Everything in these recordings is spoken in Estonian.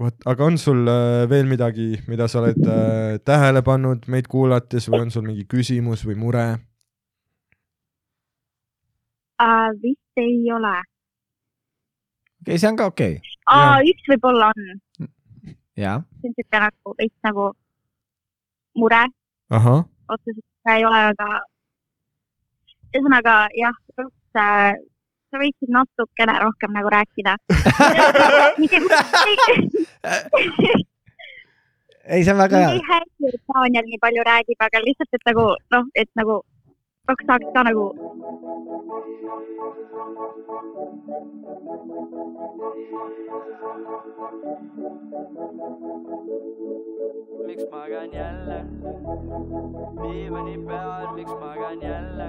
vot, aga on sul äh, veel midagi, mida sa oled äh, tähele pannud meid kuulates või on sul mingi küsimus või mure? uh,. vist ei ole okei, see on ka okei okay.. uh,. üks võib-olla on, see on siuke nagu veits nagu mure otseselt ei ole, aga ühesõnaga jah, sa, sa võiksid natukene rohkem nagu rääkida. ei, see on väga hea ei. häiri, et Daniel nii palju räägib, aga lihtsalt, et nagu noh, et nagu kaks saaks ka nagu miks magan jälle? Diivani peal, miks magan jälle?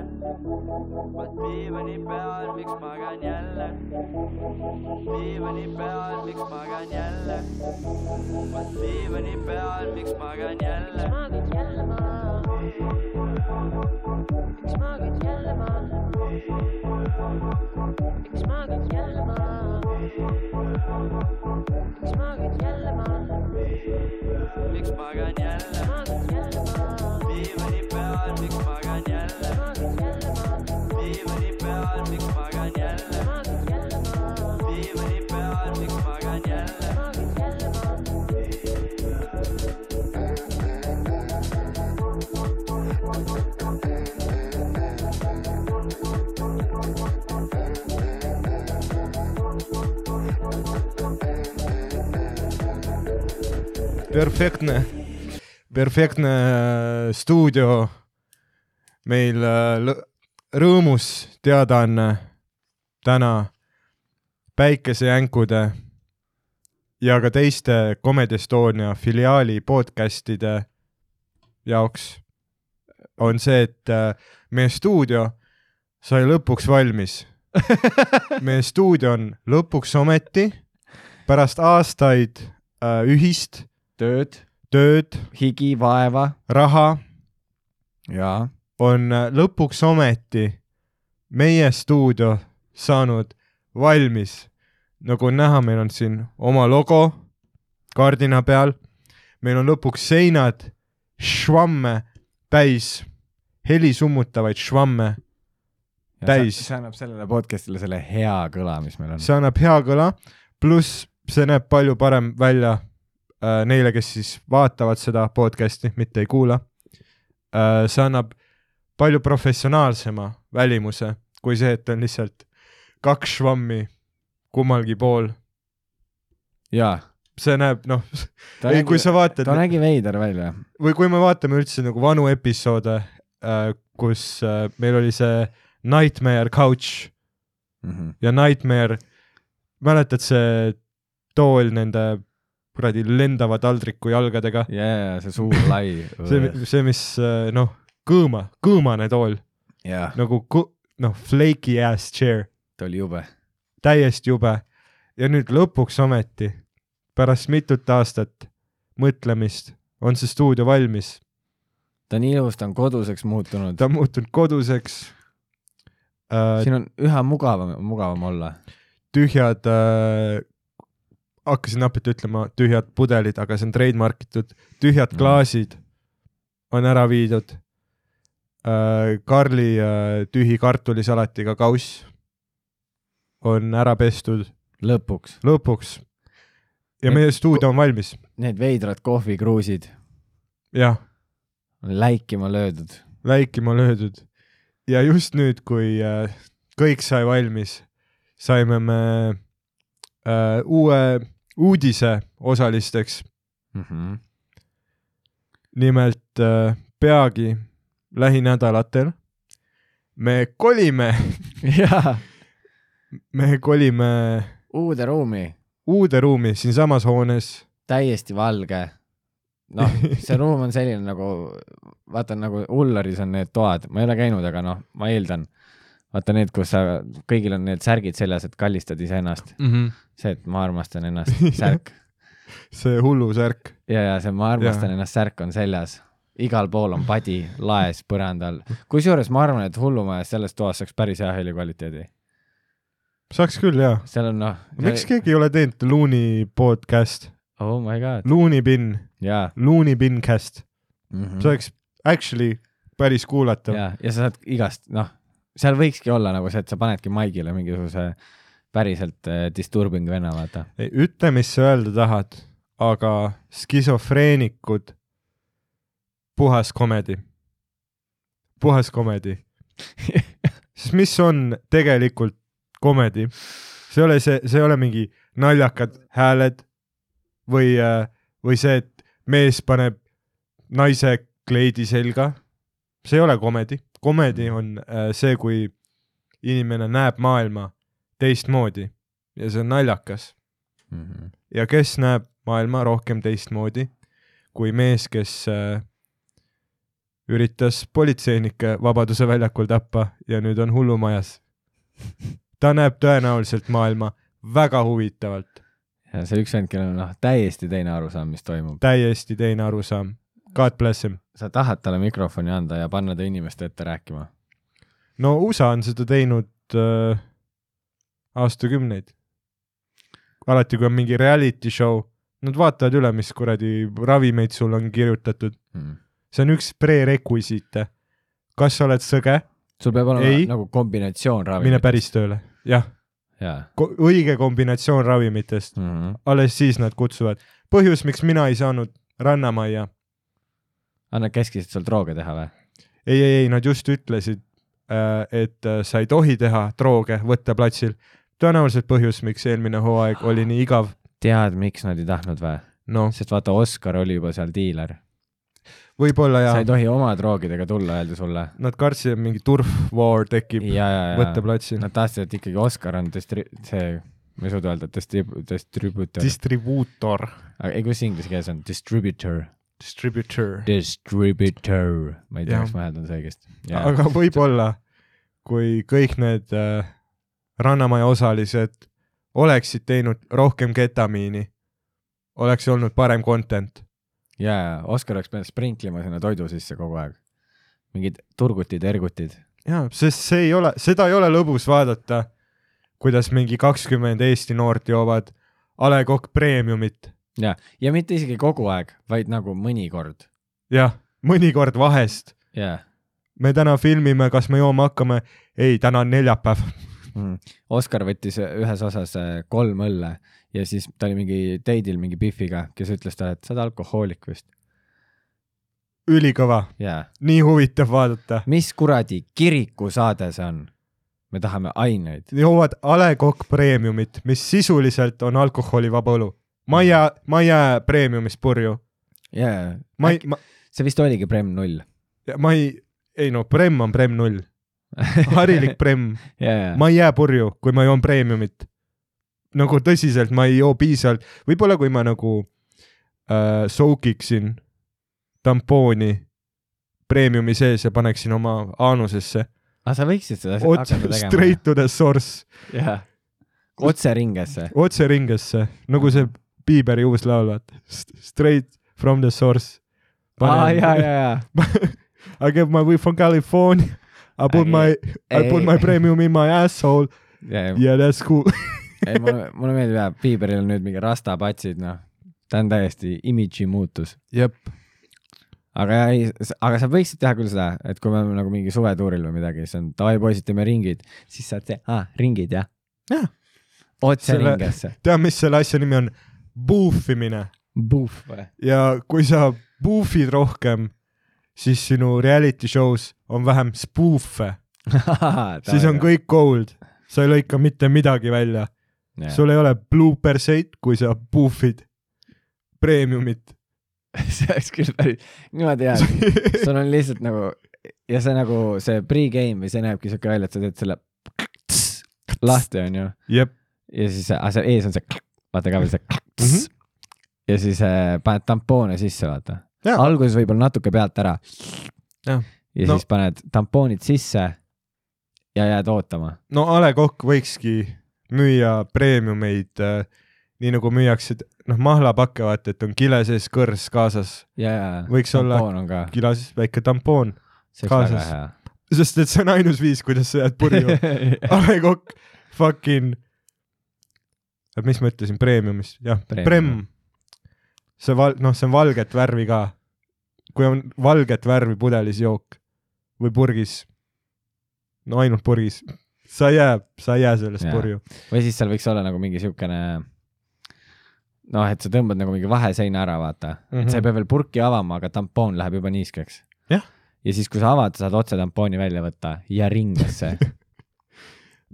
Vot diivani peal, miks magan jälle? Diivani peal, miks magan jälle? Vot diivani peal, miks magan jälle? Magad jälle maha? Miks magad jälle maha? miks magad jälle maha? miks magad jälle maha? miks magan jälle magad jälle maha? diivani peal, perfektne, perfektne äh, stuudio. meil äh, rõõmus teadaanne täna päikesejänkude ja ka teiste Comedy Estonia filiaali podcast'ide jaoks on see, et äh, meie stuudio sai lõpuks valmis. meie stuudio on lõpuks ometi pärast aastaid äh, ühist tööd, tööd, higi, vaeva raha ja on lõpuks ometi meie stuudio saanud valmis. nagu näha, meil on siin oma logo kardina peal. meil on lõpuks seinad švamme täis, heli summutavaid švamme, Täis. see annab sellele podcast'ile selle hea kõla, mis meil on. see annab hea kõla, pluss see näeb palju parem välja äh, neile, kes siis vaatavad seda podcast'i, mitte ei kuula äh,. see annab palju professionaalsema välimuse kui see, et on lihtsalt kaks švammi kummalgi pool. jaa, see näeb, noh, ei, kui, sa vaatad ta nägi veider välja. või kui me vaatame üldse nagu vanu episoode äh,, kus äh, meil oli see Nightmare Couch Mhm. ja Nightmare, mäletad see tool nende kuradi lendava taldriku jalgadega, jaa, see suur lai. see, see, mis äh, noh, kõõma, kõõmane tool jaa, nagu noh, flaky ass chair, ta oli jube. täiesti jube. ja nüüd lõpuks ometi, pärast mitut aastat mõtlemist, on see stuudio valmis, ta on ilus, ta on koduseks muutunud ta. on muutunud koduseks äh,. siin on üha mugavam, mugavam olla. tühjad äh,, hakkasin napilt ütlema tühjad pudelid, aga see on trademark itud, tühjad Mm. klaasid on ära viidud äh,. Karli äh, tühi kartulisalatiga kauss on ära pestud lõpuks. lõpuks. ja Need meie stuudio on valmis, Need veidrad kohvikruusid jah, läikima löödud. läikima löödud ja just nüüd, kui äh, kõik sai valmis, saime me äh, uue uudise osalisteks Mhm. nimelt äh, peagi lähinädalatel me kolime, jaa, me kolime uude ruumi, uude ruumi siinsamas hoones. täiesti valge. noh, see ruum on selline nagu, vaata nagu Ullaris on need toad, ma ei ole käinud, aga noh, ma eeldan. Vaata need, kus sa, kõigil on need särgid seljas, et kallistad iseennast. Mm -hmm. see, et ma armastan ennast, särk. see hullusärk, ja, ja see ma armastan Jaa. ennast särk on seljas. igal pool on padi, laes, põrandal. kusjuures ma arvan, et hullumajas selles toas saaks päris hea helikvaliteedi. saaks küll jaa. seal on noh. miks keegi ei ole teinud Looney podcast? oh my god, Loonipin, jaa Loonipin cast, mm. see oleks actually päris kuulatav. ja, ja sa saad igast, noh, seal võikski olla nagu see, et sa panedki maigile mingisuguse päriselt äh, disturbing venna, vaata. ütle, mis sa öelda tahad, aga skisofreenikud, puhas komedi, puhas komedi. sest mis on tegelikult komedi? see ei ole see, see ei ole mingi naljakad hääled või, või see, et mees paneb naise kleidi selga. see ei ole komedi, komedi on äh, see, kui inimene näeb maailma teistmoodi ja see on naljakas Mhm. ja kes näeb maailma rohkem teistmoodi kui mees, kes äh, üritas politseinikke Vabaduse väljakul tappa ja nüüd on hullumajas. ta näeb tõenäoliselt maailma väga huvitavalt, ja see üks vend, kellel on noh, täiesti teine arusaam, mis toimub. täiesti teine arusaam. God bless him. sa tahad talle mikrofoni anda ja panna ta inimeste ette rääkima. no USA on seda teinud äh, aastakümneid. alati, kui on mingi reality show, nad vaatavad üle, mis kuradi ravimeid sul on kirjutatud. Mm. see on üks prerequisite. kas sa oled sõge, sul peab olema Ei. nagu kombinatsioon mine ravimit. päris tööle, jah, jaa õige kombinatsioon ravimitest, mm. -hmm. alles siis nad kutsuvad. põhjus, miks mina ei saanud Rannamajja, aga nad käskisid sul drooge teha või? ei, ei, ei, nad just ütlesid, et äh, sa ei tohi teha drooge võtteplatsil. tõenäoliselt põhjus, miks eelmine hooaeg oli nii igav, tead, miks nad ei tahtnud või? noh, sest vaata, Oskar oli juba seal diiler. võib-olla sa ja ei tohi oma droogidega tulla, öeldi sulle. nad kartsid, et mingi turf war tekib võtteplatsil. nad tahtsid, et ikkagi Oskar on distri-, see, ma ei suuda öelda, distrib-, distributor. distribuutor, aga ei, kuidas inglise keeles on? Distributor. distributor. Distributor. ma ei tea, kas ma hääldan seda õigesti. aga võib-olla, kui kõik need äh, Rannamaja osalised oleksid teinud rohkem ketamiini, oleks olnud parem content. ja, ja Oskar oleks pidanud sprinklima sinna toidu sisse kogu aeg. mingid turgutid, ergutid. jaa, sest see ei ole, seda ei ole lõbus vaadata, kuidas mingi kakskümmend Eesti noort joovad A Le Coq Premiumit. ja, ja mitte isegi kogu aeg, vaid nagu mõnikord. jah, mõnikord vahest. jaa me täna filmime, kas me jooma hakkame? ei, täna on neljapäev. mm.. Oskar võttis ühes osas äh, kolm õlle ja siis ta oli mingi date'il mingi Biffiga, kes ütles talle, et sa oled alkohoolik vist. ülikõva, jaa. nii huvitav vaadata. mis kuradi kirikusaade see on? me tahame aineid. joovad A Le Coq Premiumit, mis sisuliselt on alkoholivaba õlu. Ma ei jää, ma ei jää Premiumist purju. jaa, ma, see vist oligi Prem null. ma ei, ei no Prem on Prem null, harilik Prem, jaa, jaa. ma ei jää purju, kui ma joon Premiumit. nagu tõsiselt, ma ei joo piisavalt, võib-olla kui ma nagu äh, soukiksin tampooni Premiumi sees ja paneksin oma aanusesse. aga sa võiksid seda otse straight to the source, jaa. otse ringesse. otse ringesse, nagu see Bieberi uus laul, vaata. Straight from the source. aa, jaa, jaa, jaa. I get my weed from California. I put Ei, my, I put my premium in my asshole. jaa, Yeah, that's cool. ei mulle, mulle meeldib jah, Bieberil on nüüd mingi rastapatsid, noh. ta on täiesti imidži muutus. jep, aga ja ei, aga sa võiksid teha küll seda, et kui me oleme nagu mingi suvetuuril või midagi, siis on davai poisid, teeme ringid, siis saad see, aa, ringid jah? Jah. otse Selle- ringesse. tead, mis selle asja nimi on? Boofimine. Puhv või? ja kui sa boofid rohkem, siis sinu reality show's on vähem spoof'e, siis on. kõik gold, sa ei lõika mitte midagi välja, sul ei ole blooperseid, kui sa boofid premiumit. see oleks küll päris, niimoodi jah, sul on lihtsalt nagu ja see nagu see pre-game või see näebki siuke välja, et sa teed selle lahti, onju, ja siis, aga seal ees on see, vaata ka veel see Mhm. ja siis äh, paned tampoone sisse, vaata. Alguses võib-olla natuke pealt ära. Jah. ja No- siis paned tampoonid sisse ja jääd ootama. no A Le Coq võikski müüa premiumeid äh, nii nagu müüakse, noh, mahlapakke vaata, et on kile sees kõrs kaasas, ja, ja. Võiks olla- kila sees väike tampoon, see kaasas. sest et see on ainus viis, kuidas sa jääd purju. A Le Coq fucking, mis ma ütlesin, premiumist, jah, Premium. Prem. see val-, noh, see on valget värvi ka. kui on valget värvi pudelis jook või purgis, no ainult purgis, sa ei jää, sa ei jää sellest Jaa. purju. või siis seal võiks olla nagu mingi siukene noh, et sa tõmbad nagu mingi vaheseina ära, vaata mm, -hmm. et sa ei pea veel purki avama, aga tampoon läheb juba niiskeks. Ja siis, kui sa avad, saad otse tampooni välja võtta ja ringlesse.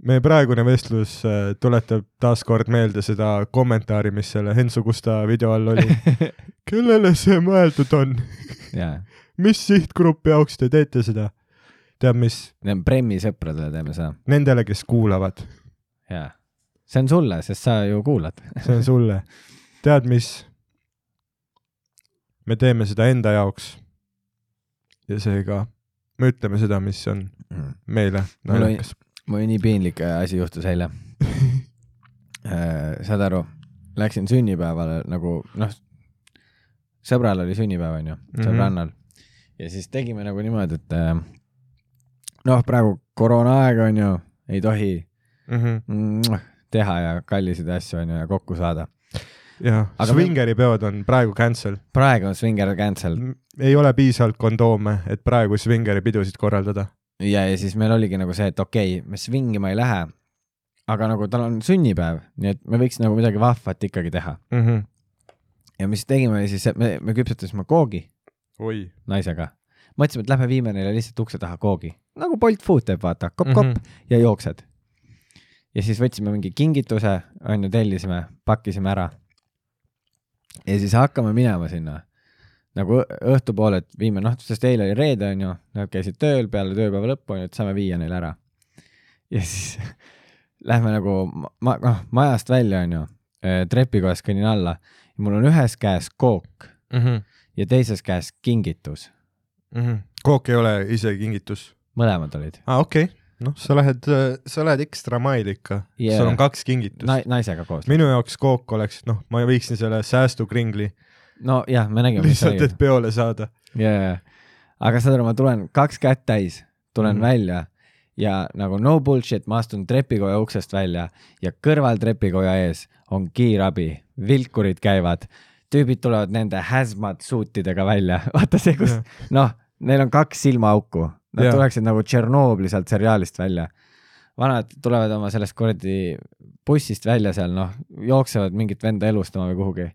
meie praegune vestlus äh, tuletab taaskord meelde seda kommentaari, mis selle Hensu Gusta video all oli. kellele see mõeldud on? jaa, mis sihtgrupi jaoks te teete seda? tead mis, Premmi sõpradele teeme seda. nendele, kes kuulavad, jaa. see on sulle, sest sa ju kuulad. see on sulle. tead mis? me teeme seda enda jaoks. ja seega me ütleme seda, mis on meile Mul oli- naljakas. Mul nii piinlik äh, asi juhtus eile. saad aru, läksin sünnipäevale nagu noh, sõbral oli sünnipäev onju, Mhm. sõbrannal ja siis tegime nagu niimoodi, et äh, noh, praegu koroonaaeg onju, ei tohi mm, teha ja kallisid asju onju ja kokku saada. jah, Swingeri peod on praegu cancel. praegu on Swinger cancel ei ole piisavalt kondoome, et praegu Swingeri pidusid korraldada. ja, ja siis meil oligi nagu see, et okei okay,, me swingima ei lähe, aga nagu tal on sünnipäev, nii et me võiks nagu midagi vahvat ikkagi teha. ja mis tegime oli siis, et me, me küpsetasime koogi naisega. mõtlesime, et lähme viime neile lihtsalt ukse taha koogi, nagu Bolt Food teeb, vaata, kopp-kopp mm. -hmm. ja jooksed. ja siis võtsime mingi kingituse, onju, tellisime, pakkisime ära. ja siis hakkame minema sinna nagu õhtupoole, et viime, noh, sest eile oli reede, onju, nad käisid tööl peale tööpäeva lõppu, onju, et saame viia neile ära. ja siis lähme nagu ma-, noh, majast välja, onju, trepikojas kõnnin alla ja mul on ühes käes kook ja teises käes kingitus, kook ei ole ise kingitus. mõlemad olid aa, okei okay., noh, sa lähed, sa lähed ekstra maili ikka yeah., sul on kaks kingitust Na, naisega koos. minu jaoks kook oleks, noh, ma viiksin selle säästukringli no jah, me nägime, lihtsalt, et. peole saada. ja, ja, aga saad aru, ma tulen kaks kätt täis, tulen mm. -hmm. välja ja nagu no bullshit, ma astun trepikoja uksest välja ja kõrval trepikoja ees on kiirabi, vilkurid käivad, tüübid tulevad nende hazmat suutidega välja, vaata see, kus noh, neil on kaks silmaauku, nad Jah. tuleksid nagu Tšernobõli sealt seriaalist välja. vanad tulevad oma sellest kuradi bussist välja seal, noh, jooksevad mingit venda elustama või kuhugi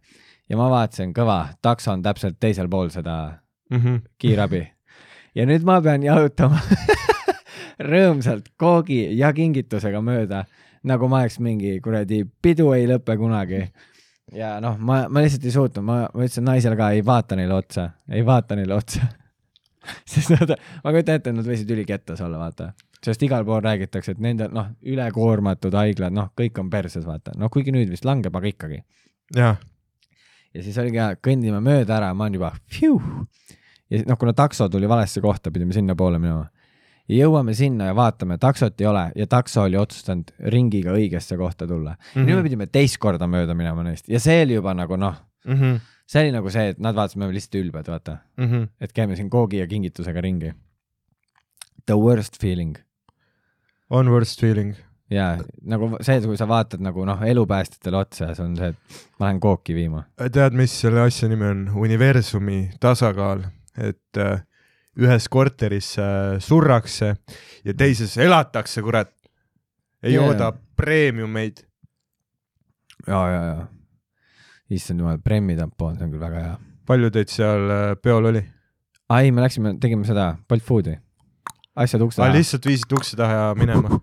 ja ma vaatasin, kõva, takso on täpselt teisel pool seda Mm -hmm. kiirabi. ja nüüd ma pean jalutama rõõmsalt koogi ja kingitusega mööda, nagu ma oleks mingi kuradi pidu ei lõpe kunagi. ja noh, ma, ma lihtsalt ei suutnud, ma, ma ütlesin naisele ka, ei vaata neile otsa, ei vaata neile otsa. sest nad, ma kujutan ette, et nad võisid ülikettas olla, vaata. sest igal pool räägitakse, et nende noh, ülekoormatud haiglad, noh, kõik on perses, vaata. no kuigi nüüd vist langeb, aga ikkagi jah, ja siis oligi kõndime mööda ära, ma olen juba ja noh, kuna takso tuli valesse kohta, pidime sinnapoole minema. ja jõuame sinna ja vaatame, taksot ei ole ja takso oli otsustanud ringiga õigesse kohta tulla mm. -hmm. nüüd me pidime teist korda mööda minema neist ja see oli juba nagu noh, mm. -hmm. see oli nagu see, et nad vaatasid, me oleme lihtsalt ülbed, vaata, Mm -hmm. et käime siin koogi ja kingitusega ringi. The worst feeling on worst feeling. Ja nagu see, kui sa vaatad nagu noh, elupäästjatele otsa see on see, et ma lähen kooki viima. tead, mis selle asja nimi on? universumi tasakaal, et äh, ühes korteris äh, surrakse ja teises elatakse, kurat. ei Jaa. yeah. ooda preemiumeid. ja, ja, ja. issand jumal, Premmi tampoon, see on küll väga hea. palju teid seal äh, peol oli? ai, me läksime, tegime seda Bolt Foodi, asjad ukse aa, taha, lihtsalt viisid ukse taha ja minema?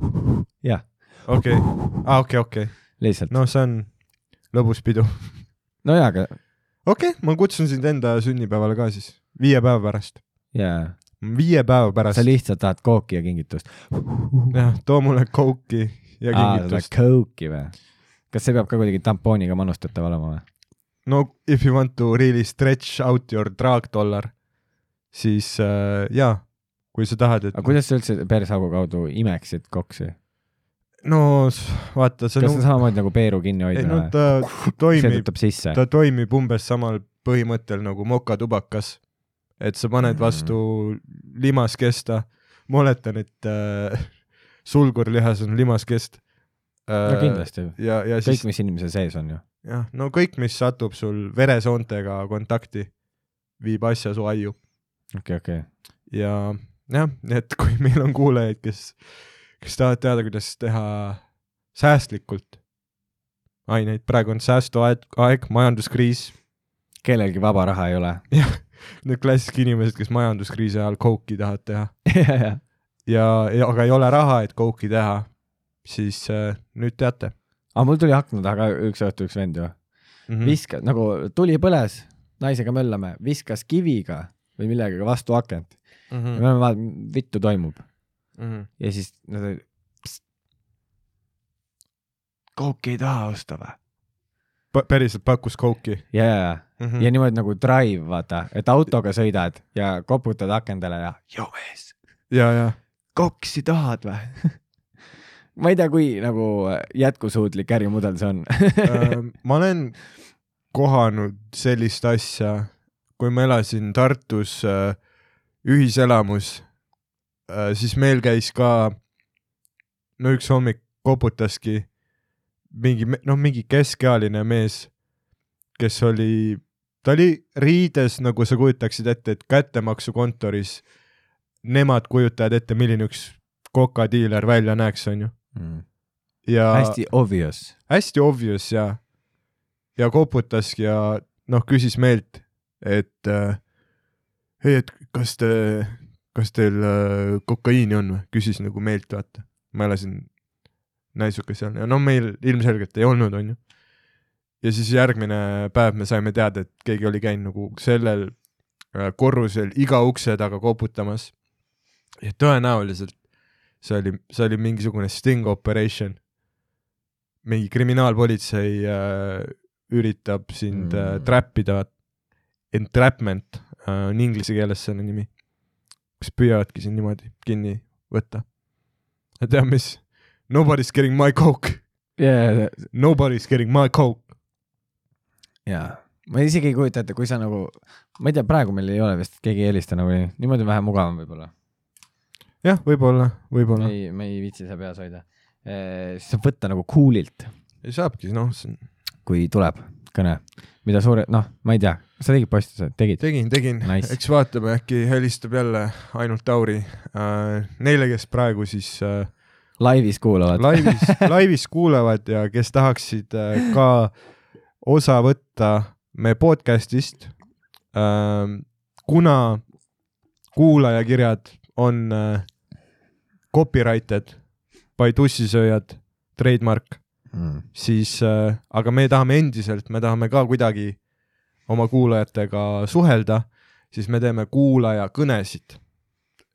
jah, okei, aa okei, okei, lihtsalt. no see on lõbus pidu. no jaa, aga okei okay,, ma kutsun sind enda sünnipäevale ka siis, viie päeva pärast. jaa, viie päeva pärast sa, lihtsalt tahad kooki ja kingitust. jah, too mulle kouki ja kingitust. kooki või? kas see peab ka kuidagi tampooniga manustatav olema või? no if you want to really stretch out your drug dollar, siis äh, jaa, kui sa tahad, et aga kuidas sa üldse persaugu kaudu imeksid koksi? No vaata, see kas on see on samamoodi nagu peeru kinni hoidmine no ta toimib, ta toimib umbes samal põhimõttel nagu mokatubakas, et sa paned vastu limaskesta, ma oletan, et äh, sulgurlihas on limaskest äh,. no kindlasti. kõik, siis mis inimese sees on ju. jah, no kõik, mis satub sul veresoontega kontakti, viib asja su aiu okei, okei. ja jah, et kui meil on kuulajaid, kes, kes tahavad teada, kuidas teha säästlikult? Aineid, praegu on säästuaeg, aeg, majanduskriis, kellelgi vaba raha ei ole. need klassilised inimesed, kes majanduskriisi ajal kouki tahavad teha. Aga ja, ja aga ei ole raha, et kouki teha, siis äh, nüüd teate. Mul tuli akna taga üks õhtu üks vend ju, mm. viskas nagu tuli põles, naisega möllame, viskas kiviga või millegagi vastu akent. Mm ja me oleme vaadanud, vittu toimub -hmm. ja siis nad olid. kooki ei taha osta või? päriselt pakkus kouki ja, ja, ja mm. ja niimoodi nagu drive, vaata, et autoga sõidad ja koputad akendele ja joo mees, ja, ja koksi tahad või? ma ei tea, kui nagu jätkusuutlik ärimudel see on ma olen kohanud sellist asja, kui ma elasin Tartus ühiselamus, siis meil käis ka, no üks hommik koputaski mingi, noh, mingi keskealine mees, kes oli, ta oli riides, nagu sa kujutaksid ette, et kättemaksukontoris nemad kujutavad ette, milline üks kokadiiler välja näeks, onju. mm.. ja hästi obvious. hästi obvious ja, ja koputaski ja noh, küsis meilt, et äh, ei, et kas te, kas teil äh, kokaiini on või, küsis nagu meilt, vaata. ma elasin naisuke seal ja no meil ilmselgelt ei olnud, onju. ja siis järgmine päev me saime teada, et keegi oli käinud nagu sellel äh, korrusel iga ukse taga koputamas. ja tõenäoliselt see oli, see oli mingisugune sting operation mingi kriminaalpolitsei äh, üritab sind mm. äh, Mm. trappida, entrapment äh, on inglise keeles selle nimi, kes püüavadki sind niimoodi kinni võtta. ja tead mis? Nobody's getting my coke, ja, nobody's getting my coke. ja ma isegi ei kujuta ette, kui sa nagu, ma ei tea, praegu meil ei ole vist, keegi ei helista nagu nii, niimoodi on vähe mugavam võib-olla. jah, võib-olla, võib-olla ei, me ei viitsi seda peas hoida. siis saab võtta nagu cool'ilt, saabki, noh, kui tuleb kõne, mida suure, noh, ma ei tea, sa tegid postuse, tegid? tegin, tegin Nice. eks vaatame, äkki helistab jälle ainult Tauri äh,. Neile, kes praegu siis äh, laivis kuulavad. laivis, laivis kuulavad ja kes tahaksid äh, ka osa võtta meie podcast'ist ähm,, kuna kuulajakirjad on äh, copyrighted by tussisööjad, trademark, Mm. siis äh, aga me tahame endiselt, me tahame ka kuidagi oma kuulajatega suhelda, siis me teeme kuulajakõnesid.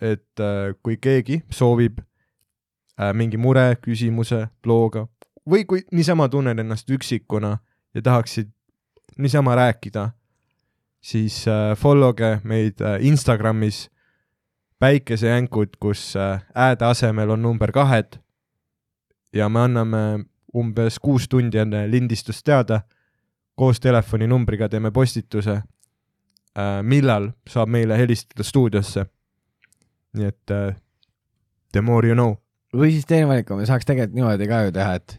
et äh, kui keegi soovib äh, mingi mure, küsimuse, looga või kui niisama tunned ennast üksikuna ja tahaksid niisama rääkida, siis äh, follow ge meid Instagramis päikesejänkud, kus ääde asemel on number kahed ja me anname umbes kuus tundi enne lindistust teada, koos telefoninumbriga teeme postituse äh,, millal saab meile helistada stuudiosse. nii et äh, the more you know. või siis teine valik on, me saaks tegelikult niimoodi ka ju teha, et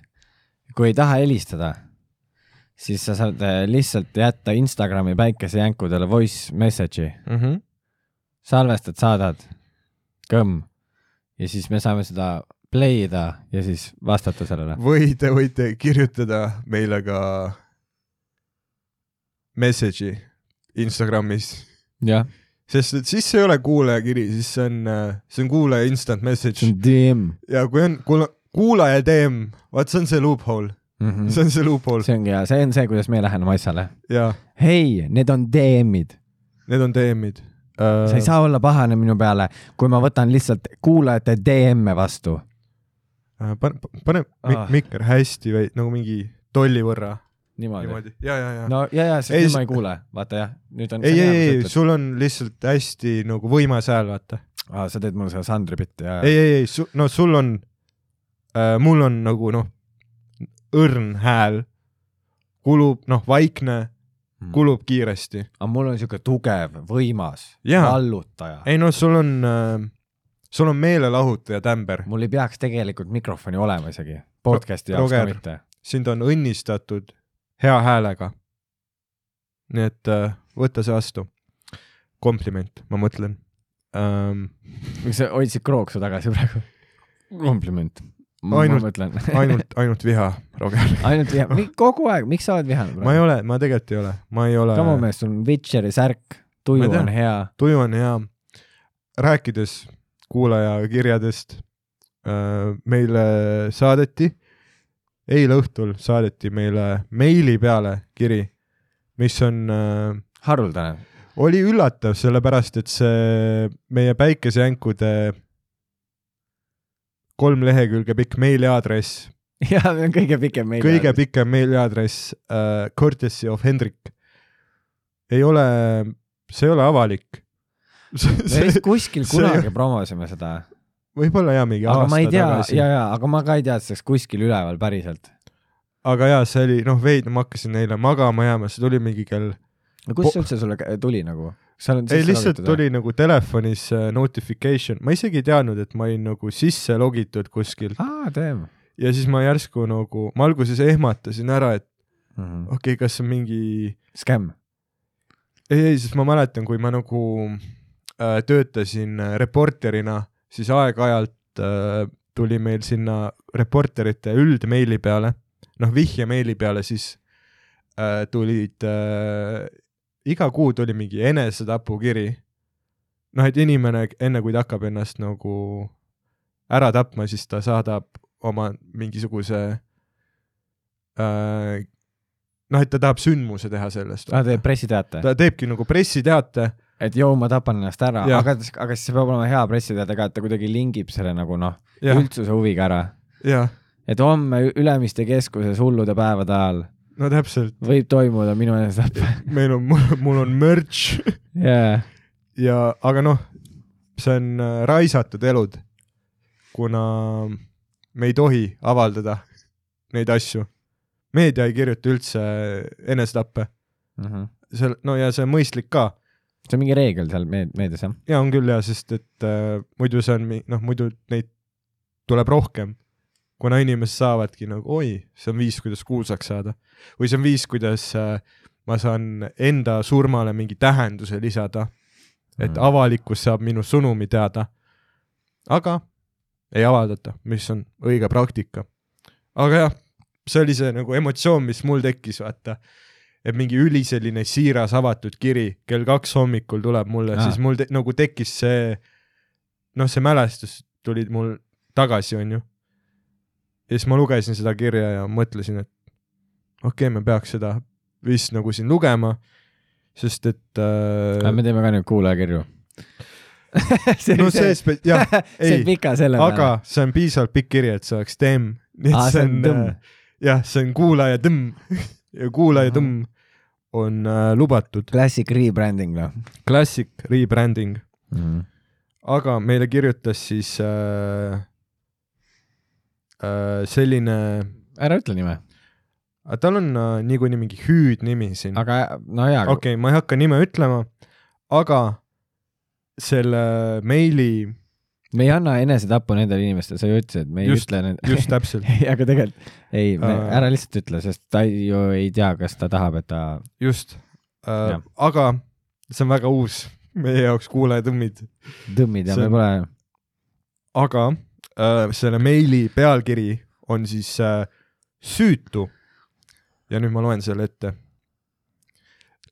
kui ei taha helistada, siis sa saad eh, lihtsalt jätta Instagrami päikesejänkudele voice message'i, Mm -hmm. salvestad, saadad, kõmm ja siis me saame seda play ida ja siis vastata sellele. või te võite kirjutada meile ka message'i Instagramis, sest et siis see ei ole kuulajakiri, siis see on, see on kuulaja instant see message on DM ja kui on kuula-, kuulaja DM, vaat see on see loophole, mm. -hmm. see on see loophole see ongi hea, see on see, kuidas me läheneme asjale. ja hei, need on DM-id, need on DM-id uh,. sa ei saa olla pahane minu peale, kui ma võtan lihtsalt kuulajate DM-e vastu. uh,. pane, pane ah. mikker hästi või nagu mingi tolli võrra niimoodi, niimoodi, ja, ja, ja. no ja, ja, sest Ei, nüüd ma ei kuule, vaata jah, nüüd on. ei, ei, ei, sul on lihtsalt hästi nagu võimas hääl, vaata. aa, sa teed mulle seda Sandri bitti ja. ei, ei, ei, no sul on äh,, mul on nagu noh, õrn hääl, kulub noh, vaikne, kulub kiiresti. aga mul on siuke tugev, võimas, Jaa. vallutaja. ei noh, sul on äh,, sul on meelelahutaja tämber, mul ei peaks tegelikult mikrofoni olema isegi, podcast'i jaoks ka mitte. sind on õnnistatud hea häälega. nii et äh, võta see vastu. kompliment, ma mõtlen miks sa hoidsid krooksu tagasi praegu? kompliment. ma Ainult- mõtlen. ainult, ainult viha, Roger. ainult viha, kogu aeg, miks sa oled vihane ma ei ole, ma tegelikult ei ole, ma ei ole. Kamo mees, sul on Witcheri särk, tuju on hea. tuju on hea. rääkides kuulaja kirjadest äh,, meile saadeti, eile õhtul saadeti meile meili peale kiri, mis on äh,, haruldane. oli üllatav, sellepärast et see meie päikesejänkude kolm lehekülge pikk meiliaadress, jaa, see on kõige pikem meil. kõige pikem meiliaadress uh,, courtesy of Hendrik, ei ole, see ei ole avalik. me vist kuskil kunagi promosime seda, võib-olla jaa, mingi aga aasta tea, tagasi ja, ja, aga ma ka ei tea, et see oleks kuskil üleval päriselt. aga jaa, see oli noh, veidi, ma hakkasin eile magama jääma, see tuli mingi kell, no kust see üldse sulle tuli nagu? ei lihtsalt logitud tuli nagu telefonis äh, notification, ma isegi ei teadnud, et ma olin nagu sisse logitud kuskil aa, teeme ja siis ma järsku nagu, ma alguses ehmatasin ära, et mm. -hmm. okei okay,, kas see on mingi, Skäm. ei, ei, sest ma mäletan, kui ma nagu äh, töötasin äh, reporterina, siis aeg-ajalt äh, tuli meil sinna reporterite üldmeili peale, noh vihjemeili peale siis äh, tulid äh,, iga kuu tuli mingi enesetapukiri. noh, et inimene enne kui ta hakkab ennast nagu ära tapma, siis ta saadab oma mingisuguse äh, noh, et ta tahab sündmuse teha sellest. aa, teeb pressiteate, ta teebki nagu pressiteate, et joo, ma tapan ennast ära, aga, aga siis see peab olema hea pressiteade ka, et ta kuidagi lingib selle nagu noh, üldsuse huviga ära. et homme Ülemiste keskuses hullude päevade ajal no täpselt, võib toimuda minu enesetapp. meil on, mul on merch. Jaa, ja, aga noh, see on äh, raisatud elud, kuna me ei tohi avaldada neid asju. meedia ei kirjuta üldse enesetappe, Mhm. see, no ja see on mõistlik ka see on mingi reegel seal meed-, meedias jah? ja on küll ja, sest et äh, muidu see on, noh muidu neid tuleb rohkem, kuna inimesed saavadki nagu oi, see on viis, kuidas kuulsaks saada või see on viis, kuidas äh, ma saan enda surmale mingi tähenduse lisada, et Mhm. avalikkus saab minu sõnumi teada. aga ei avaldata, mis on õige praktika. aga jah, see oli see nagu emotsioon, mis mul tekkis, vaata et mingi üli selline siiras avatud kiri kell kaks hommikul tuleb mulle, Aa. siis mul te, nagu tekkis see, noh, see mälestus tuli mul tagasi, onju. ja siis ma lugesin seda kirja ja mõtlesin, et okei okay,, me peaks seda vist nagu siin lugema, sest et äh, me teeme ka nüüd kuulajakirju. no see spe-, jah, see on ei, aga see on piisavalt pikk kiri, et see oleks temm. nii Aa, et see see on tõmm., jah, see on kuulaja tõmm ja kuulaja tõmm on äh, lubatud. Classic rebranding noh Classic rebranding, mm.. aga meile kirjutas siis äh, äh, selline, ära ütle nime, tal on äh, niikuinii mingi hüüdnimi siin. aga no jaa, okei okay,, ma ei hakka nime ütlema, aga selle meili, me ei anna enesetappu nendele inimestele, sa ju ütlesid, me ei Just- ütle need... just täpselt, aga tegelikult ei, Äh. ära lihtsalt ütle, sest ta ei- ju ei tea, kas ta tahab, et ta just Jah., aga see on väga uus meie jaoks kuulajatõmmid, tõmmid ja See me pole, aga äh, selle meili pealkiri on siis äh, süütu. ja nüüd ma loen selle ette.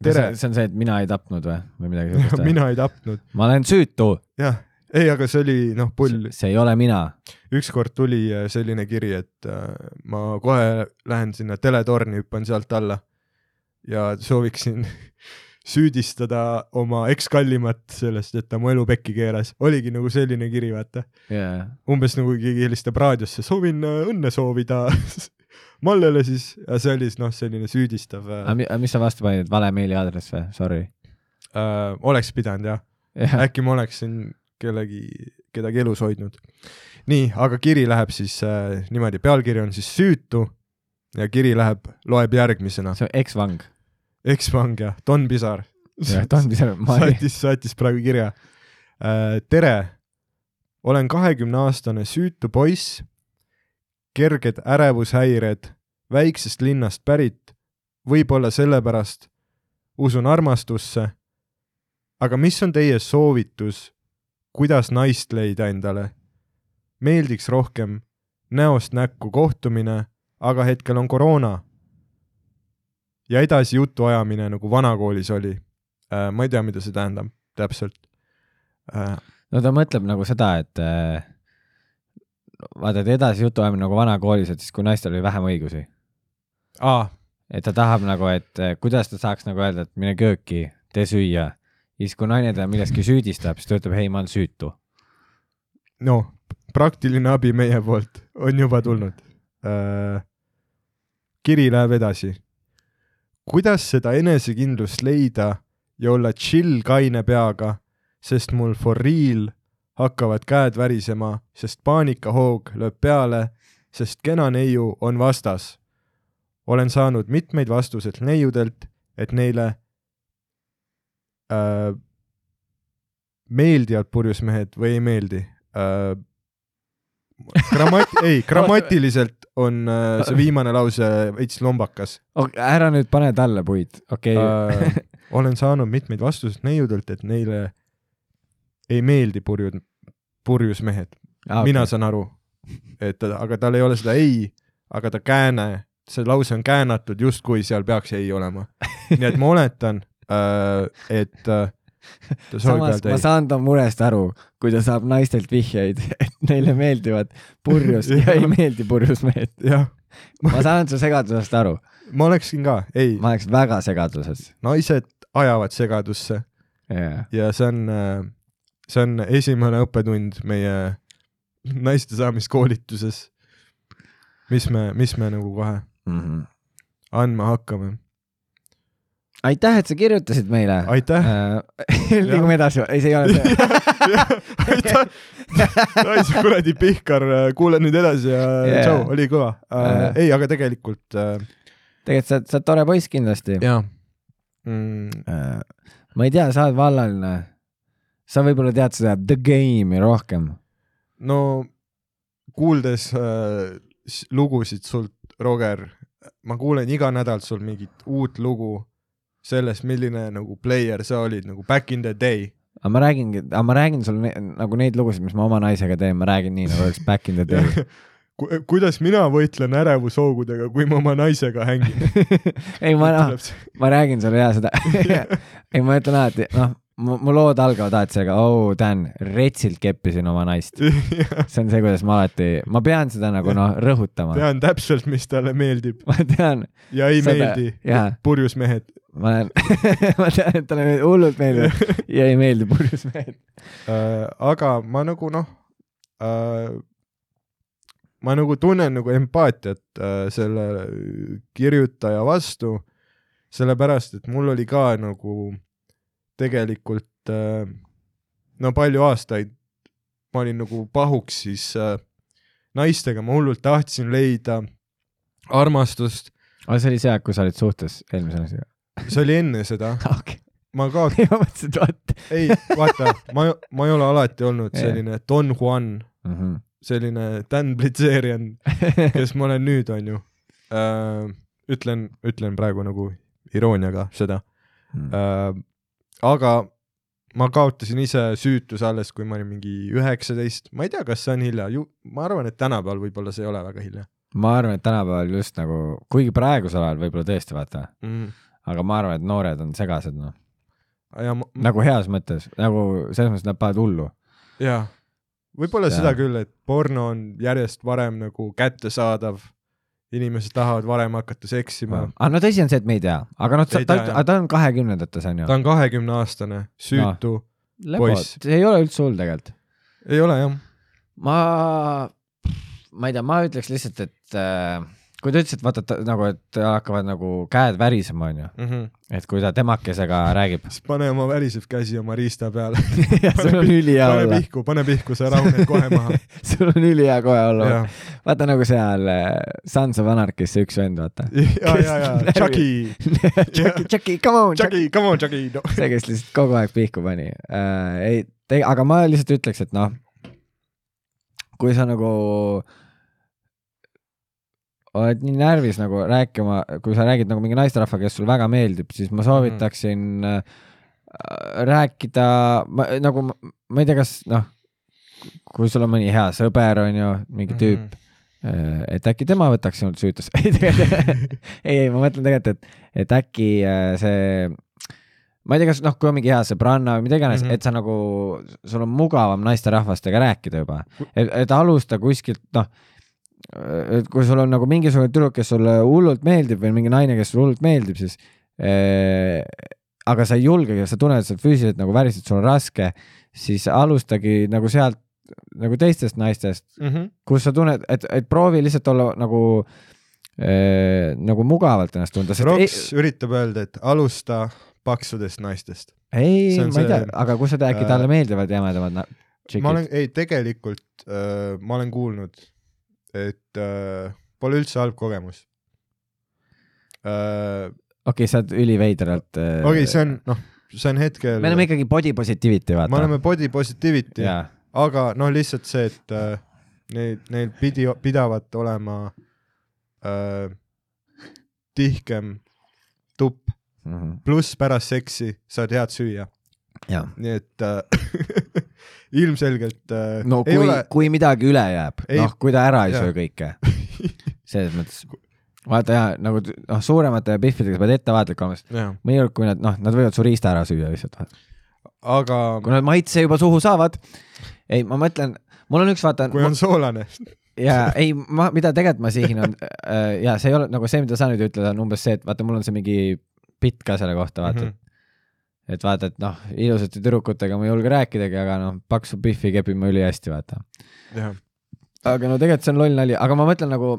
tere, see on see, et mina ei tapnud või, või midagi sellist mina ei tapnud, ma olen süütu, jah, ei, aga see oli noh, pull, see ei ole mina. ükskord tuli äh, selline kiri, et äh, ma kohe lähen sinna teletorni, hüppan sealt alla ja sooviksin süüdistada oma ekskallimat sellest, et ta mu elu pekki keeras. oligi nagu selline kiri, vaata. jaa, umbes nagu keegi helistab raadiosse, soovin äh, õnne soovida Mallele siis ja see oli siis noh, selline süüdistav aga mis sa vastu panid, vale meiliaadress või, sorry. äh,. oleks pidanud jah, jah, äkki ma oleksin kellegi, kedagi elus hoidnud. nii, aga kiri läheb siis äh, niimoodi, pealkiri on siis süütu ja kiri läheb, loeb järgmisena. see on eksvang. eksvang ja Don Pisar jah, ta on pisar, saatis, saatis praegu kirja äh,. tere, olen kahekümneaastane süütu poiss, kerged ärevushäired, väiksest linnast pärit, võib-olla sellepärast usun armastusse. aga mis on teie soovitus, kuidas naist leida endale? meeldiks rohkem näost näkku kohtumine, aga hetkel on koroona. ja edasi jutuajamine nagu vanakoolis oli. ma ei tea, mida see tähendab täpselt. Äh, no ta mõtleb nagu seda, et äh, vaata, et edasi jutuajamine nagu vanakoolis, et siis kui naistel oli vähem õigusi, aa, et ta tahab nagu, et äh, kuidas ta saaks nagu öelda, et mine kööki, tee süüa. Ja siis, kui naine teda milleski süüdistab, siis ta ütleb, ei, ma olen süütu. no praktiline abi meie poolt on juba tulnud äh,. kiri läheb edasi. kuidas seda enesekindlust leida ja olla chill kaine peaga, sest mul for real hakkavad käed värisema, sest paanikahoog lööb peale, sest kena neiu on vastas. olen saanud mitmeid vastuseid neiudelt, et neile äh, meeldivad purjus mehed või ei meeldi äh,. Grammat-, ei, grammatiliselt on äh, see viimane lause veits lombakas ära nüüd pane talle puid, okei okay.. äh,. olen saanud mitmeid vastuseid neiudelt, et neile ei meeldi purjud, purjus mehed. Ah, mina saan aru, et aga tal ei ole seda ei, aga ta kääne, see lause on käänatud justkui seal peaks ei olema. nii et ma oletan et äh, ta soovib samas ma saan ta murest aru, kui ta saab naistelt vihjeid, et neile meeldivad purjus ja ei meeldi purjus mehed. ma saan su segadusest aru, ma oleksin ka, ei, ma oleks väga segaduses naised ajavad segadusse yeah.. ja see on, see on esimene õppetund meie naiste saamiskoolituses, mis me, mis me nagu kohe Mm -hmm. andma hakkame. aitäh, et sa kirjutasid meile. aitäh. liigume edasi, ei, see ei ole see. aitäh, naise kuradi Pihkar, kuule nüüd edasi ja yeah. tšau, oli kõva Jaa. uh,. ei, aga tegelikult uh, tegelikult sa, sa oled tore poiss kindlasti. jaa mm,. ma ei tea, sa oled vallaline. sa võib-olla tead seda The Game'i rohkem. no kuuldes uh, lugusid sult, Roger, ma kuulen iga nädal sul mingit uut lugu sellest, milline nagu player sa olid nagu back in the day. aga ma räägingi, aga ma räägin sulle ne, nagu neid lugusid, mis ma oma naisega teen, ma räägin nii nagu oleks back in the day. kuidas mina võitlen ärevushoogudega, kui ma oma naisega hängin? ei, ma noh, ma räägin sulle ja seda. ei, ma ütlen alati, noh, mu, mu lood algavad alati sellega, oh, Dan, retsilt keppisin oma naist. see on see, kuidas ma alati, ma pean seda nagu noh, rõhutama. tean täpselt, mis talle meeldib ma tean, ja ei Seda- meeldi purjus mehed ma olen, ma tean, et talle hullult meeldib ja ei meeldi purjus mehed. äh,. aga ma nagu noh äh,, ma nagu tunnen nagu empaatiat äh, selle kirjutaja vastu, sellepärast et mul oli ka nagu tegelikult äh, no palju aastaid ma olin nagu pahuks siis äh, naistega, ma hullult tahtsin leida armastust, aga see oli see aeg, kui sa olid suhtes eelmise naisega? See oli enne seda, okei, ma ka, ma mõtlesin, et vot. ei vaata, ma, ma ei ole alati olnud selline Don Juan, selline Dan Blitzerian, kes ma olen nüüd, onju äh,. ütlen, ütlen praegu nagu irooniaga seda Mm. äh,. aga ma kaotasin ise süütuse alles, kui ma olin mingi üheksateist, ma ei tea, kas see on hilja, ju ma arvan, et tänapäeval võib-olla see ei ole väga hilja ma arvan, et tänapäeval just nagu, kuigi praegusel ajal võib-olla tõesti vaata, mm.. Aga ma arvan, et noored on segased noh, nagu heas mõttes, nagu selles mõttes, et nad panevad hullu. jaa, võib-olla seda küll, et porno on järjest varem nagu kättesaadav, inimesed tahavad varem hakata seksima aga no tõsi on see, et me ei tea, aga noh, ta, ta, jah. ta on kahekümnendates on ju ta. on kahekümne aastane, süütu no., poiss. see ei ole üldse hull tegelikult. ei ole jah ma, ma ei tea, ma ütleks lihtsalt, et äh, kui ta ütles, et vaata ta, nagu, et hakkavad nagu käed värisema, onju. -hmm. et kui ta temakesega räägib. siis pane oma värisev käsi oma riista peale. ja sul on ülihea pane olla, pihku, pane pihku, sa rahuned kohe maha. sul on ülihea kohe olla. vaata nagu seal äh, Sons of Anarchis see üks vend, vaata. ja, ja, ja Chucky, Chucky, Chucky, come on, Chucky. Chucky, come on Chucky no.. see, kes lihtsalt kogu aeg pihku pani äh,. ei, aga ma lihtsalt ütleks, et noh, kui sa nagu oled nii närvis nagu rääkima, kui sa räägid nagu mingi naisterahvaga, kes sulle väga meeldib, siis ma soovitaksin mm. rääkida, ma nagu, ma ei tea, kas noh, kui sul on mõni hea sõber, on ju, mingi Mhm. tüüp mm, et äkki tema võtaks sinult süütusse. ei, ei, ei, ma mõtlen tegelikult, et, et äkki äh, see, ma ei tea, kas noh, kui on mingi hea sõbranna või mida iganes mm. -hmm. et sa nagu, sul on mugavam naisterahvastega rääkida juba, et, et alusta kuskilt, noh, et kui sul on nagu mingisugune tüdruk, kes sulle hullult meeldib või mingi naine, kes sulle hullult meeldib, siis äh, aga sa ei julgegi, sa tunned, et sa füüsiliselt nagu väriselt, sul on raske, siis alustagi nagu sealt nagu teistest naistest, mm. -hmm. kus sa tunned, et, et proovi lihtsalt olla nagu äh, nagu mugavalt ennast tunda, Roks üritab öelda, et alusta paksudest naistest. ei, see ei, ma ei tea aga kus sa tead, äkki äh, talle meeldivad jämedamad na- ma olen tšikid, ei tegelikult äh, ma olen kuulnud, et äh, pole üldse halb kogemus äh,. okei, sa oled üliveidralt. okei okay,, see on noh, see on hetkel, me oleme ikkagi body positivity, vaata. me oleme body positivity, aga noh, lihtsalt see, et äh, neil, neil pidi, pidavat olema äh, tihkem tupp, Mhm. pluss pärast seksi saad head süüa, nii et äh, ilmselgelt äh, no kui ole, kui midagi üle jääb, noh, kui ta ära ei jaa. söö kõike, selles mõttes. vaata jaa, nagu noh, suuremate pihvidega sa pead ettevaatlik olema, sest mõnikord, kui nad noh, nad võivad su riista ära süüa lihtsalt. aga kui nad maitse juba suhu saavad, ei, ma mõtlen, mul on üks vaata, kui on soolane, ja ei, ma, mida tegelikult ma sihin on äh, ja see ei ole nagu see, mida sa nüüd ütled, on umbes see, et vaata, mul on see mingi bitt ka selle kohta, vaata mm. -hmm. Et vaata, et noh, ilusate tüdrukutega ma ei julge rääkidagi, aga noh, paksu pihvi kepin ma ülihästi, vaata. jah, aga no tegelikult see on loll nali, aga ma mõtlen nagu,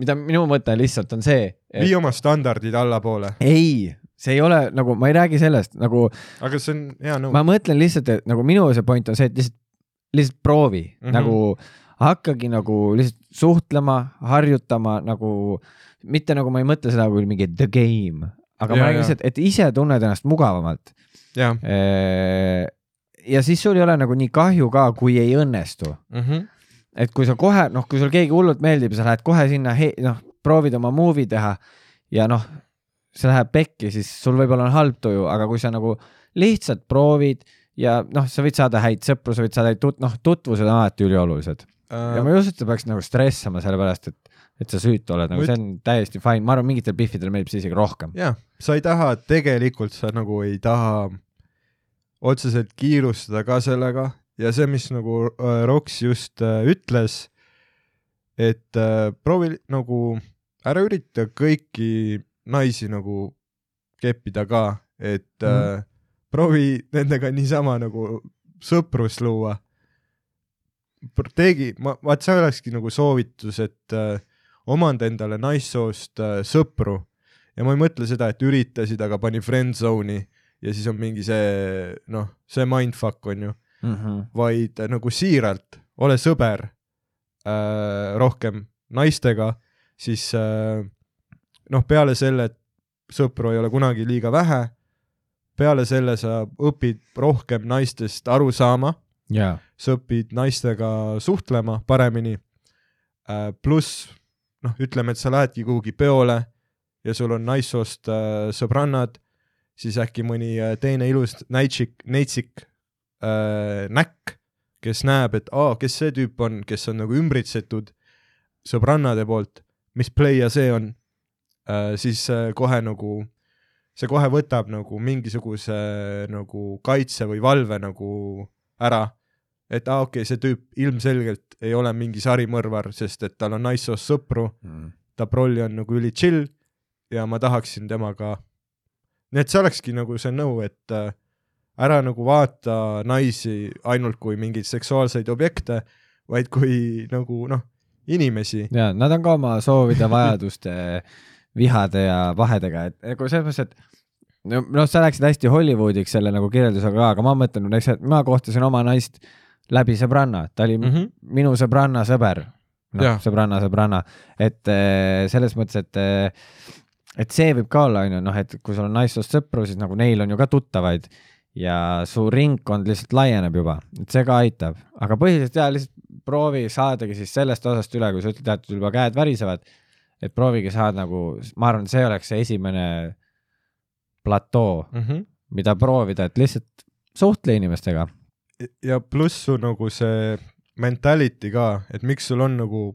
mida minu mõte lihtsalt on see, et vii oma standardid allapoole, ei, see ei ole nagu, ma ei räägi sellest nagu, aga see on hea nõu ma mõtlen lihtsalt, et nagu minu see point on see, et lihtsalt, lihtsalt proovi mm. -hmm. nagu hakkagi nagu lihtsalt suhtlema, harjutama nagu, mitte nagu ma ei mõtle seda kui mingi the game, aga ja, ma räägin lihtsalt, et ise tunned ennast mugavamalt. Jah. Ja siis sul ei ole nagu nii kahju ka, kui ei õnnestu. Mm -hmm. et kui sa kohe noh, kui sul keegi hullult meeldib ja sa lähed kohe sinna, noh, proovid oma movie teha ja noh, see läheb pekki, siis sul võib-olla on halb tuju, aga kui sa nagu lihtsalt proovid ja noh, sa võid saada häid sõpru, sa võid saada häid tut-, noh, tutvused on alati üliolulised. Ja ma ei usu, et sa peaks nagu stressama sellepärast, et, et sa süütu oled, nagu Võid- see on täiesti fine, ma arvan, mingitel pihvidel meeldib see isegi rohkem. jah, sa ei taha, tegelikult sa nagu ei taha otseselt kiirustada ka sellega ja see, mis nagu äh, Roks just äh, ütles, et äh, proovi nagu, ära ürita kõiki naisi nagu keppida ka, et mm. Mhm. äh, proovi nendega niisama nagu sõprust luua. tegi, ma, vaat see olekski nagu soovitus, et äh, omanda endale naissoost äh, sõpru ja ma ei mõtle seda, et üritasid, aga pani friend zone'i ja siis on mingi see noh, see mindfuck on ju, Mm -hmm. vaid äh, nagu siiralt ole sõber äh, rohkem naistega, siis äh, noh, peale selle, et sõpru ei ole kunagi liiga vähe, peale selle sa õpid rohkem naistest aru saama, jaa, sa õpid naistega suhtlema paremini äh,. pluss noh, ütleme, et sa lähedki kuhugi peole ja sul on naissoost äh, sõbrannad, siis äkki mõni äh, teine ilus näitsik, neitsik äh, näkk, kes näeb, et aa, kes see tüüp on, kes on nagu ümbritsetud sõbrannade poolt, mis pleia see on äh,, siis äh, kohe nagu, see kohe võtab nagu mingisuguse nagu kaitse või valve nagu ära et aa okei okay,, see tüüp ilmselgelt ei ole mingi sarimõrvar, sest et tal on naissoost sõpru, ta prolli on nagu üli chill ja ma tahaksin temaga, nii et see olekski nagu see nõu, et äh, ära nagu vaata naisi ainult kui mingeid seksuaalseid objekte, vaid kui nagu noh, inimesi. ja nad on ka oma soovide, vajaduste, vihade ja pahedega, et nagu selles mõttes, et no noh, sa läksid hästi Hollywoodiks selle nagu kirjeldusega ka, aga ma mõtlen näiteks, et mina kohtasin oma naist läbi sõbranna, ta oli mm. -hmm. minu sõbranna sõber, noh sõbranna sõbranna, et eh, selles mõttes, et eh, et see võib ka olla, onju, noh, et kui sul on naissoost sõpru, siis nagu neil on ju ka tuttavaid ja su ringkond lihtsalt laieneb juba, et see ka aitab, aga põhiliselt jaa, lihtsalt proovi saadagi siis sellest osast üle, kui sa ütled, et juba käed värisevad, et proovige saada nagu, ma arvan, see oleks see esimene platoo, mm. -hmm. mida proovida, et lihtsalt suhtle inimestega. ja pluss su nagu see mentality ka, et miks sul on nagu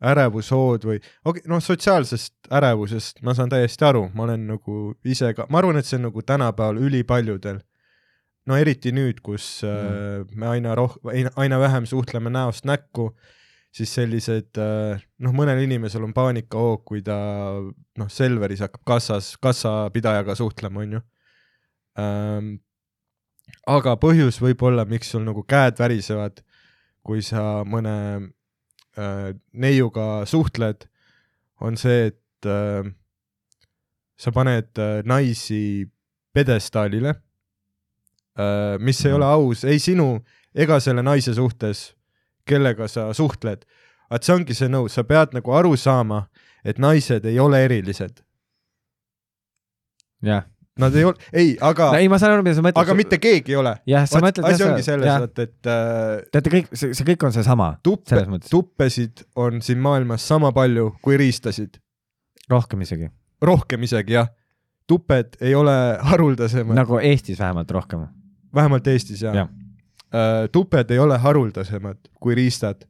ärevushood või, okei okay,, noh, sotsiaalsest ärevusest ma saan täiesti aru, ma olen nagu ise ka, ma arvan, et see on nagu tänapäeval ülipaljudel. no eriti nüüd, kus mm. äh, me aina roh-, aina vähem suhtleme näost näkku, siis sellised äh, noh, mõnel inimesel on paanikahoog, kui ta noh, Selveris hakkab kassas, kassapidajaga suhtlema, onju ähm,. aga põhjus võib olla, miks sul nagu käed värisevad, kui sa mõne äh, neiuga suhtled, on see, et äh, sa paned äh, naisi pjedestaalile äh,, mis ei ole aus ei sinu ega selle naise suhtes, kellega sa suhtled. et see ongi see nõu, sa pead nagu aru saama, et naised ei ole erilised. jah, Nad ei ole, ei, aga no ei, ma saan aru, mida sa mõtled. aga mitte keegi ei ole. jah, sa mõtled asi ongi selles, et, et äh, teate kõik, see, see kõik on seesama, tuppe tuppesid on siin maailmas sama palju kui riistasid, rohkem isegi, rohkem isegi jah. tuped ei ole haruldasemad nagu..., Eestis vähemalt rohkem. vähemalt Eestis jah Jah. ja.. tuped ei ole haruldasemad kui riistad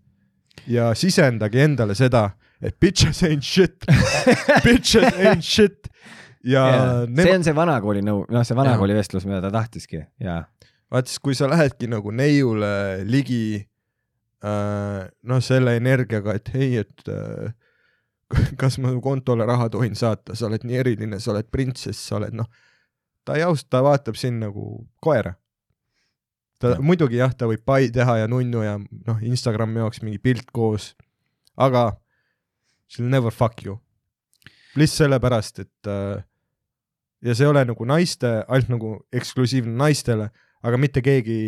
ja sisendage endale seda, et bitches ain't shit, bitches ain't shit ja need see on see vanakooli nõu, noh, see vanakooli vestlus, mida ta tahtiski ja vaat siis, kui sa lähedki nagu neiule ligi äh, noh, selle energiaga, et ei, et äh, kas ma kontole raha tohin saata, sa oled nii eriline, sa oled printsess, sa oled noh, ta ei austa, ta vaatab sind nagu koera. ta Jah. muidugi jah, ta võib pai teha ja nunnu ja noh, Instagrami jaoks mingi pilt koos, aga she'll never fuck you. lihtsalt sellepärast, et äh, ja see ei ole nagu naiste, ainult nagu eksklusiivne naistele, aga mitte keegi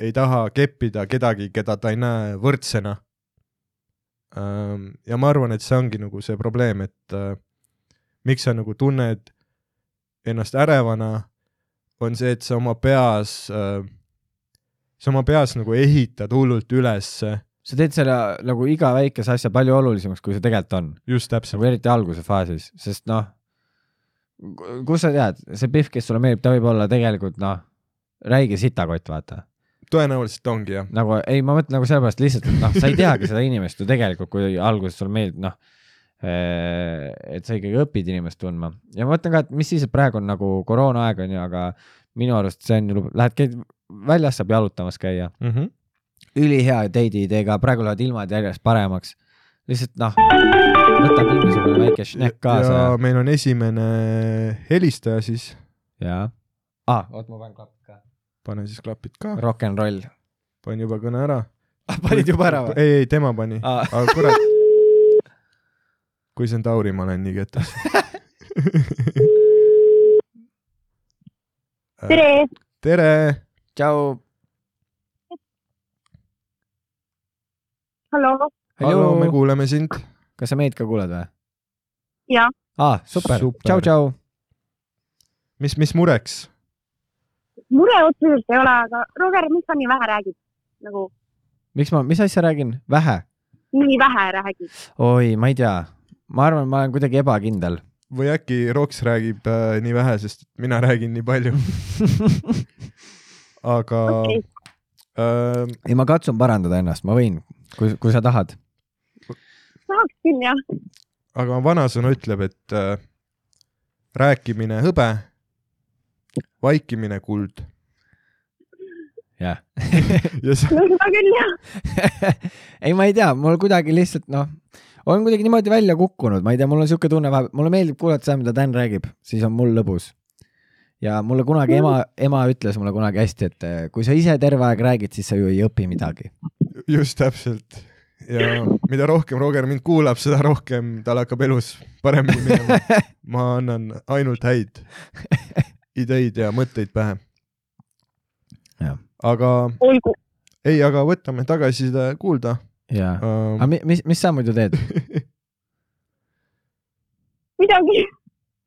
ei taha keppida kedagi, keda ta ei näe võrdsena. ja ma arvan, et see ongi nagu see probleem, et miks sa nagu tunned ennast ärevana, on see, et sa oma peas sa oma peas nagu ehitad hullult ülesse, sa teed selle nagu iga väikese asja palju olulisemaks, kui see tegelikult on, just täpselt, nagu eriti alguse faasis, sest noh, kus sa tead, see Pihv, kes sulle meeldib, ta võib olla tegelikult noh, räige sitakott, vaata. tõenäoliselt ongi jah, nagu ei, ma mõtlen nagu sellepärast lihtsalt, et noh, sa ei teagi seda inimest ju tegelikult, kui alguses sulle meeldib, noh, et sa ikkagi õpid inimest tundma ja ma mõtlen ka, et mis siis, et praegu on nagu koroonaaeg on ju, aga minu arust see on ju, lähed, käid väljas saab jalutamas käia, mm. -hmm. ülihea date'i idee ka, praegu lähevad ilmad järjest paremaks. Lihtsalt noh, võta mingisugune väike šnekk kaasa ja meil on esimene helistaja siis, ja, aa, oot, ma panen klapid ka. pane siis klapid ka, Rock n roll. panin juba kõne ära. panid juba ära või? ei, ei tema pani, aa, aga kurat. kui see on Tauri, ma olen nii ketas. tere, tere, tšau. hallo, hallo, me kuuleme sind. kas sa meid ka kuuled või? ja aa, super, Super. tšau, tšau. mis, mis mureks? mure otseselt ei ole, aga Roger, miks sa nii vähe räägid? nagu miks ma, mis asja räägin? vähe? nii vähe räägid. oi, ma ei tea, ma arvan, ma olen kuidagi ebakindel. või äkki Roks räägib äh, nii vähe, sest mina räägin nii palju, aga okei, äh, ei, ma katsun parandada ennast, ma võin, kui, kui sa tahad. Tahaks küll jah. aga vanasõna ütleb, et äh, rääkimine hõbe, vaikimine kuld jah. no seda küll jah. ei, ma ei tea, mul kuidagi lihtsalt noh, olen kuidagi niimoodi välja kukkunud, ma ei tea, mul on siuke tunne vahepeal, mulle meeldib kuulata seda, mida Dan räägib, siis on mul lõbus. ja mulle kunagi ema, ema ütles mulle kunagi hästi, et eh, kui sa ise terve aeg räägid, siis sa ju ei õpi midagi. just täpselt. Ja mida rohkem Roger mind kuulab, seda rohkem tal hakkab elus paremini minema. ma annan ainult häid ideid ja mõtteid pähe aga ei, aga võtame tagasiside kuulda ja, um, aga. mi- mis, mis sa muidu teed? midagi.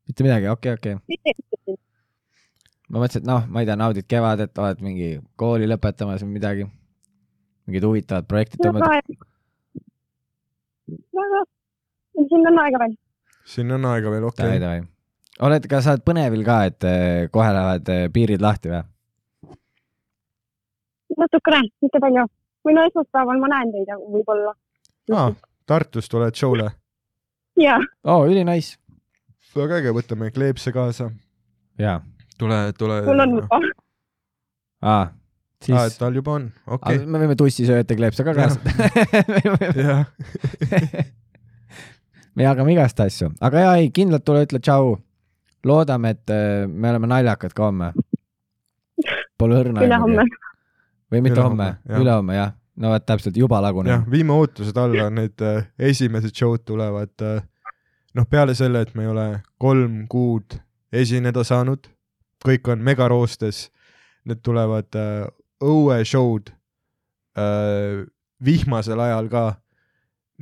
mitte midagi, okei okay,, okei okay.. ma mõtlesin, et noh, ma ei tea, naudid kevadet, oled mingi kooli lõpetamas või midagi. mingid huvitavad projektid toimuvad. väga, siin on aega veel. siin on aega veel, okei davai. oled, kas sa oled põnevil ka, et eh, kohe lähevad eh, piirid lahti või? natukene, mitte palju. või no esmaspäeval ma näen teid võib-olla. ah,. Tartust tuled show'le? ja, oo, ülinais. väga äge, võtame kleepse kaasa. jaa. tule, tule. mul on juba. aa, aa, siis et tal juba on, okei okay.. me võime tussisööjate kleepse ka kaasa. jah, me jagame igast asju, aga jaa, ei kindlalt tule, ütle tšau. loodame, et eh, me oleme naljakad ka homme. Pole õrna. ülehomme. või mitte homme, jah. ülehomme jah. no vot täpselt, juba jah laguneb., viime ootused alla, need äh, esimesed show'd tulevad äh, noh, peale selle, et me ei ole kolm kuud esineda saanud, kõik on megaroostes, need tulevad äh, õueshow'd äh, vihmasel ajal ka.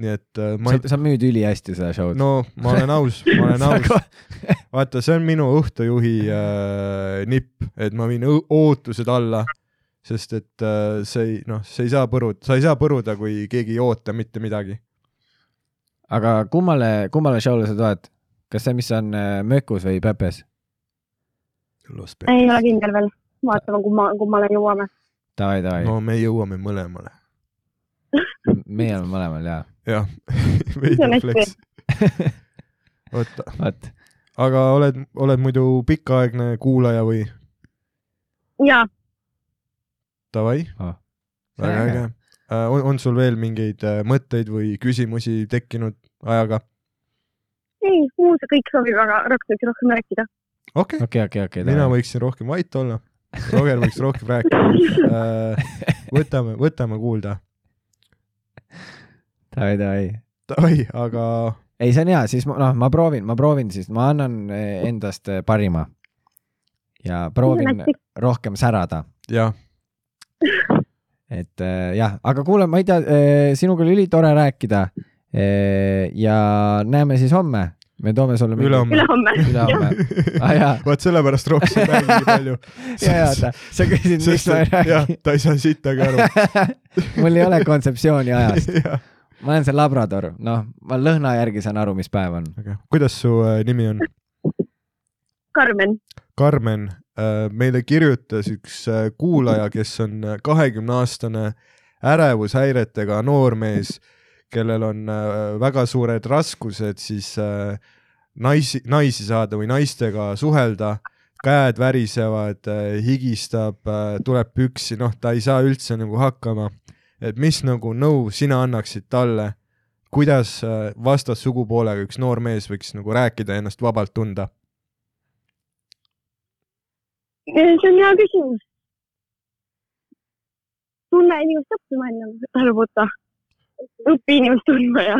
nii et äh, ma sa ei, sa müüd ülihästi seda show'd. no ma olen aus, ma olen aus, vaata, see on minu õhtujuhi äh, nipp, et ma viin ootused alla, sest et äh, see ei, noh, see ei saa põruda, sa ei saa põruda, kui keegi ei oota mitte midagi. aga kummale, kummale show'le sa tuled? kas see, mis on äh, Mökus või Pepes? ei ole kindel veel. vaatame, kumma, kummale jõuame. Davai, davai no me jõuame mõlemale. meie oleme mõlemal jaa. jah, See on veider flex. oota, aga oled, oled muidu pikaaegne kuulaja või? ja, Davai, Oh. väga äge. on, on sul veel mingeid äh, mõtteid või küsimusi tekkinud ajaga? ei, muu see kõik sobib, aga Roks võiks rohkem rääkida. okei, okei, okei, okei. mina võiksin rohkem vait olla. Roger võiks rohkem rääkida. võtame, võtame kuulda. davai, davai. Davai, aga ei, see on hea, siis ma, noh, ma proovin, ma proovin siis, ma annan eh, endast eh, parima. ja proovin rohkem särada, jah, et eh, jah, aga kuule, ma ei tea, sinuga oli ülitore rääkida. ja näeme siis homme, me toome sulle. Ülehomme. ülehomme. ülehomme, ah, vot sellepärast Roks ei räägi nii palju. ja, ja oota, sa küsid, miks ma ei räägi., ta ei saa sittagi aru. mul ei ole kontseptsiooni ajast, ma olen see labrador, noh, ma lõhna järgi saan aru, mis päev on. aga kuidas su äh, nimi on? Karmen, Karmen, meile kirjutas üks äh, kuulaja, kes on kahekümne aastane ärevushäiretega noormees, kellel on äh, väga suured raskused siis äh, naisi, naisi saada või naistega suhelda, käed värisevad, higistab, tuleb püksi, noh, ta ei saa üldse nagu hakkama. et mis nagu nõu sina annaksid talle, kuidas äh, vastassugupoolega üks noor mees võiks nagu rääkida ja ennast vabalt tunda? see on hea küsimus. tunne inimest õppima enne, ära võta. Õpi inimest tundma ja.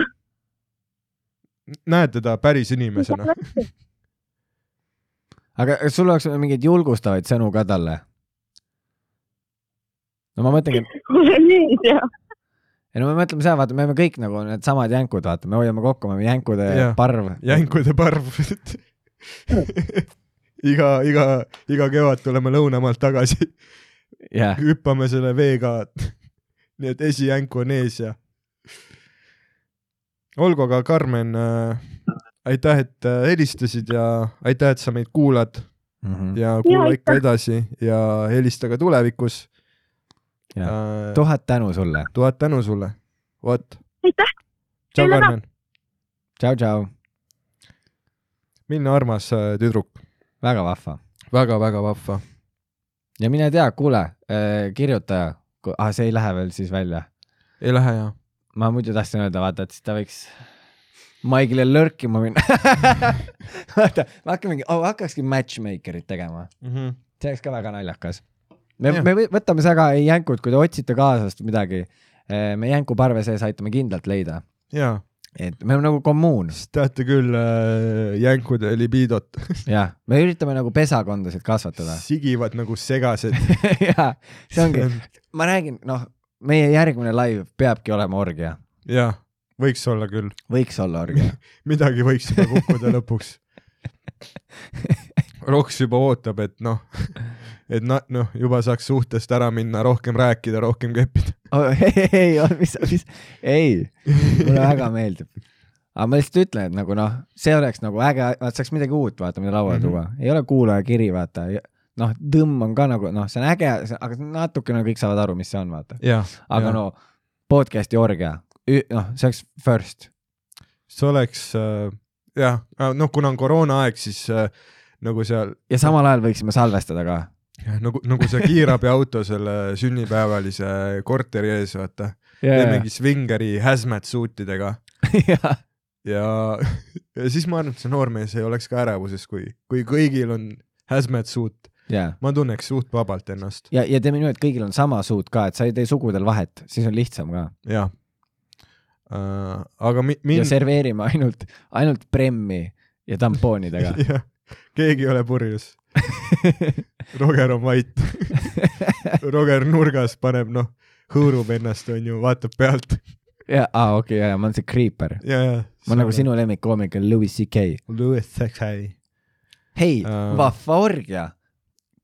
näed teda päris inimesena? aga sul oleks mingeid julgustavaid sõnu ka talle? no ma mõtlengi, mulle meeldib ja. ei no me mõtleme seda, vaata, me oleme kõik nagu needsamad jänkud, vaata, me hoiame kokku, me oleme jänkude Jah. parv. jänkude parv. iga, iga, iga kevad tuleme lõunamaalt tagasi, jah, hüppame selle veega. nii et esijänku on ees ja. olgu, aga Karmen äh,, aitäh, et äh, helistasid ja aitäh, et sa meid kuulad Mhm. ja kuula Ja, ikka edasi ja helista ka tulevikus. Jah. tuhat tänu sulle, tuhat tänu sulle, vot. aitäh, tšau. Karmen. tšau, tšau, milline armas äh, tüdruk väga, väga vahva. väga-väga vahva. ja mine tea, kuule, kirjutaja, ah see ei lähe veel siis välja. ei lähe ja? Ma muidu tahtsin öelda, vaata, et siis ta võiks Maigile lörkima minna. vaata, me hakkamegi oh,, hakkakski matchmaker'it tegema, see oleks ka väga naljakas. me Jah., me võ- võtame seda ka, ei jänkud, kui te otsite kaasast midagi, me jänkuparve sees aitame kindlalt leida, jaa, et me oleme nagu kommuun, teate küll äh, jänkude libidot. jah, me üritame nagu pesakondasid kasvatada. sigivad nagu segased. jaa, see ongi, ma räägin, noh, meie järgmine live peabki olema orgia, jah, võiks olla küll, võiks olla orgia. midagi võiks juba kukkuda lõpuks. Roks juba ootab, et noh, et noh, juba saaks suhtest ära minna, rohkem rääkida, rohkem keppida. Oh, ei, ei, mis, mis, ei, mulle väga meeldib. aga ma lihtsalt ütlen, et nagu noh, see oleks nagu äge, vaat saaks midagi uut vaata, mida lauale Mhm. tuua, ei ole kuulajakiri, vaata, noh, tõmm on ka nagu noh, see on äge, aga natukene kõik saavad aru, mis see on, vaata. aga Jah. no podcast'i orgia, noh, see oleks first. see oleks äh, jah, noh, kuna on koroonaaeg, siis äh, nagu seal ja samal ajal võiksime salvestada ka. nagu, nagu see kiirabiauto selle sünnipäevalise korteri ees, vaata. teemegi svingeri hazmat suutidega jah, ja, ja siis ma arvan, et see noormees ei oleks ka ärevuses, kui, kui kõigil on hazmat suut, ja, ma tunneks suht vabalt ennast, ja, ja teeme nii, et kõigil on sama suut ka, et sa ei tee sugudel vahet, siis on lihtsam ka. jah uh,. aga mi-, ja mind, serveerime ainult, ainult premmi ja tampoonidega. jah, keegi ei ole purjus, Roger on vait. Roger nurgas paneb, noh, hõõrub ennast, onju, vaatab pealt ja, aa okei okay,, ja, ja ma olen see creeper. ja, ja. ma nagu sinu lemmikkoomik on Louis CK. Louis Saxay. hei uh..., vahva orgia.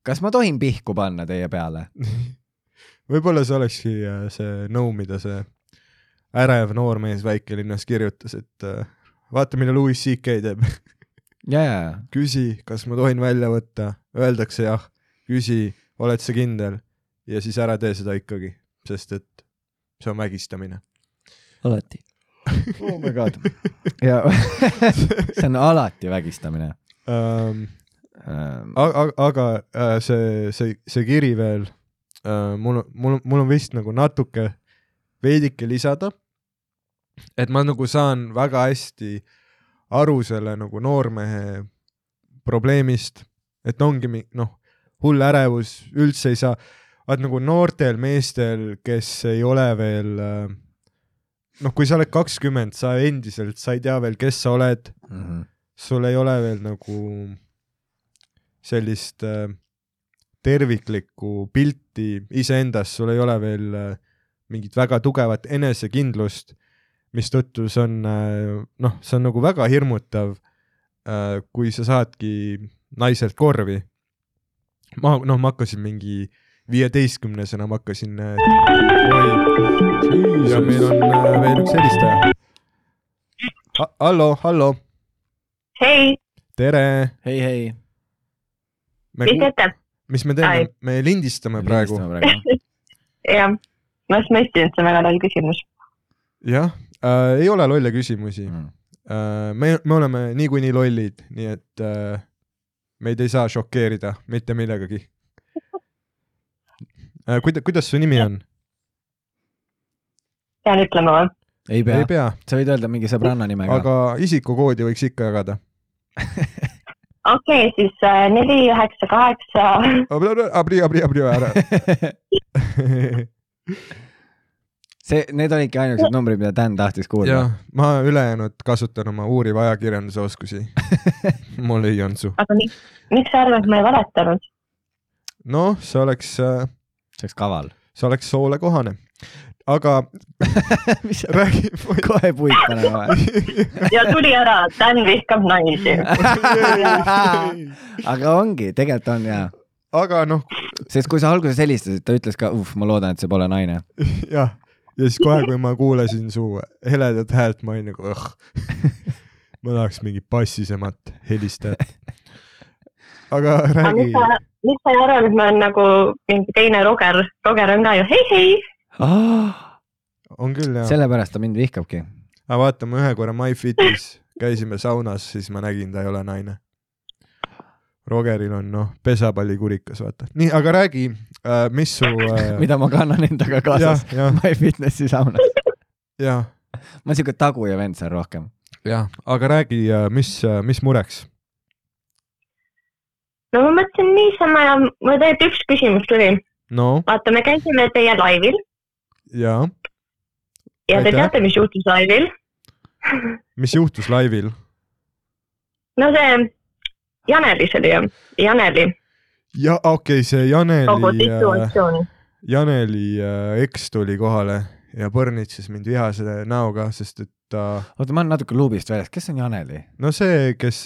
Kas ma tohin pihku panna teie peale? võib-olla see olekski äh, see nõu, mida see ärev noormees väikelinnas kirjutas, et äh, vaata, mida Louis CK teeb. ja, ja, küsi, kas ma tohin välja võtta, öeldakse jah, küsi, oled sa kindel ja siis ära tee seda ikkagi, sest et see on vägistamine. alati. oh my god. ja see on alati vägistamine um,. aga, aga äh, see, see, see kiri veel äh,, mul, mul, mul on vist nagu natuke veidike lisada. et ma nagu saan väga hästi aru selle nagu noormehe probleemist, et ongi noh, hull ärevus, üldse ei saa, vaat nagu noortel meestel, kes ei ole veel äh, noh, kui sa oled kakskümmend, sa endiselt, sa ei tea veel, kes sa oled Mm -hmm. sul ei ole veel nagu sellist äh, terviklikku pilti iseendast, sul ei ole veel äh, mingit väga tugevat enesekindlust, mistõttu see on äh, noh, see on nagu väga hirmutav äh,, kui sa saadki naiselt korvi. ma noh, ma hakkasin mingi viieteistkümnesena, ma hakkasin äh,, oi, ja meil on äh, veel üks helistaja. hallo, hallo, hei, tere hei, hei. Me mis ette? mis me teeme me lindistame praegu. jah, ma just mõtlesin, et see on väga loll küsimus. jah äh,, ei ole lolle küsimusi Mm. äh,. me, me oleme niikuinii lollid, nii et äh, meid ei saa šokeerida mitte millegagi äh,. kuida-, kuidas su nimi on? pean ütlema või? ei pea ei, pea, sa võid öelda mingi sõbranna nimega. aga isikukoodi võiks ikka jagada. okei okay,, siis äh, neli, üheksa, kaheksa. abri, abri, abri ära. see, need olidki ainukesed numbrid, mida Dan tahtis kuulda jah., ma ülejäänud kasutan oma uuriva ajakirjanduse oskusi. mul ei olnud su. aga miks, miks sa arvad, et ma ei valetanud? noh, see oleks, see oleks kaval. see oleks soole kohane. Aga mis räägi. kohe puid panema või? ja tuli ära, Dan vihkab naisi. aga ongi, tegelikult on jaa. aga noh, sest kui sa alguses helistasid, ta ütles ka, uh, ma loodan, et see pole naine. jah, ja siis kohe, kui ma kuulasin su heledat häält, ma olin nagu õh. ma tahaks mingit bassisemat helistajat. aga räägi miks, sa, miks sa et ma olen nagu mingi teine Roger, Roger on ka ju hei, hei. On küll jah. sellepärast ta mind vihkabki. aga vaata, ma ühe korra MyFitis käisime saunas, siis ma nägin, ta ei ole naine. Rogeril on noh, pesapallikurikas, vaata. nii, aga räägi äh,, mis su äh. mida ma kannan endaga kaasas,. MyFitnessi saunas. jah, ma olen siuke taguja vend seal rohkem. jah, aga räägi, mis, mis mureks? no ma mõtlesin niisama ja mul tegelikult üks küsimus tuli. no vaata, me käisime teie laivil ja, ja te teate, mis juhtus laivil? mis juhtus laivil? no see Janelis oli ju, Janeli ja okei okay,, see kogu Janeli, situatsioon. Janeli äh, eks tuli kohale ja põrnitses mind vihase näoga, sest et ta, oota, ma olen natuke luubist väljas, kes on Janeli? no see, kes,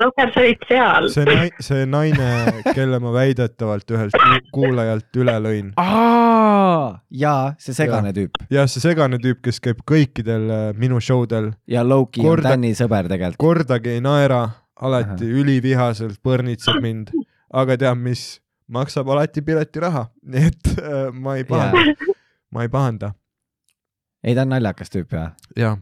Roger, sa olid seal. see nai-, see naine, kelle ma väidetavalt ühelt ku- kuulajalt üle lõin. jaa, see segane tüüp. Jah, see segane tüüp, kes käib kõikidel äh, minu show del, ja Loki on Korda- Tänni sõber tegelikult. kordagi ei naera, alati ülivihaselt põrnitseb mind, aga tead mis, maksab alati piletiraha, nii et äh, ma ei pahanda, ma ei pahanda. ei, ta on naljakas tüüp jah. jah,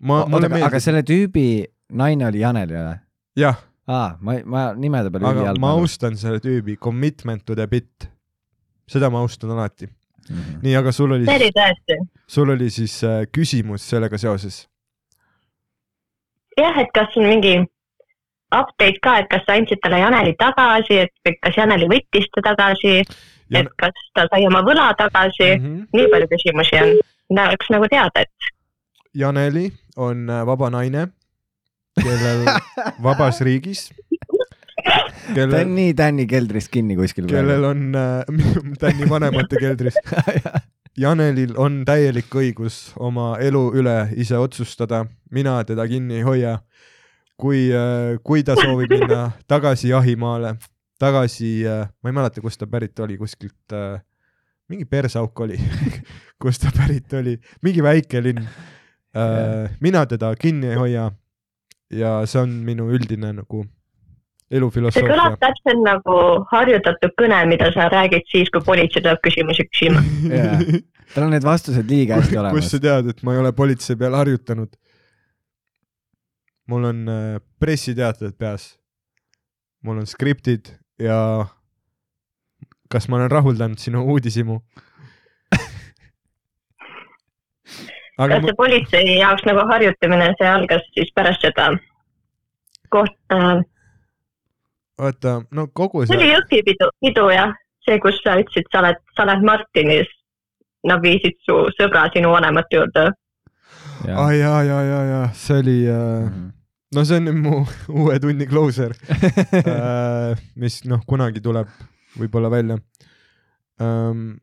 ma, mulle aga meeldib, selle tüübi naine oli Janel või? jah, aa, ma, ma nimede peale aga ma austan selle tüübi. Commitment to the bit. seda ma austan alati. Mhm. nii, aga sul oli see, oli tõesti. sul oli siis äh, küsimus sellega seoses? jah, et kas on mingi update ka, et kas sa andsid talle Janeli tagasi, et kas Janeli võttis ta tagasi, Jan- et kas ta sai oma võla tagasi mm. -hmm. nii palju küsimusi on. tahaks nagu teada, et Janeli on äh, vaba naine, kellel vabas riigis, ta kellel on, nii Tänni keldris kinni kuskil kellel on äh, Tänni vanemate keldris. Janelil on täielik õigus oma elu üle ise otsustada, mina teda kinni ei hoia. kui, kui ta soovib minna tagasi jahimaale, tagasi, ma ei mäleta, kust ta pärit oli, kuskilt, mingi persauk oli, kust ta pärit oli, mingi väike linn. mina teda kinni ei hoia. ja see on minu üldine nagu see kõlab elufilosoofia. täpselt nagu harjutatud kõne, mida sa räägid siis, kui politsei tuleb küsimusi küsima. Jaa. tal on need vastused liiga hästi kust olemas sa. tead, et ma ei ole politsei peal harjutanud? mul on äh, pressiteated peas, mul on skriptid ja kas ma olen rahuldanud sinu uudishimu? aga kas see politsei jaoks nagu harjutamine, see algas siis pärast seda koht äh,, vaata, no kogu see oli see, Jõhvi pidu, pidu jah, see, kus sa ütlesid, sa oled, sa oled Martinis. Nad viisid su sõbra sinu vanemate juurde. aa jaa, jaa, jaa, jaa, see oli äh,, Mhm. no see on nüüd mu uue tunni closer äh,, mis noh, kunagi tuleb võib-olla välja ähm,.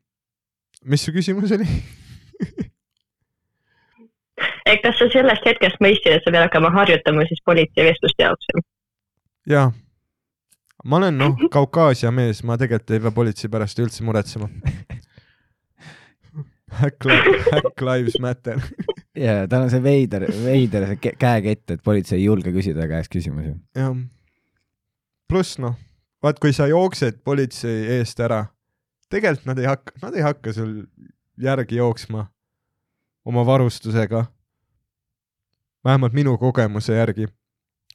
mis su küsimus oli? kas sa sellest hetkest mõistsid, et sa pead hakkama harjutama siis politseivestluste jaoks? jaa, ma olen noh, Kaukaasia mees, ma tegelikult ei pea politsei pärast üldse muretsema. Hack, li- hack lives matter. ja tal on see veider, veider see kä- käekett, et politsei ei julge küsida käest küsimusi. jah. pluss noh, vaat kui sa jooksed politsei eest ära, tegelikult nad ei hakka, nad ei hakka sul järgi jooksma oma varustusega. vähemalt minu kogemuse järgi,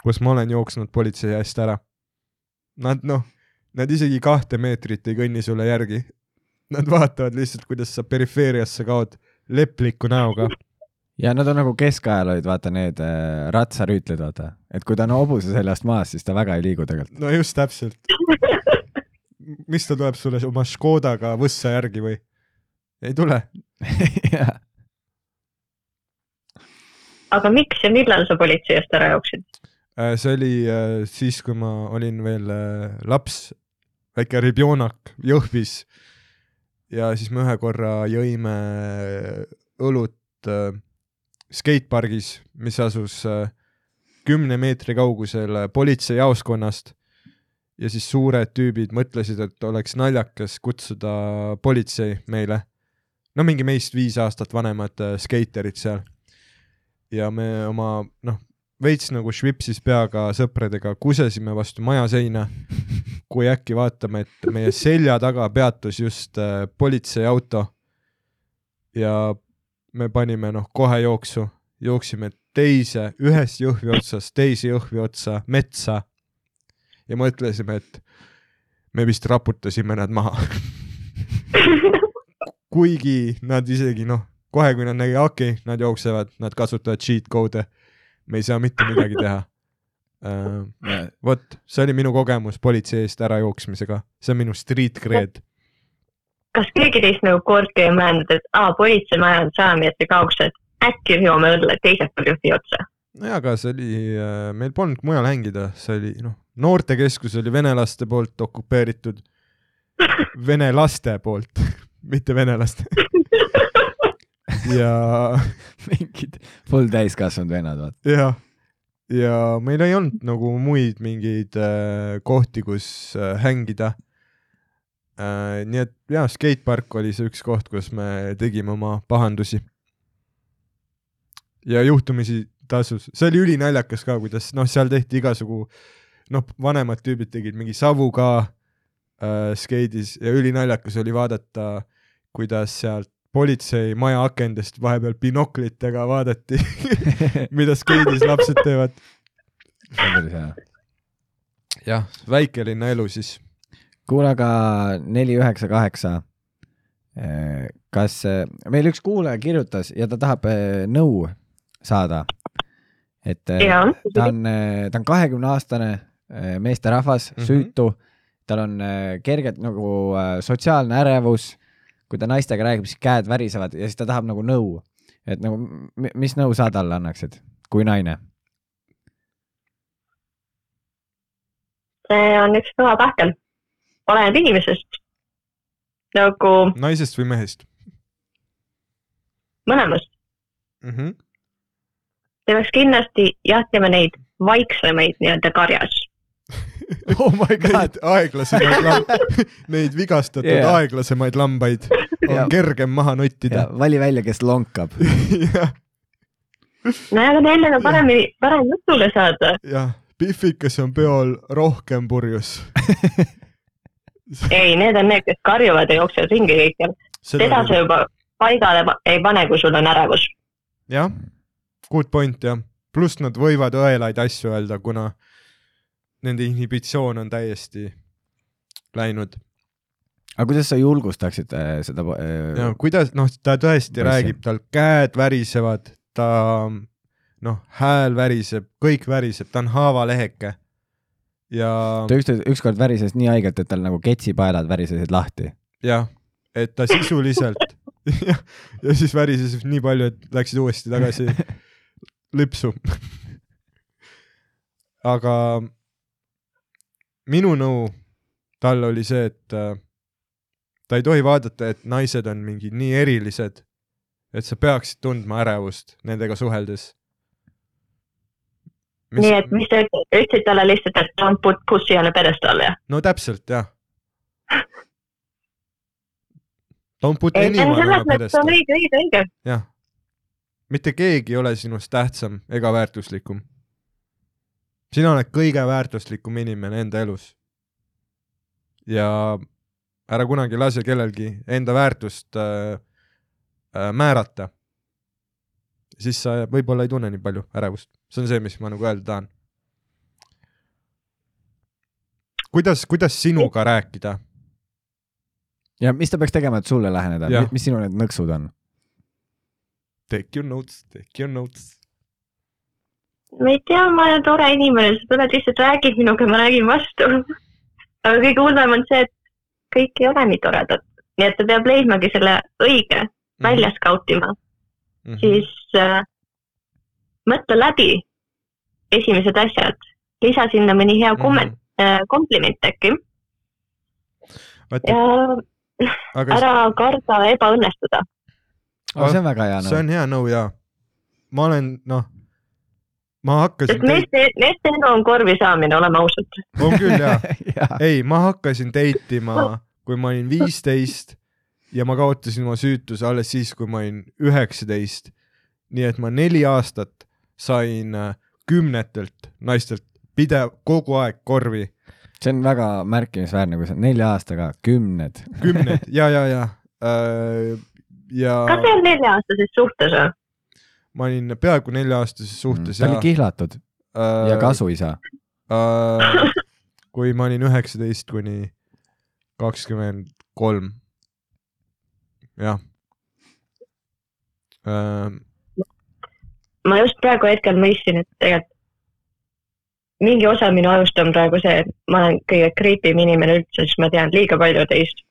kus ma olen jooksnud politsei eest ära. Nad noh, nad isegi kahte meetrit ei kõnni sulle järgi. Nad vaatavad lihtsalt, kuidas sa perifeeriasse kaod lepliku näoga. ja nad on nagu keskajal olid, vaata need äh, ratsarüütlid, vaata, et kui ta on hobuse seljast maas, siis ta väga ei liigu tegelikult. no just täpselt. mis ta tuleb sulle oma Škodaga võssa järgi või? ei tule. aga miks ja millal sa politsei eest ära jooksid? Äh, see oli äh, siis, kui ma olin veel äh, laps, väike ribjonak Jõhvis. ja siis me ühe korra jõime õlut skatepargis, mis asus kümne meetri kaugusel politseijaoskonnast. ja siis suured tüübid mõtlesid, et oleks naljakas kutsuda politsei meile. no mingi meist viis aastat vanemad skeiterid seal. ja me oma noh, veits nagu švipsis peaga sõpradega kusesime vastu maja seina, kui äkki vaatame, et meie selja taga peatus just äh, politseiauto. ja me panime noh kohe jooksu, jooksime teise, ühest jõhvi otsast teise jõhvi otsa metsa ja mõtlesime, et me vist raputasime nad maha. kuigi nad isegi noh, kohe kui nad nägid, okay,, nad jooksevad, nad kasutavad cheat code'e, me ei saa mitte midagi teha uh,. vot, see oli minu kogemus politsei eest ära jooksmisega, see on minu street cred. kas keegi teist nagu kordki ei mõelnud, et aa, politseimaja on saja meetri kaugusel, äkki joome õlle teiselt poolt Jõhvi otsa? nojah, aga see oli, meil polnud mujal hängida, see oli noh, noortekeskus oli venelaste poolt okupeeritud, vene laste poolt, mitte venelaste. ja, mingid full täiskasvanud vennad, vaata. jah, ja meil ei olnud nagu muid mingeid äh, kohti, kus äh, hängida äh,. nii et jaa, skatepark oli see üks koht, kus me tegime oma pahandusi. ja juhtumisi tasus, see oli ülinaljakas ka, kuidas noh, seal tehti igasugu noh, vanemad tüübid tegid mingi savu ka äh, skeidis ja ülinaljakas oli vaadata, kuidas sealt politseimaja akendest vahepeal binoklitega vaadati, mida skeidis lapsed teevad. see on päris hea. jah, väikelinna elu siis. kuule, aga neli, üheksa, kaheksa. kas eh, meil üks kuulaja kirjutas ja ta tahab eh, nõu saada? et eh, Jaa, ta on, ta on kahekümne aastane eh, meesterahvas mm. -hmm. süütu, tal on eh, kergelt nagu eh, sotsiaalne ärevus. Kui ta naistega räägib, siis käed värisevad ja siis ta tahab nagu nõu. et nagu, mis nõu sa talle annaksid, kui naine? see on üks kõva pähkel. oleneb inimesest. nagu naisest või mehest mõlemast. mm? -hmm. te peaks kindlasti jahtima neid vaiksemaid nii-öelda karjas. oh my Neid aeglasemaid lamb-, neid vigastatud yeah. aeglasemaid lambaid on Jaa. kergem maha nottida. vali välja, kes lonkab. jah, nojah, aga neil on paremini, parem jutule saada. jah, Pihvikas on peol rohkem purjus. ei, need on need, kes karjuvad ja jooksevad ringi kõikjal. seda sa juba paigale pa- ei pane, kui sul on ärevus. jah, good point jah, pluss nad võivad õelaid asju öelda, kuna nende inhibitsioon on täiesti läinud aga kuidas sa julgustaksid äh, seda äh, ja kuidas, noh, ta tõesti Poissi. räägib, tal käed värisevad, ta noh, hääl väriseb, kõik väriseb, ta on haavaleheke. ja ta ükskord, ükskord värises nii haigelt, et tal nagu ketsipaelad värisesid lahti. jah, et ta sisuliselt jah, ja siis värises nii palju, et läksid uuesti tagasi lipsu. aga minu nõu talle oli see, et äh, ta ei tohi vaadata, et naised on mingi nii erilised, et sa peaksid tundma ärevust nendega suheldes. nii et mis sa ütlesid, ütlesid talle lihtsalt, et don't put pussy on a pedestal jah? no täpselt jah. Don't put anyone on a pedestal, õige, õige, õige. jah. mitte keegi ei ole sinust tähtsam ega väärtuslikum. Sina oled kõige väärtuslikum inimene enda elus. ja ära kunagi lase kellelgi enda väärtust äh, äh, määrata. siis sa võib-olla ei tunne nii palju ärevust, see on see, mis ma nagu öelda tahan. kuidas, kuidas sinuga rääkida? ja mis ta peaks tegema, et sulle läheneda mis sinu need nõksud on? Take your notes, take your notes. Ma ei tea, ma olen tore inimene, sa tuled lihtsalt räägid minuga, ma räägin vastu. aga kõige hullem on see, et kõik ei ole nii toredad, nii et ta peab leidmagi selle õige, Mhm. välja skautima, mm. -hmm. siis äh, mõtle läbi esimesed asjad, lisa sinna mõni hea komment Mhm. mm, -hmm. kompliment äkki ja aga ära karda ebaõnnestuda. see on väga hea see nõu. on hea nõu jaa. ma olen, noh, ma hakkasin sest, meeste, meeste elu on korvi saamine, oleme ausad. on küll jaa, jaa, ei, ma hakkasin date ima, kui ma olin viisteist ja ma kaotasin oma süütuse alles siis, kui ma olin üheksateist. nii et ma neli aastat sain äh, kümnetelt naistelt pidev, kogu aeg korvi, see on väga märkimisväärne, kui sa nelja aastaga kümned. kümned ja, ja, ja äh,. ja kas see on nelja-aastases suhtes või? Ma olin peaaegu nelja-aastases suhtes ta ja oli kihlatud äh, ja kasuisa. äh, kui ma olin üheksateist kuni kakskümmend kolm. jah äh,. ma just praegu hetkel mõistsin, et tegelikult mingi osa minu ajust on praegu see, et ma olen kõige creepy im inimene üldse, sest ma tean liiga palju teist.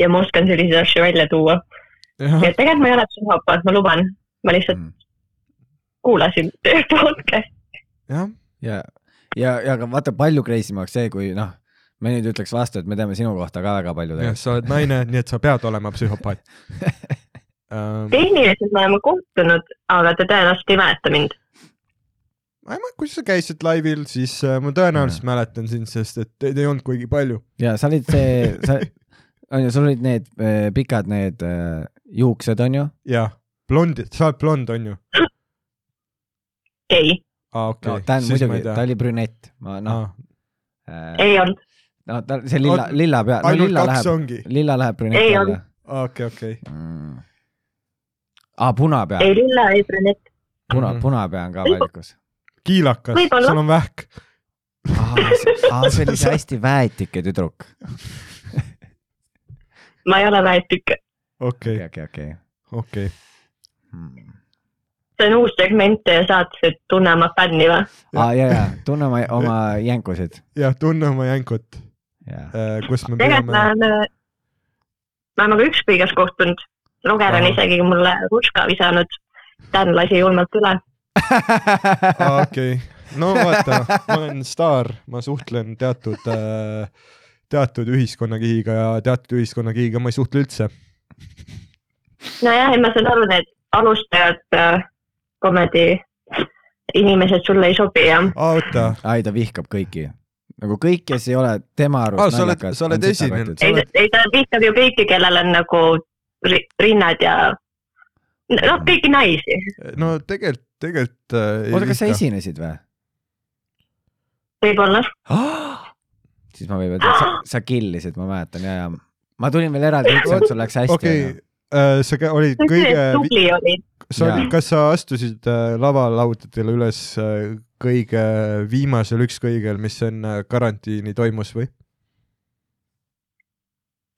ja ma oskan selliseid asju välja tuua. et tegelikult ma ei ole psühhopaat, ma luban, ma lihtsalt Mm. kuulasin teie podcast'i. jah, ja, ja, ja aga vaata, palju crazy maks see, kui noh, me nüüd ütleks vastu, et me teame sinu kohta ka väga palju jah, sa oled naine, nii et sa pead olema psühhopaat ähm,. tehniliselt me oleme kohtunud, aga te tõenäoliselt ei mäleta mind. ma ei mäleta, kui sa käisid laivil, siis äh, ma tõenäoliselt mäletan sind, sest et teid ei olnud kuigi palju. ja sa olid see, sa, on ju, sul olid need äh, pikad need äh, juuksed, on ju? jah, blondid, sa oled blond, on ju? ei, aa, okei no ta on siis ma muidugi ta oli brünett, ma noh äh, ei olnud. no ta, see lilla lilla pea, no lilla läheb, ongi, lilla läheb brüneti Ei alla. okei, okei. mm.. aa, punapea, ei lilla, ei brünett. puna Mhm., punapea on ka valikus. kiilakas, sul on vähk. aa, see oli see hästi väetike tüdruk. ma ei ole väetik. okei, okei, okei, okei. okei. see on uus segment teie saates, et tunne oma fänni või? aa, ja, ja tunne oma, oma jänkusid. jah, tunne oma jänkut, ja, kus me tegelikult me oleme, me oleme ka ükskõiges kohtunud. Roger on isegi mulle ruska visanud. Dan lasi julmalt üle. okei, no vaata, ma olen staar, ma suhtlen teatud, teatud ühiskonnakihiga ja teatud ühiskonnakihiga ma ei suhtle üldse. nojah, ma saan aru, need alustajad äh, komedi inimesed sulle ei sobi ja aa, oota, ai, ta vihkab kõiki. nagu kõik, kes ei ole tema arust sa oled- sa oled esinenud. Sa ei ei ta vihkab ju kõiki, kellel on nagu ri- rinnad ja noh, kõiki naisi. no tegelikult, tegelikult äh, oota, kas sa esinesid või? võib-olla. siis ma võin öelda, et sa, sa killisid, ma mäletan ja, ja ma tulin veel eraldi, ütlesin, et sul läks hästi onju., sa kä- olid kõige, tubli oli. sa olid, kas sa astusid äh, lavalaudadele üles äh, kõige viimasel ükskõigel, mis enne karantiini toimus või?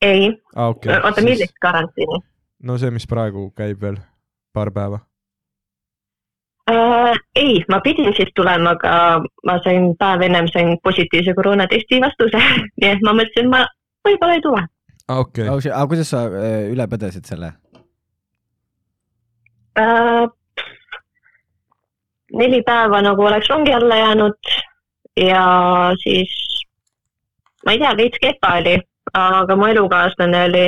ei, aa, okei. oota, millist karantiini no see, mis praegu käib veel paar päeva. äh,? ei, ma pidin siis tulema, aga ma sain päev ennem sain positiivse koroonatesti vastuse, nii et ma mõtlesin, ma võib-olla ei tule. aa, okei. oh,. aga kuidas sa äh, üle põdesid selle? äh,. neli päeva nagu oleks rongi alla jäänud ja siis ma ei tea, veits kehva oli, aga mu elukaaslane oli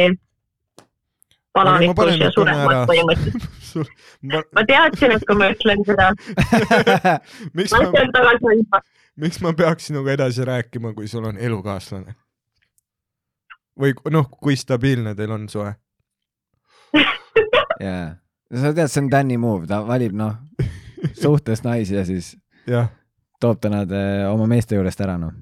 palavikus ja suremas põhimõtteliselt. ma, ma teadsin, et kui ma ütlen seda, miks ma ma, ütlen tagasi miks ma peaks sinuga edasi rääkima, kui sul on elukaaslane? Või noh, kui stabiilne teil on suhe? jaa, sa tead, see on Danny move, ta valib noh, suhtes naisi ja siis jah, toob ta nad äh, oma meeste juurest ära noh.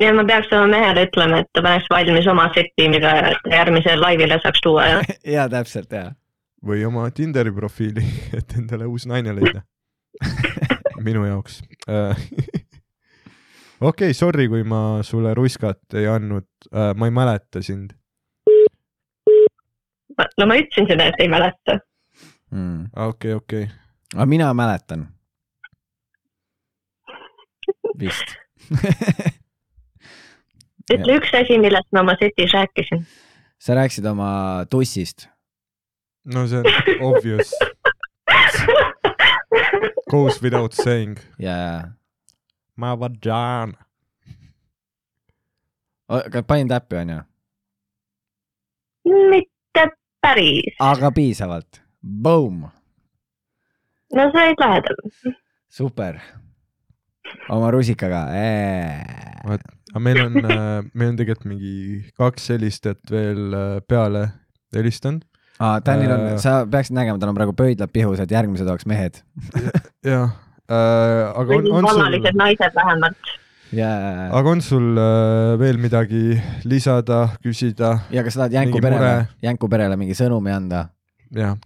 ja ma peaks oma mehele ütlema, et ta paneks valmis oma seti, mida järgmisele laivile saaks tuua ja jaa, täpselt jaa. või oma Tinderi profiili, et endale uus naine leida. minu jaoks. okei, sorry, kui ma sulle ruskat ei andnud, ma ei mäleta sind. no ma ütlesin seda, et ei mäleta. Mm. okei, okei. aga mina mäletan. vist. ütle üks asi, millest ma oma setis rääkisin. sa rääkisid oma tussist. no see on obvious, goes without saying. ja, ma vajan. aga panin täppi onju, mitte päris, aga piisavalt. Boom, no sa olid lähedal. super. oma rusikaga. aga meil on, meil on tegelikult mingi kaks helistajat veel äh, peale helistanud. aa, Danil on Äh., sa peaksid nägema, tal on praegu pöidlad pihus, et järgmised oleks mehed. jah äh,, aga on, on sul vallalised, naised vähemalt. ja, aga on sul äh, veel midagi lisada, küsida? ja kas sa tahad Jänku mingi perele Jänku perele mingi sõnumi anda? jah,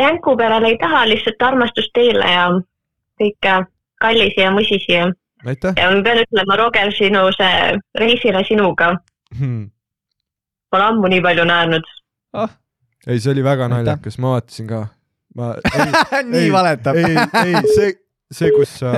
Jänku perele ei taha lihtsalt armastust teile ja kõike kallisi ja musisi ja, aitäh ja ma pean ütlema, Roger, sinu see reisile sinuga hmm.. pole ammu nii palju näinud. oh, ei, see oli väga naljakas, ma vaatasin ka. Ma, ei, nii Ei, valetab. ei, ei see, see, kus sa,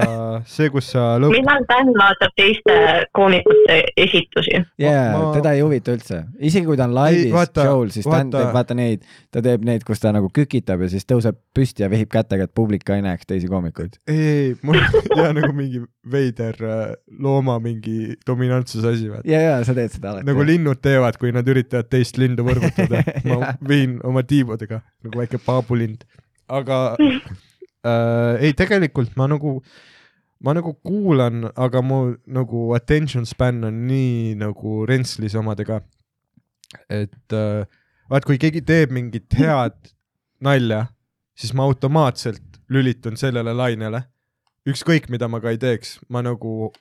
see, kus sa lõpp, millal Dan vaatab teiste koomikute esitusi? jaa ma-, teda ei huvita üldse, isegi kui ta on laivis show'l, siis ta vaata- teeb vaata neid, ta teeb neid, kus ta nagu kükitab ja siis tõuseb püsti ja vehib kätega, et publik ka ei näeks teisi koomikuid. ei, ei, mul ja nagu mingi veider äh, looma mingi dominantsuse asi, vaata. ja, ja sa teed seda alati. nagu linnud teevad, kui nad üritavad teist lindu võrgutada. ma viin oma tiibadega nagu väike paabulind, aga äh,. ei, tegelikult ma nagu, ma nagu kuulan, aga mu nagu attention span on nii nagu rentslis omadega. et äh, vaat, kui keegi teeb mingit head nalja, siis ma automaatselt lülitun sellele lainele. ükskõik, mida ma ka ei teeks, ma nagu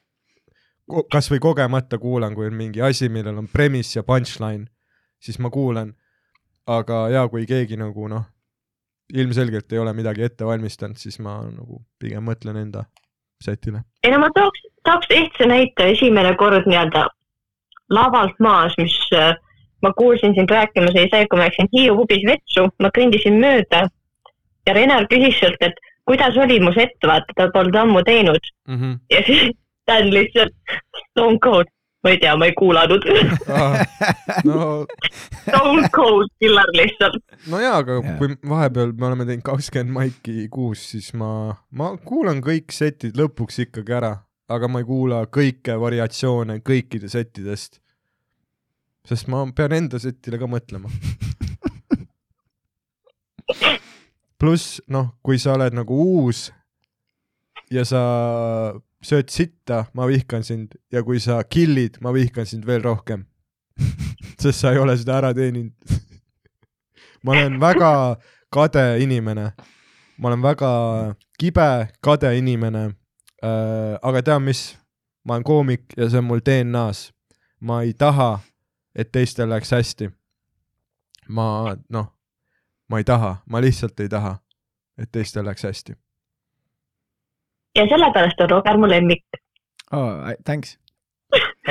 kasvõi kogemata kuulan, kui on mingi asi, millel on premise ja punchline, siis ma kuulan. aga ja kui keegi nagu noh, ilmselgelt ei ole midagi ette valmistanud, siis ma nagu pigem mõtlen enda setile. ei no ma tooks, tooks lihtsa näite, esimene kord nii-öelda lavalt maas, mis äh, ma kuulsin sind rääkimas, oli see, kui ma läksin Hiiu pubis vetsu, ma kõndisin mööda ja Renar küsis sult, et kuidas oli mu sett, vaata, ta polnud ammu teinud mm. -hmm. ja siis Dan lihtsalt stone cold, ma ei tea, ma ei kuulanud no, stone cold killer lihtsalt. no jaa, aga yeah. kui vahepeal me oleme teinud kakskümmend maiki kuus, siis ma, ma kuulan kõik setid lõpuks ikkagi ära, aga ma ei kuula kõike variatsioone kõikide settidest. sest ma pean enda setile ka mõtlema. pluss noh, kui sa oled nagu uus ja sa sööd sitta, ma vihkan sind ja kui sa kill'id, ma vihkan sind veel rohkem. sest sa ei ole seda ära teeninud. ma olen väga kade inimene, ma olen väga kibe, kade inimene äh,. aga tead mis, ma olen koomik ja see on mul DNA-s. ma ei taha, et teistel läheks hästi. ma noh, ma ei taha, ma lihtsalt ei taha, et teistel läheks hästi. Ja sellepärast on Roger mu lemmik. oh,. Thanks.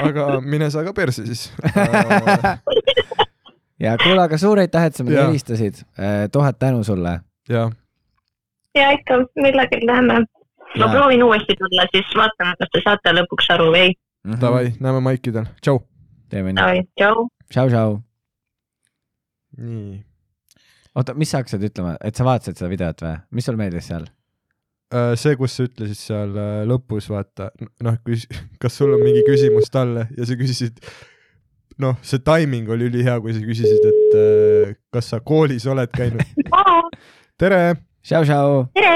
aga mine sa ka perse siis äh. ja kuule, aga suur aitäh, et sa meile helistasid. tuhat tänu sulle. jah, ja ikka millegagi läheme. ma proovin uuesti tulla, siis vaatame, kas te saate lõpuks aru või. davai, näeme maikidel, tšau. teeme nii. tšau. tšau, tšau. nii oota, mis sa hakkasid ütlema, et sa vaatasid seda videot või? mis sul meeldis seal? Äh, see, kus sa ütlesid seal äh, lõpus, vaata, noh, kas sul on mingi küsimus talle ja sa küsisid, noh, see timing oli ülihea, kui sa küsisid, et äh, kas sa koolis oled käinud. tere, tere,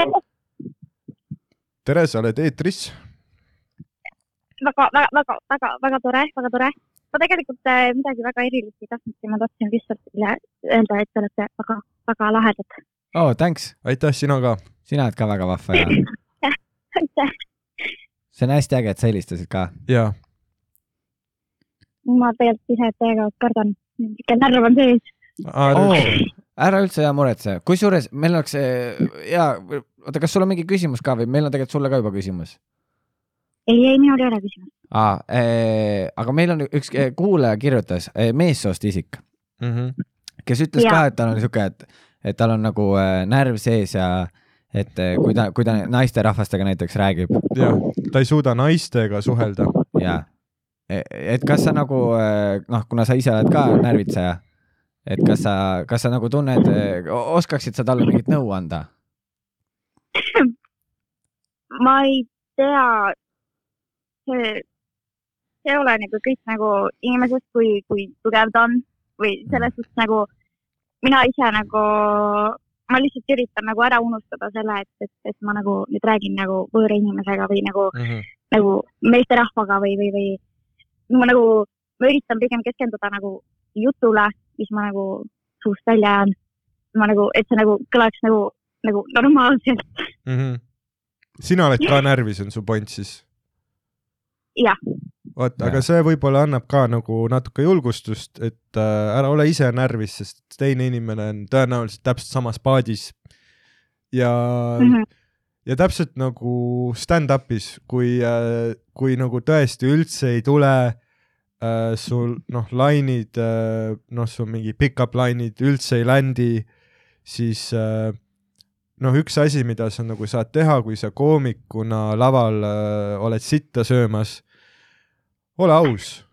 tere, sa oled eetris. väga, väga, väga, väga, väga tore, väga tore. ma tegelikult äh, midagi väga erilist ei tahtnudki, ma tahtsin lihtsalt teile öelda, et te olete väga, väga lahedad. oh, thanks. aitäh, sina ka. Sina oled ka väga vahva ja aitäh, see on hästi äge, et sa helistasid ka. ja, ma tegelikult ise täiega kardan, niisugune närv on sees. Oh, ära üldse ja muretse, kusjuures meil oleks eh, hea, oota, kas sul on mingi küsimus ka või meil on tegelikult sulle ka juba küsimus ei, ei, minul ei ole küsimust. ah,? Eh, aga meil on üks eh, kuulaja kirjutas eh,, meessoost isik, Mhm. kes ütles Jaa. ka, et tal on sihuke, et, et tal on nagu eh, närv sees ja et eh, kui ta, kui ta naisterahvastega näiteks räägib ja ta ei suuda naistega suhelda. ja et kas sa nagu eh, noh, kuna sa ise oled ka närvitseja, et kas sa, kas sa nagu tunned, oskaksid sa talle mingit nõu anda? ma ei tea, see, see oleneb ju kõik nagu inimesest, kui, kui tugev ta on või selles suhtes nagu mina ise nagu, ma lihtsalt üritan nagu ära unustada selle, et, et, et ma nagu nüüd räägin nagu võõra inimesega või nagu, nagu meesterahvaga või, või, või ma nagu, ma üritan pigem keskenduda nagu jutule, mis ma nagu suust välja ajan. ma nagu, et see nagu kõlaks nagu, nagu normaalselt. Mhm. sina oled ka närvis, on su point siis? jah, vot, aga see võib-olla annab ka nagu natuke julgustust, et äh, ära ole ise närvis, sest teine inimene on tõenäoliselt täpselt samas paadis. ja mm. -hmm. ja täpselt nagu stand-up'is, kui äh,, kui nagu tõesti üldse ei tule äh, sul noh, lainid äh,, noh, sul mingi pick-up lainid üldse ei landi, siis äh, noh, üks asi, mida sa nagu saad teha, kui sa koomikuna laval äh, oled sitta söömas, ole aus,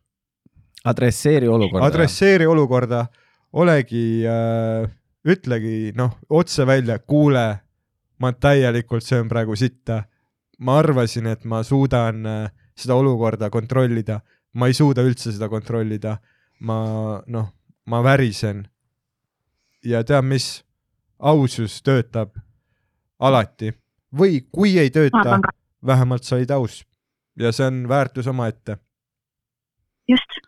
adresseeri olukorda. adresseeri olukorda, olegi äh,, ütlegi noh, otse välja, kuule, ma täielikult söön praegu sitta. ma arvasin, et ma suudan äh, seda olukorda kontrollida, ma ei suuda üldse seda kontrollida. ma noh, ma värisen. ja tead mis, ausus töötab alati, või kui ei tööta vähemalt sa olid aus ja see on väärtus omaette, just,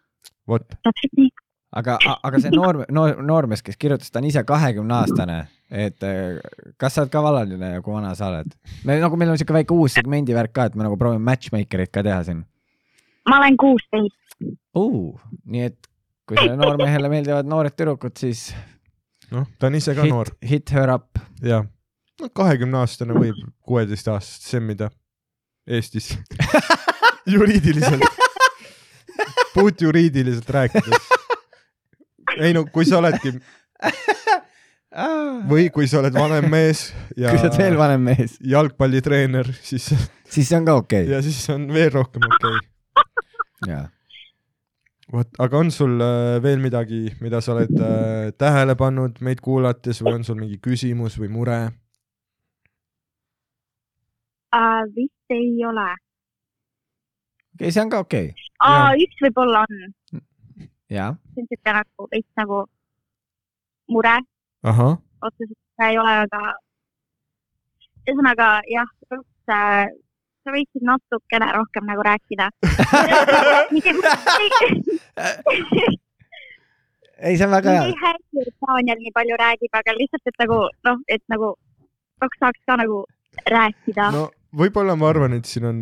vot. täpselt nii. aga, aga see noor, noor, noormees, kes kirjutas, ta on ise kahekümne aastane, et eh, kas sa oled ka valaline ja kui vana sa oled? me nagu, meil on siuke väike uus segmendi värk ka, et me nagu proovime matchmaker'it ka teha siin ma olen kuusteist, uh,. nii et kui sellele noormehele meeldivad noored tüdrukud, siis noh, ta on ise ka hit noor, hit her up. ja no kahekümne aastane võib kuueteistaastast semmida Eestis juriidiliselt, puhtjuriidiliselt rääkides. ei no kui sa oledki või kui sa oled vanem mees ja kui sa oled veel vanem mees, jalgpallitreener, siis siis see on ka okei okay.. ja siis on veel rohkem okei okay.. jaa. vot, aga on sul äh, veel midagi, mida sa oled äh, tähele pannud meid kuulates või on sul mingi küsimus või mure? Äh, vist ei ole. okei, see on ka okei okay.. aa, üks võib-olla on, see on siuke nagu veits nagu mure, otseselt ei ole, aga ühesõnaga jah, sa võiksid natukene rohkem nagu rääkida. ei, see on väga hea ei. häiri, et Daniel nii palju räägib, aga lihtsalt, et nagu noh, et nagu kaks saaks ka nagu rääkida no.. no võib-olla ma arvan, et siin on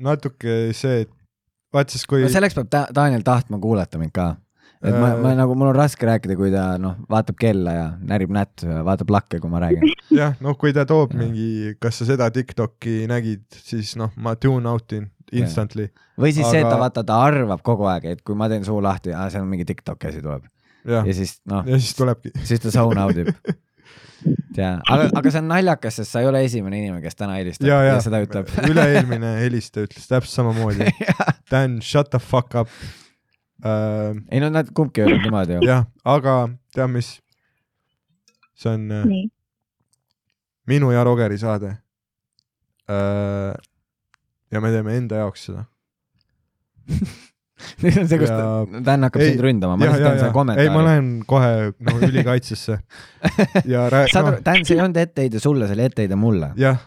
natuke see, et vaat siis kui no selleks peab ta Daniel tahtma kuulata mind ka. et ma, ma Äh. nagu, mul on raske rääkida, kui ta noh, vaatab kella ja närib nättu ja vaatab lakke, kui ma räägin. jah, noh, kui ta toob Jah. mingi, kas sa seda Tiktoki nägid, siis noh, ma tune out in instantly, või siis aga... see, et ta vaata, ta arvab kogu aeg, et kui ma teen suu lahti, seal on mingi Tiktoki asi tuleb ja siis noh, ja siis tulebki. siis ta zone out ib. jaa, aga, aga see on naljakas, sest sa ei ole esimene inimene, kes täna helistab ja, ja, ja ja seda ütleb. üle-eelmine helistaja ütles täpselt samamoodi. Dan, shut the fuck up uh,. ei no nad kumbki öelnud niimoodi ju. jah, aga tead mis? see on äh, nii, minu ja Rogeri saade uh,. ja me teeme enda jaoks seda. nüüd on see, kus Ja- Dan hakkab Ei, sind ründama, ma ja, lihtsalt ja, teen selle ja, ei, ma kommentaari. lähen kohe nagu ülikaitsesse ja rääg-, saad aru, Dan, see ei olnud etteheide sulle, see oli etteheide mulle. jah,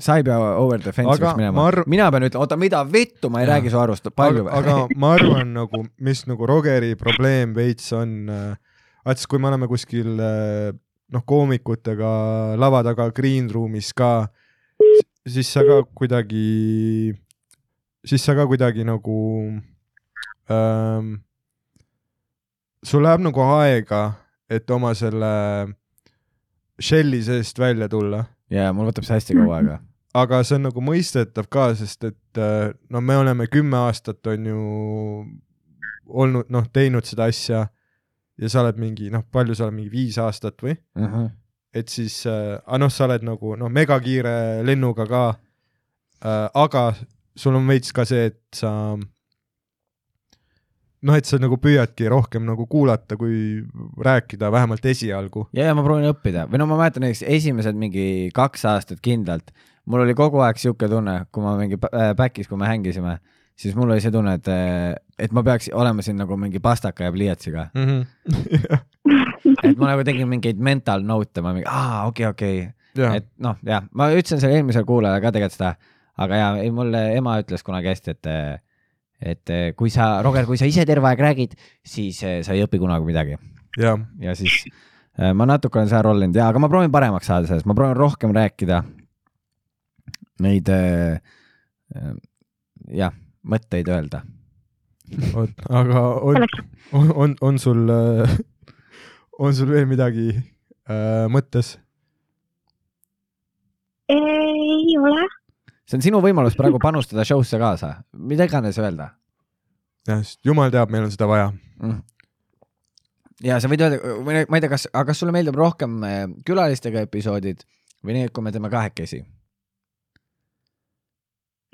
sa ei pea over defensive'iks minema ma arv-. mina pean ütlema, oota, mida vittu, ma ei Jaa. räägi su arust, palju aga, aga ma arvan nagu, mis nagu Rogeri probleem veits on äh,, vaat siis kui me oleme kuskil äh, noh, koomikutega lava taga green room'is ka, siis sa ka kuidagi, siis sa ka kuidagi nagu ähm,, sul läheb nagu aega, et oma selle shell'i seest välja tulla ja mul võtab see hästi kaua aega. aga see on nagu mõistetav ka, sest et no me oleme kümme aastat on ju olnud noh, teinud seda asja ja sa oled mingi noh, palju sa oled mingi viis aastat või, et siis äh,, aga noh, sa oled nagu noh, megakiire lennuga ka äh,. aga sul on veits ka see, et sa noh, et sa nagu püüadki rohkem nagu kuulata, kui rääkida, vähemalt esialgu. ja, ja ma proovin õppida. Või no ma mäletan näiteks esimesed mingi kaks aastat kindlalt, mul oli kogu aeg sihuke tunne, kui ma mingi äh, back'is, kui me hängisime, siis mul oli see tunne, et, et ma peaks olema siin nagu mingi pastaka ja pliiatsiga, et ma nagu tegin mingeid mental note'e, ma mingi, aa, okei, okei, jah, et noh, jah, ma ütlesin selle eelmisele kuulajale ka tegelikult seda, aga ja ei, mulle ema ütles kunagi hästi, et et kui sa, Roger, kui sa ise terve aeg räägid, siis eh, sa ei õpi kunagi midagi. Ja siis äh, ma natuke olen seal rollinud ja, aga ma proovin paremaks saada selles, ma proovin rohkem rääkida neid jah, mõtteid öelda. vot, aga on, on, on, on sul, on sul veel midagi äh, mõttes? ei ole, see on sinu võimalus praegu panustada show'sse kaasa, mida iganes öelda jah, sest jumal teab, meil on seda vaja. mm.. ja sa võid öelda, ma ei tea, kas, aga kas sulle meeldib rohkem äh, külalistega episoodid või need, kui me teeme kahekesi?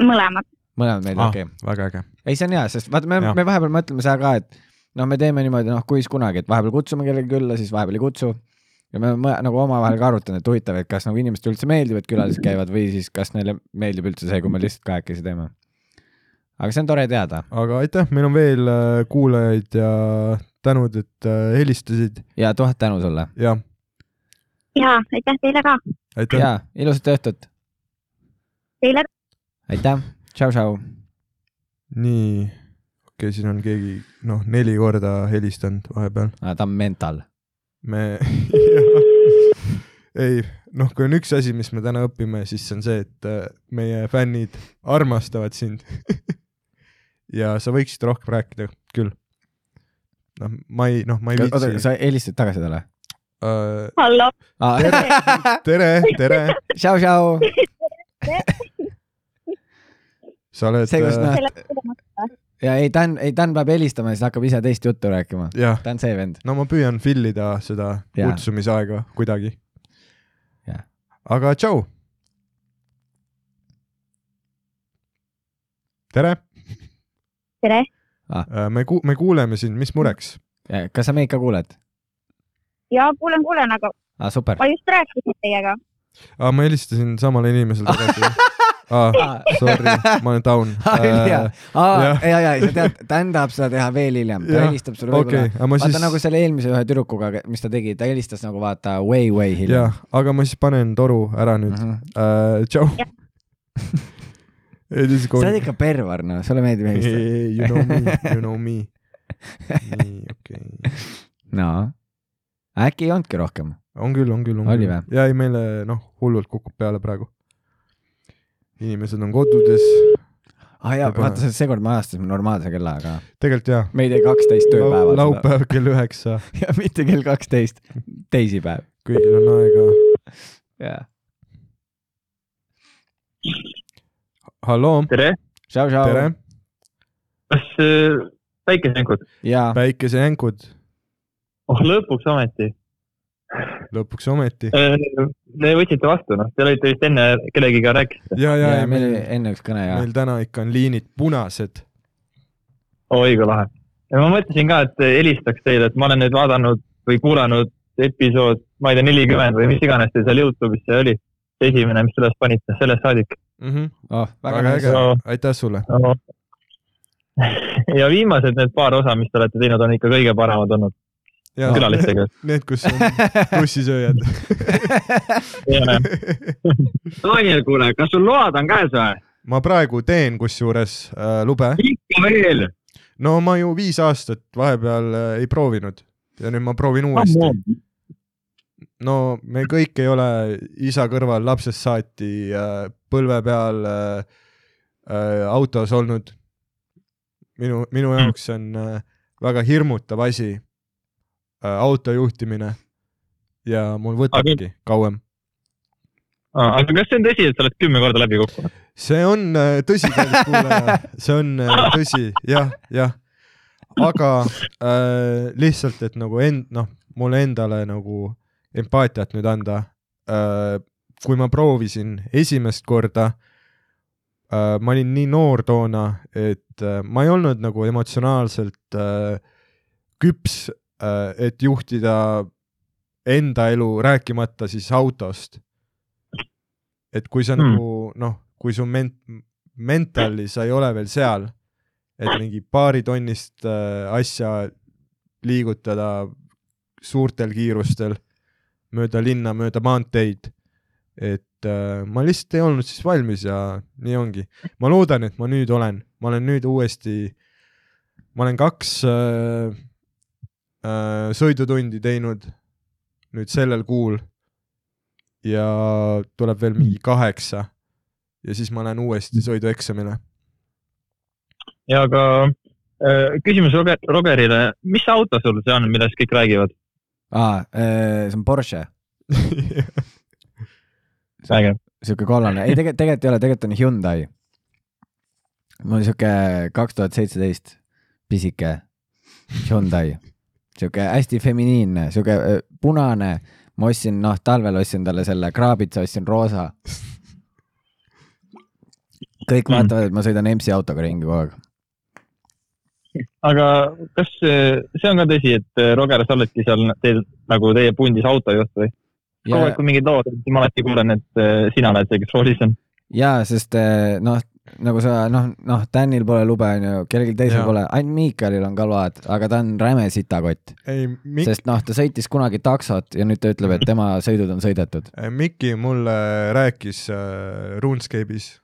mõlemad, mõlemad meeldivad, okei okay.. väga äge. ei, see on hea, sest vaata, me me vahepeal mõtleme seda ka, et noh, me teeme niimoodi, noh, kuis kunagi, et vahepeal kutsume kellegi külla, siis vahepeal ei kutsu. Ja me oleme nagu omavahel ka arutanud, et huvitav, et kas nagu inimestele üldse meeldib, et külalised käivad või siis kas neile meeldib üldse see, kui me lihtsalt kahekesi teeme. aga see on tore teada aga aitäh, meil on veel äh, kuulajaid ja tänud, et äh, helistasid ja tuhat tänu sulle ja ja aitäh teile ka, aitäh. ja ilusat õhtut. Teile aitäh, tšau-tšau. nii, okei okay,, siin on keegi, noh, neli korda helistanud vahepeal. ta on mental. Me ei, noh, kui on üks asi, mis me täna õpime, siis see on see, et äh, meie fännid armastavad sind. ja sa võiksid rohkem rääkida küll. noh, ma ei, noh, ma ei oota, viitsi. sa helistasid tagasi talle? Uh, hallo, tere, tere, tšau-tšau. sa oled. see, kus noh, selle ja ei, Dan, ei Dan peab helistama ja siis hakkab ise teist juttu rääkima. ta on see vend. no ma püüan fill ida seda Jaa. kutsumisaega kuidagi aga tšau. tere, tere, me ku-, me kuuleme sind, mis mureks? kas sa meid ka kuuled? ja kuulen, kuulen, aga super. ma just rääkisin teiega. aa, ma helistasin samale inimesele tagasi. aa, sorry, ma olen down. ja, ja, ja sa tead, Dan tahab seda teha veel hiljem, ta helistab sulle okei võib-olla, vaata siis, nagu selle eelmise ühe tüdrukuga, mis ta tegi, ta helistas nagu vaata way, way hiljem jah, aga ma siis panen toru ära nüüd uh,. -hmm. tšau Jah. sa oled ikka pervar, noh, sulle meeldib helistada. You know me, you know me. nii, okei okay.. no, äkki ei olnudki rohkem? on küll, on küll, on Oli küll vä?. ja ei, meile noh, hullult kukub peale praegu. Inimesed on kodudes, ah jaa, vaata seekord me ajastasime normaalse kellaaega. tegelikult jaa. me ei tee kaksteist tööpäeval. laupäev kell üheksa, ja mitte kell kaksteist, teisipäev. kõigil on aega. jaa. halloo, tere, tere, kas äh, päikesejänkud? jaa, päikesejänkud, oh lõpuks ometi. lõpuks ometi. Te võtsite vastu, noh, te olite vist enne kellegiga rääkisite. ja, ja, ja meil oli enne üks kõne ja meil täna ikka on liinid punased. oi kui lahe. ja ma mõtlesin ka, et helistaks teile, et ma olen nüüd vaadanud või kuulanud episood, ma ei tea, nelikümmend või mis iganes teil seal Youtube'is see oli. esimene, mis üles panite, sellest saadik mm. -hmm. oh, väga väga äge No., aitäh sulle. no. ja viimased need paar osa, mis te olete teinud, on ikka kõige paremad olnud külalistega. need, kus on bussisööjad. Daniel, kuule, kas sul load on käes või? ma praegu teen kusjuures äh, lube. ikka veel. no ma ju viis aastat vahepeal äh, ei proovinud ja nüüd ma proovin uuesti. no me kõik ei ole isa kõrval lapsest saati äh, põlve peal äh, äh, autos olnud. minu, minu jaoks see on äh, väga hirmutav asi auto juhtimine ja mul võtabki kauem. aga kas see on tõsi, et sa oled kümme korda läbi kukkunud? see on äh, tõsi, kallis kuulaja, see on äh, tõsi, jah, jah. aga äh, lihtsalt, et nagu end-, noh, mulle endale nagu empaatiat nüüd anda äh,. kui ma proovisin esimest korda äh,, ma olin nii noor toona, et äh, ma ei olnud nagu emotsionaalselt äh, küps äh,, et juhtida enda elu, rääkimata siis autost. et kui sa hmm. nagu noh, kui su ment-, mentali sa ei ole veel seal, et mingi paaritonnist äh, asja liigutada suurtel kiirustel mööda linna, mööda maanteid, et äh, ma lihtsalt ei olnud siis valmis ja nii ongi. ma loodan, et ma nüüd olen, ma olen nüüd uuesti, ma olen kaks äh, äh, sõidutundi teinud nüüd sellel kuul ja tuleb veel mingi kaheksa ja siis ma lähen uuesti sõidueksamile. ja aga äh, küsimus Roger, Rogerile, mis auto sul see on, millest kõik räägivad? aa, see on Porsche, äge. siuke kollane, ei tegelikult, tegelikult ei ole, tegelikult on Hyundai. mul on siuke kaks tuhat seitseteist pisike Hyundai, siuke hästi feminiinne, siuke äh, punane. ma ostsin, noh, talvel ostsin talle selle kraabitsa, ostsin roosa. kõik vaatavad, et ma sõidan EMS-i autoga ringi kogu aeg. aga kas äh, see on ka tõsi, et äh, Roger, sa oledki seal teil nagu teie pundis autojuht või? kogu aeg, kui mingid lood siis ma alati kuulen, et sina oled see, kes roolis on. jaa, sest noh, nagu sa noh, noh, Danil pole lube, onju, kellelgi teisel Jaa. pole, ainult Miicalil on ka load, aga ta on räme sitakott, ei, Mikk, sest noh, ta sõitis kunagi taksot ja nüüd ta ütleb, et tema sõidud on sõidetud. Mikki mulle rääkis äh, RuneScape'is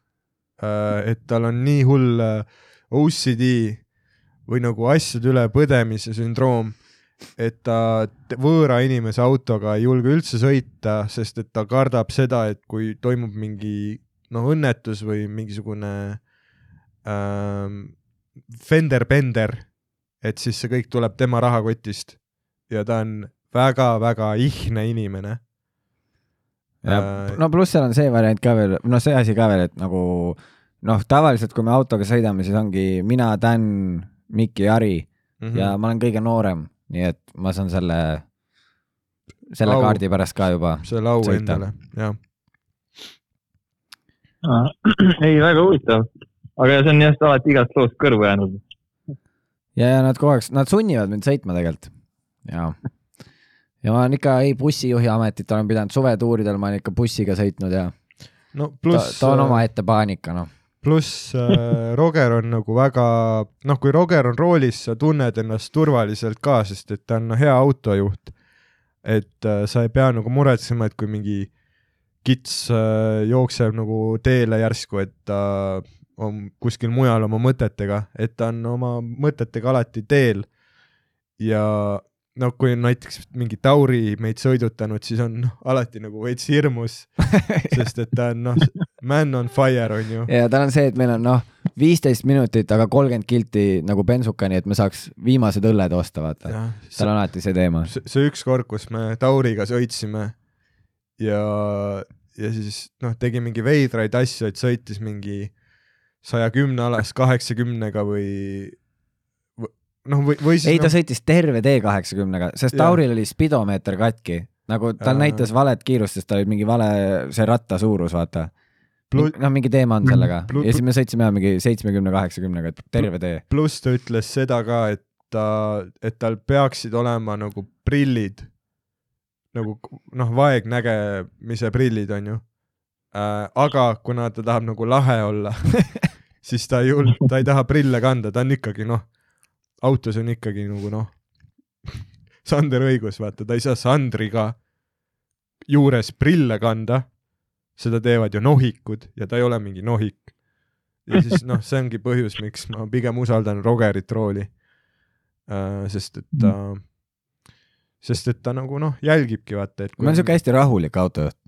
et tal on nii hull äh, OCD või nagu asjade üle põdemise sündroom, et ta võõra inimese autoga ei julge üldse sõita, sest et ta kardab seda, et kui toimub mingi noh, õnnetus või mingisugune ähm, fender-bender, et siis see kõik tuleb tema rahakotist ja ta on väga-väga ihne inimene. ja Äh, no pluss seal on see variant ka veel, no see asi ka veel, et nagu noh, tavaliselt kui me autoga sõidame, siis ongi mina, Dan, Mikki, Jari Mhm. mm -hmm. ja ma olen kõige noorem, nii et ma saan selle, selle Au. kaardi pärast ka juba. selle au endale, jah. ei, väga huvitav. aga see on just alati igast loost kõrvu jäänud. ja, ja nad kogu aeg, nad sunnivad mind sõitma tegelikult ja, ja ma olen ikka ei bussijuhi ametit olen pidanud suvetuuridel, ma olen ikka bussiga sõitnud ja no ta, pluss, ta on omaette paanika noh. pluss äh, Roger on nagu väga, noh, kui Roger on roolis, sa tunned ennast turvaliselt ka, sest et ta on hea autojuht. et äh, sa ei pea nagu muretsema, et kui mingi kits äh, jookseb nagu teele järsku, et ta on kuskil mujal oma mõtetega, et ta on oma mõtetega alati teel. ja noh, kui on näiteks mingi Tauri meid sõidutanud, siis on noh, alati nagu veits hirmus, sest et ta on noh, man on fire on ju. ja tal on see, et meil on noh, viisteist minutit, aga kolmkümmend kilti nagu bensukani, et me saaks viimased õlled osta, vaata. tal on alati see teema. see, see üks kord, kus me Tauriga sõitsime ja, ja siis noh, tegi mingi veidraid asju, et sõitis mingi saja kümne alas kaheksakümnega või noh, või, või siis ei, ta noh, sõitis terve tee kaheksakümnega, sest. Tauril oli spidomeeter katki, nagu tal Aa. näitas valet kiirust, sest tal oli mingi vale see ratta suurus, vaata. Plu- noh, mingi teema on sellega Plu- ja siis me sõitsime jah mingi seitsmekümne, kaheksakümnega, et terve tee. pluss ta ütles seda ka, et ta, et tal peaksid olema nagu prillid, nagu noh, vaegnägemise prillid on ju äh,. aga kuna ta tahab nagu lahe olla, siis ta ei jul-, ta ei taha prille kanda, ta on ikkagi noh, autos on ikkagi nagu noh, Sander õigus, vaata, ta ei saa Sandriga juures prille kanda, seda teevad ju nohikud ja ta ei ole mingi nohik. ja siis noh, see ongi põhjus, miks ma pigem usaldan Rogerit rooli äh,. sest et ta, sest et ta nagu noh, jälgibki vaata, et ma olen siuke hästi rahulik autojuht.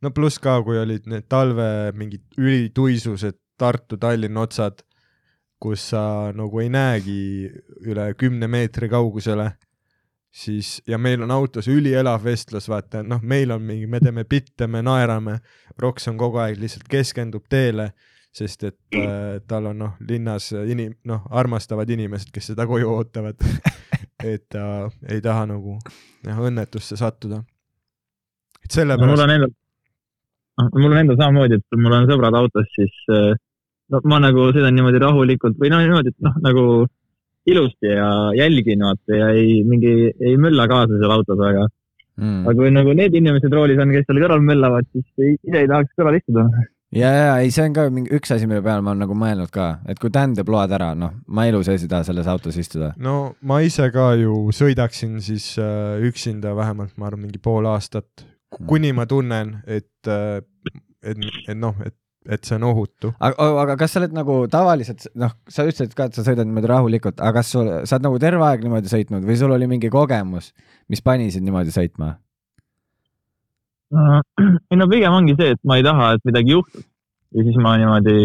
no pluss ka, kui olid need talve mingid ülituisused Tartu-Tallinna otsad, kus sa nagu ei näegi üle kümne meetri kaugusele, siis ja meil on autos ülielav vestlus, vaata, noh, meil on mingi, me teeme bitte, me naerame, Roks on kogu aeg lihtsalt keskendub teele, sest et äh, tal on noh, linnas inim-, noh, armastavad inimesed, kes seda koju ootavad. et ta äh, ei taha nagu jah, õnnetusse sattuda. et mul sellepärast on endal, mul on endal samamoodi, et mul on sõbrad autos, siis äh, no ma nagu sõidan niimoodi rahulikult või no niimoodi, et noh, nagu ilusti ja jälgin vaata ja ei mingi, ei mölla kaasa seal autos väga. Mm. aga kui nagu need inimesed roolis on, kes seal kõrval möllavad, siis ei, ise ei tahaks kõrval istuda. ja, ja ei, see on ka mingi üks asi, mille peale ma olen nagu mõelnud ka, et kui Dan teeb load ära, noh, ma elu sees ei taha selles autos istuda. no ma ise ka ju sõidaksin siis äh, üksinda vähemalt, ma arvan, mingi pool aastat, kuni ma tunnen, et äh,, et, et noh, et, et see on ohutu. aga, aga kas sa oled nagu tavaliselt, noh, sa ütlesid ka, et sa sõidad niimoodi rahulikult, aga kas sul, sa oled nagu terve aeg niimoodi sõitnud või sul oli mingi kogemus, mis pani sind niimoodi sõitma? ei no pigem ongi see, et ma ei taha, et midagi juhtuks ja siis ma niimoodi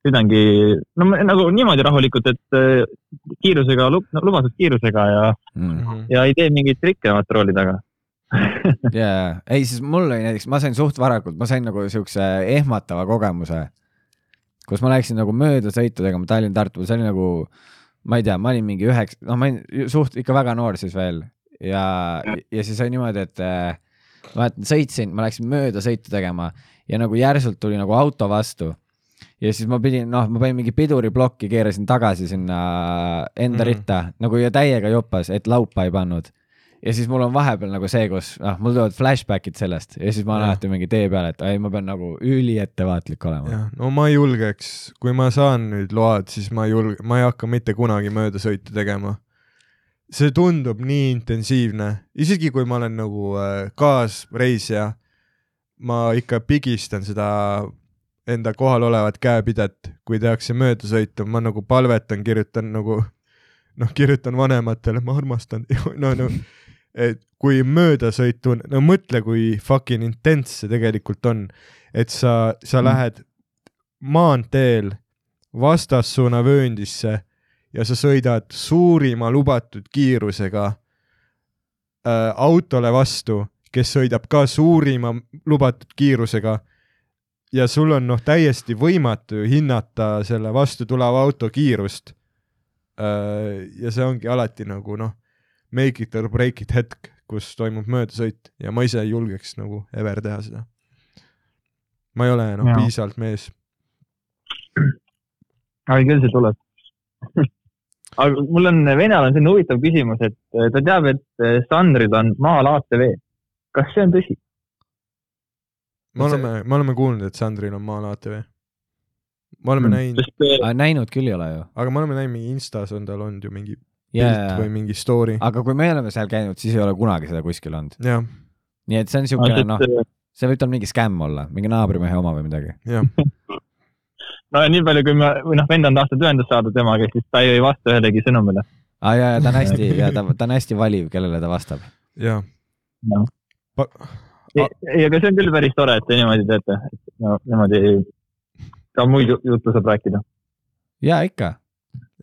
sõidangi, no nagu niimoodi rahulikult, et äh, kiirusega, lubatud kiirusega ja, mm.. ja ei tee mingeid trikke vaata rooli taga. jaa, ei siis mul oli näiteks, ma sain suht varakult, ma sain nagu siukse ehmatava kogemuse, kus ma läksin nagu mööda sõitu tegema Tallinn-Tartu, see oli nagu, ma ei tea, ma olin mingi üheksa, noh, ma olin suht ikka väga noor siis veel ja, ja siis oli niimoodi, et äh, ma mäletan, sõitsin, ma läksin mööda sõitu tegema ja nagu järsult tuli nagu auto vastu ja siis ma pidin, noh, ma panin mingi piduriplokki, keerasin tagasi sinna enda Mm. ritta nagu ja täiega jopas, et laupa ei pannud ja siis mul on vahepeal nagu see, kus noh, mul tulevad flashback'id sellest ja siis ma olen alati mingi tee peal, et ei, ma pean nagu üliettevaatlik olema. no ma ei julgeks, kui ma saan nüüd load, siis ma ei julge, ma ei hakka mitte kunagi möödasõitu tegema. See tundub nii intensiivne, isegi kui ma olen nagu äh, kaasreisija, ma ikka pigistan seda enda kohal olevat käepidet, kui tehakse möödasõitu, ma nagu palvetan, kirjutan nagu noh, kirjutan vanematele, ma armastan, no no et kui möödasõitu, no mõtle, kui fucking intens see tegelikult on, et sa, sa lähed maanteel vastassuuna vööndisse ja sa sõidad suurima lubatud kiirusega äh, autole vastu, kes sõidab ka suurima lubatud kiirusega ja sul on noh, täiesti võimatu hinnata selle vastu tuleva auto kiirust äh,. ja see ongi alati nagu noh, make it or break it hetk, kus toimub möödasõit ja ma ise ei julgeks nagu ever teha seda. ma ei ole noh piisavalt mees. ai küll see tuleb. aga mul on, venel on selline huvitav küsimus, et eh, ta teab, et eh, Sandril on maal ATV. kas see on tõsi? me oleme, me oleme kuulnud, et Sandril on maal ATV. me oleme mm. näinud, eh, näinud küll ei ole ju. aga me oleme näinud mingi Instas on tal olnud ju mingi jaa, pilt või mingi story. aga kui me oleme seal käinud, siis ei ole kunagi seda kuskil olnud. nii et see on no, siukene, noh, eh, see võib tal mingi skämm olla, mingi naabrimehe oma või midagi. jah, no nii palju, kui ma, või noh, vend on tahtnud ühendust saada temaga, siis ta ei vasta ühelegi sõnumile. aa jaa, ja ta on hästi, ja ta, ta on hästi valiv, kellele ta vastab. jah. Noh. ei, aga see on küll päris tore, et te niimoodi teete. no niimoodi ka muid ju- juttu saab rääkida. jaa, ikka.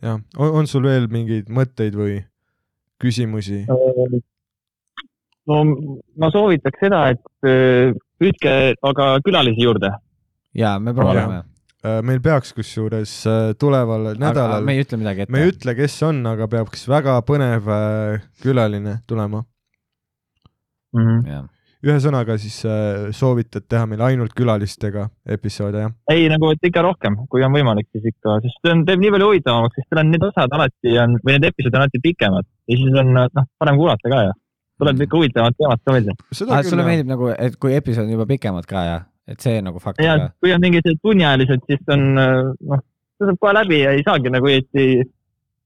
jah, on, on sul veel mingeid mõtteid või küsimusi? no ma soovitaks seda, et eh, püüdke aga külalisi juurde. jaa, me proovime. Äh, meil peaks kusjuures äh, tuleval nädalal, me ei ütle midagi ette. me ei ütle, kes on, aga peaks väga põnev äh, külaline tulema. Mhm. jah, ühesõnaga siis soovitad teha meil ainult külalistega episoode, jah? ei, nagu et ikka rohkem, kui on võimalik, siis ikka, sest see on, teeb nii palju huvitavamaks, sest teil on need osad alati on, või need episoodid on alati pikemad ja siis on noh, parem kuulata ka ja tuleb ikka huvitavad teemad ka välja. seda sulle meeldib nagu, et kui episood on juba pikemad ka ja, et see nagu fakt ja kui on mingid tunniajalised, siis on noh, see saab kohe läbi ja ei saagi nagu õieti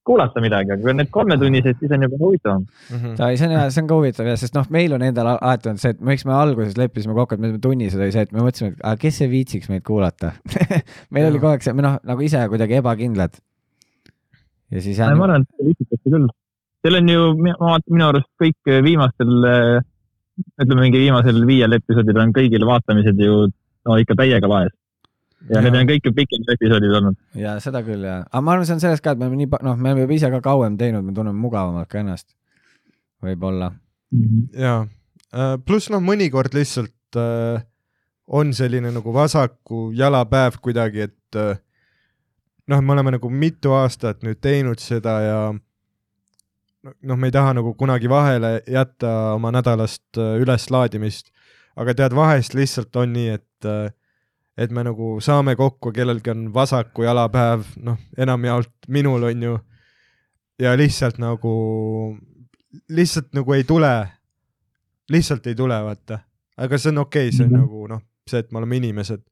kuulata midagi, aga kui on need kolmetunnised, siis on juba huvitavam. mm. ta, see on hea, see on ka huvitav jah, sest noh, meil on endal al- alati olnud see, et miks me alguses leppisime kokku, et me teeme tunnised, oli see, et me mõtlesime, et aga kes see viitsiks meid kuulata meil oli Jaa. kogu aeg see, me noh, nagu ise kuidagi ebakindlad. ja siis jah ma, arvan, et viitsitakse küll. Teil on ju, ma vaatan minu arust kõik viimastel, ütleme mingi viimasel viiel episoodil on kõigil vaatamised ju no ikka täiega laes. ja Jaa. need on kõik ju pikemad episoodid olnud. ja seda küll jah, aga ma arvan, see on sellest ka, et me oleme nii, noh, me oleme juba ise ka kauem teinud, me tunneme mugavamalt ka ennast. võib-olla. jaa, pluss noh, mõnikord lihtsalt äh, on selline nagu vasaku jalapäev kuidagi, et äh, noh, me oleme nagu mitu aastat nüüd teinud seda ja noh, me ei taha nagu kunagi vahele jätta oma nädalast äh, üleslaadimist, aga tead, vahest lihtsalt on nii, et äh, et me nagu saame kokku, kellelgi on vasaku jalapäev, noh, enamjaolt minul on ju, ja lihtsalt nagu, lihtsalt nagu ei tule, lihtsalt ei tule, vaata. aga see on okei okay,, see on Mhm. nagu noh, see, et me oleme inimesed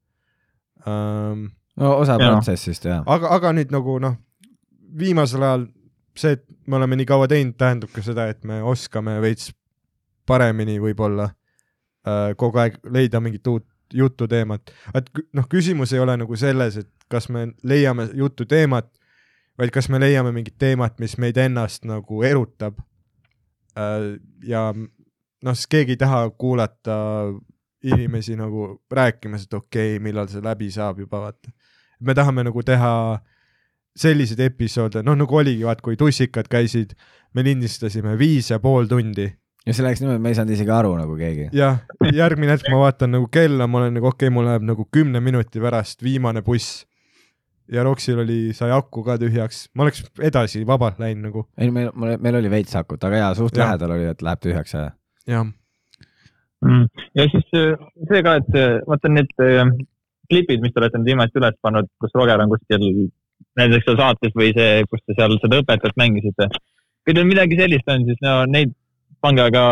um,. no osa Jaa. protsessist jah. aga, aga nüüd nagu noh, viimasel ajal see, et me oleme nii kaua teinud, tähendab ka seda, et me oskame veits paremini võib-olla äh, kogu aeg leida mingit uut jututeemat. et noh, küsimus ei ole nagu selles, et kas me leiame jututeemat, vaid kas me leiame mingit teemat, mis meid ennast nagu erutab äh,. ja noh, siis keegi ei taha kuulata inimesi nagu rääkimas, et okei okay,, millal see läbi saab juba vaata. me tahame nagu teha selliseid episoode, noh nagu oligi, vaat kui tussikad käisid, me lindistasime viis ja pool tundi ja see läks niimoodi, me ei saanud isegi aru nagu keegi. jah, järgmine hetk ma vaatan nagu kella, ma olen nagu okei okay,, mul läheb nagu kümne minuti pärast viimane buss. ja Roxil oli, sai aku ka tühjaks, ma oleks edasi vabalt läinud nagu, ei, meil, meil oli veits akut, aga jaa, suht Jah. lähedal oli, et läheb tühjaks ja. jah. Mm. ja siis äh, see ka, et äh, vaata need äh, klipid, mis te olete nüüd viimati üles pannud, kus Roger on kuskil näiteks seal saates või see, kus te seal seda õpetajat mängisite. kui teil midagi sellist on, siis no neid pange aga,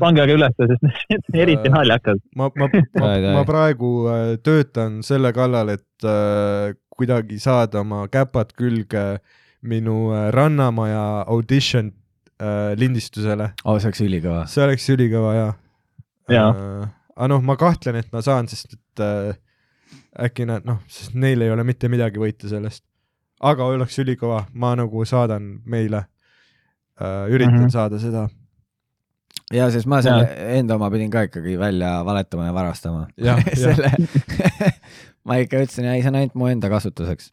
pange aga üles, sest need on eriti Äh, naljakad. ma, ma, ma, ma praegu äh, töötan selle kallal, et äh, kuidagi saada oma käpad külge minu äh, Rannamaja audition äh, lindistusele. oo, see oleks ülikõva. see oleks ülikõva ja. Jaa. äh, aga noh, ma kahtlen, et ma saan, sest et äh, äkki nad noh, sest neil ei ole mitte midagi võita sellest. aga oleks ülikõva, ma nagu saadan meile äh,, üritan mm. -hmm. saada seda. ja siis ma selle enda oma pidin ka ikkagi välja valetama ja varastama. Selle, ma ikka ütlesin, ei see on ainult mu enda kasutuseks.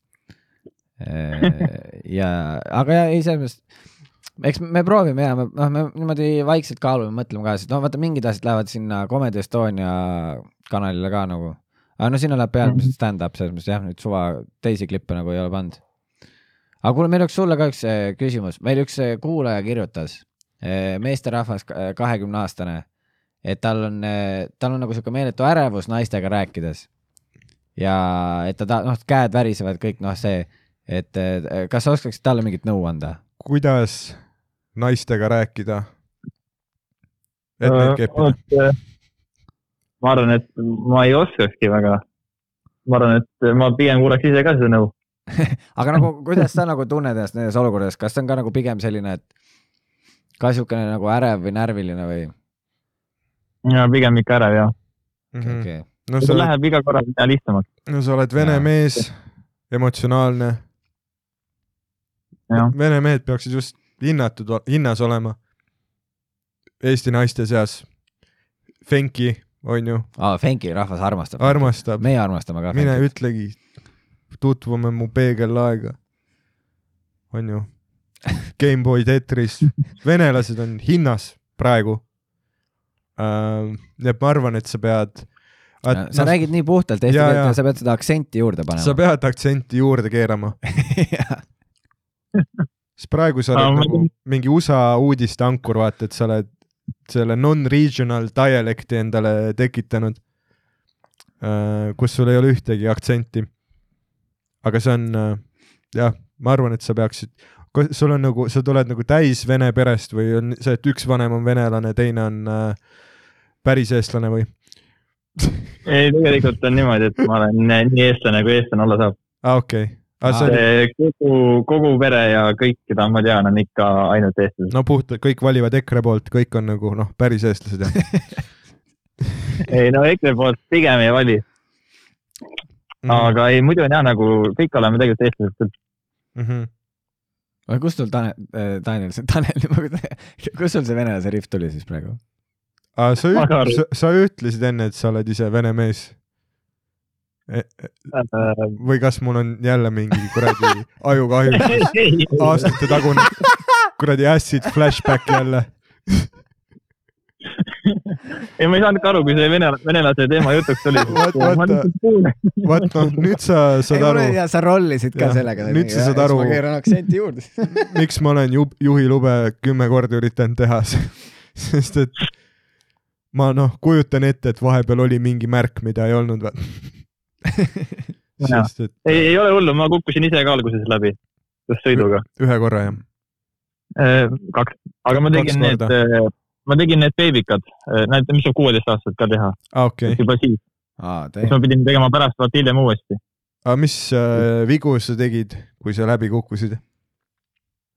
ja, aga ja ei, selles mõttes, eks me proovime ja me noh, me niimoodi vaikselt kaalume, mõtleme ka, sest noh, vaata mingid asjad lähevad sinna Comedy Estonia kanalile ka nagu. Aga no sinna läheb peamiselt stand-up, selles mõttes jah, nüüd suva teisi klippe nagu ei ole pannud. aga kuule, meil oleks sulle ka üks eh, küsimus, meil üks eh, kuulaja kirjutas, meesterahvas, kahekümne aastane, et tal on, tal on nagu sihuke meeletu ärevus naistega rääkides. ja et ta ta-, noh, käed värisevad kõik, noh, see, et eh, kas sa oskaksid talle mingit nõu anda? kuidas naistega rääkida? et neid keppida. Ma arvan, et ma ei oskakski väga. ma arvan, et ma pigem kuulaks ise ka seda nõu. aga nagu, kuidas sa nagu tunned ennast nendes olukordades, kas see on ka nagu pigem selline, et ka siukene nagu ärev või närviline või? ja pigem ikka ärev ja. Mhm. okei, no sa see oled, läheb iga korra lihtsamaks. no sa oled vene Jaa. mees, emotsionaalne. Jah. Vene mehed peaksid just hinnatud, hinnas olema Eesti naiste seas. Fenki, on ju, aa, Fenki rahvas armastab. armastab, meie armastame ka mine Fenkit. ütlegi, tutvume mu peegellaega, on ju. Gameboy Tetris, venelased on hinnas praegu äh,. nii et ma arvan, et sa pead. sa räägid nii puhtalt eesti keelt sa pead seda aktsenti juurde sa panema. pead aktsenti juurde keerama, sest praegu sa oled ma nagu mingi USA uudiste ankur, vaata, et sa oled selle non-regional dialekti endale tekitanud, kus sul ei ole ühtegi aktsenti. aga see on äh, jah, ma arvan, et sa peaksid, sul on nagu, sa tuled nagu täis vene perest või on see, et üks vanem on venelane, teine on äh, päris eestlane või? ei, tegelikult on niimoodi, et ma olen nii eestlane, kui eestlane olla saab. aa, okei. aga see Aa. oli, kogu, kogu pere ja kõik, keda ma tean, on ikka ainult eestlased. no puhtalt kõik valivad EKRE poolt, kõik on nagu noh, päris eestlased jah ei no EKRE poolt pigem ei vali, mm. aga ei, muidu on jah nagu kõik oleme tegelikult eestlased küll. mm. -hmm. aga kust sul Tanel, Tanel, Tanel, kust sul see venelase riff tuli siis praegu? aga sa, sa, sa ütlesid enne, et sa oled ise vene mees. Või kas mul on jälle mingi kuradi ajukahjustus, aastate tagune kuradi acid flashback jälle. ei, ma ei saanudki aru, kui see vene, venelase teema jutuks tuli. Vaata- vaat noh, nüüd sa saad aru, ja sa rollisid ka Jah, sellega. nüüd sa saad aru- ma keeran aktsenti juurde. miks ma olen ju, juhilube kümme korda üritanud teha, sest et ma noh, kujutan ette, et vahepeal oli mingi märk, mida ei olnud. Jaa. Sest et ei, ei ole hullu, ma kukkusin ise ka alguses läbi, just sõiduga. ühe korra jah. kaks, aga ma tegin need, ma tegin need beebikad, näed, mis saab kuueteistaastased ka teha, aa, okei. juba siis, aa, siis ma pidin tegema pärast vaata hiljem uuesti. aga mis äh, vigu sa tegid, kui sa läbi kukkusid?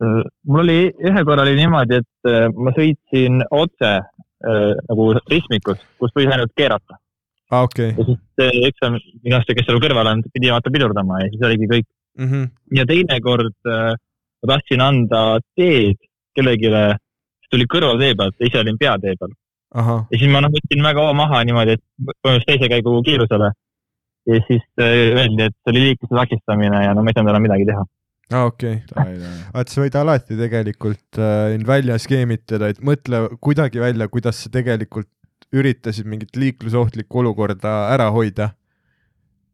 mul oli, ühe korra oli niimoodi, et äh, ma sõitsin otse äh, nagu ristmikus, kus võis ainult keerata aa, okei ja siis see eksam, see, kes seal kõrval on, pidi vaata pidurdama ja siis oligi kõik. mm. -hmm. ja teinekord äh, ma tahtsin anda teed kellelegi, kes tuli kõrvaltee pealt ise olin peatee peal ja siis ma noh, võtsin väga maha niimoodi, et põhimõtteliselt teise käigu kiirusele. ja siis äh, öeldi, et see oli liikluse takistamine ja no ma ei saanud enam midagi teha. aa okei okay.. vaat sa võid alati tegelikult äh, end välja skeemitada, et mõtle kuidagi välja, kuidas sa tegelikult üritasid mingit liiklusohtlikku olukorda ära hoida.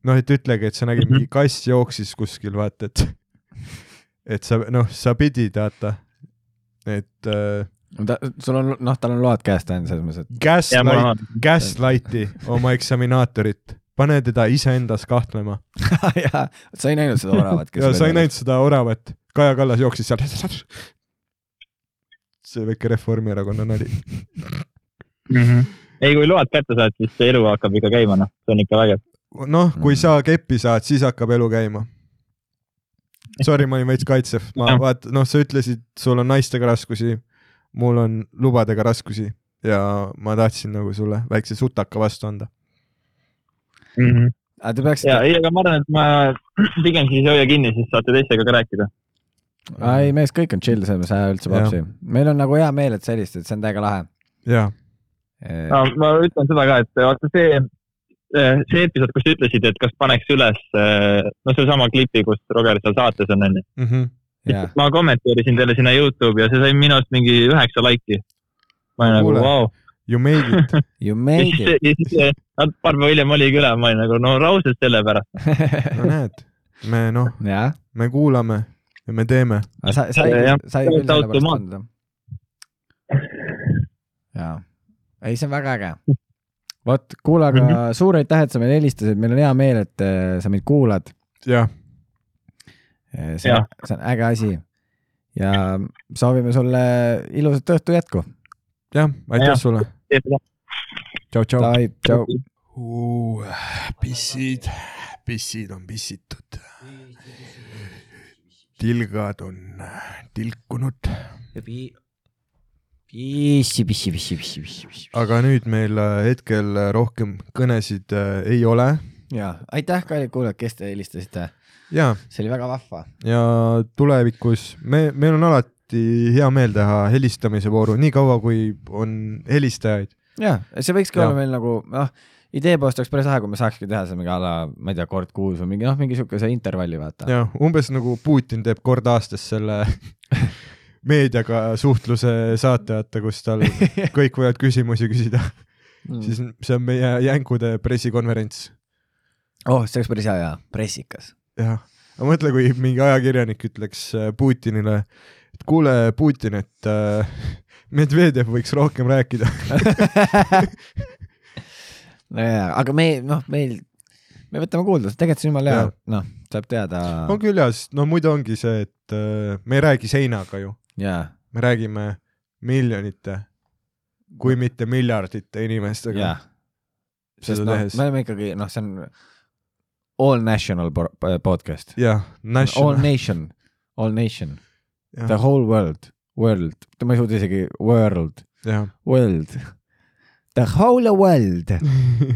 noh, et ütlegi, et sa nägid Mhm. mingi kass jooksis kuskil, vaata, et et sa noh, sa pidid vaata, et äh, ta, sul on, noh, tal on load käes, tähendab selles mõttes, et gaslight, gaslight'i oma eksaminaatorit, pane teda iseendas kahtlema. jaa, sa ei näinud seda oravat, kes ja sa ei näinud seda oravat, Kaja Kallas jooksis seal. see väike Reformierakonna nali. Mhm. ei, kui load kätte saad, siis see elu hakkab ikka käima, noh, see on ikka vägev. noh, kui Mm. sa keppi saad, siis hakkab elu käima. Sorry, ma olin veits kaitsev, ma Jah. vaata, noh, sa ütlesid, sul on naistega raskusi, mul on lubadega raskusi ja ma tahtsin nagu sulle väikse sutaka vastu anda. Mhm. aga te ja peaksite, ei, aga ma arvan, et ma pigem siis hoia kinni, siis saate teistega ka rääkida. ei mees, kõik on chill, selles mõttes üldse papsi. meil on nagu hea meel, et sa helistad, see on täiega lahe. jaa, no ma ütlen seda ka, et vaata see, see episood, kus sa ütlesid, et kas paneks üles, no seesama klipi, kus Roger seal saates on, onju. Mhm. jaa, ma kommenteerisin teile sinna Youtube'i ja see sai minu arust mingi üheksa laiki. ma olin nagu vau. you made it. you made it. ja siis nad paar päeva hiljem oligi üle, ma olin nagu no raudselt selle pärast. no näed, me noh, Äh, me kuulame ja me teeme. sa, Jah,, sai see küll selle pärast anda. jaa, ei, see on väga äge. vot, kuule, aga Mhm. suur aitäh, et sa meile helistasid, meil on hea meel, et äh, sa meid kuulad. jah, see Jah., see on äge asi. ja soovime sulle ilusat õhtu jätku. jah, aitäh Jah. sulle. tšau, tšau. Tšau. pissid, pissid on pissitud. tilgad on tilkunud, pissi, pissi, pissi, pissi, pissi, pissi. aga nüüd meil äh, hetkel äh, rohkem kõnesid äh, ei ole ja aitäh, kallid kuulajad, kes te helistasite, see oli väga vahva. ja tulevikus me, meil on alati hea meel teha helistamise vooru, niikaua kui on helistajaid. ja see võikski Ja. olla meil nagu noh, idee poolest oleks päris lahe, kui me saakski teha see mingi a la, ma ei tea, kord kuus või mingi noh, mingi siukese intervalli vaata. ja umbes nagu Putin teeb kord aastas selle meediaga suhtluse saate, vaata, kus tal kõik võivad küsimusi küsida, Mm. siis see on meie jänkude pressikonverents. oh, see oleks päris hea ja pressikas. jah, aga mõtle, kui mingi ajakirjanik ütleks äh, Putinile, et kuule, Putin, et äh, Medvedjev võiks rohkem rääkida. no jaa, aga me noh, meil, me võtame kuulda, tegelikult see on jumala hea noh, saab teada on küll jah, sest no muidu ongi see, et äh, me ei räägi seinaga ju, ja, me räägime miljonite, kui mitte miljardite inimestega ja. sest noh, me. oleme ikkagi noh, see on all national po- podcast. jah, All national, nation, all nation, the jah, whole world, world, ma ei suuda isegi world, jah. world, the whole world.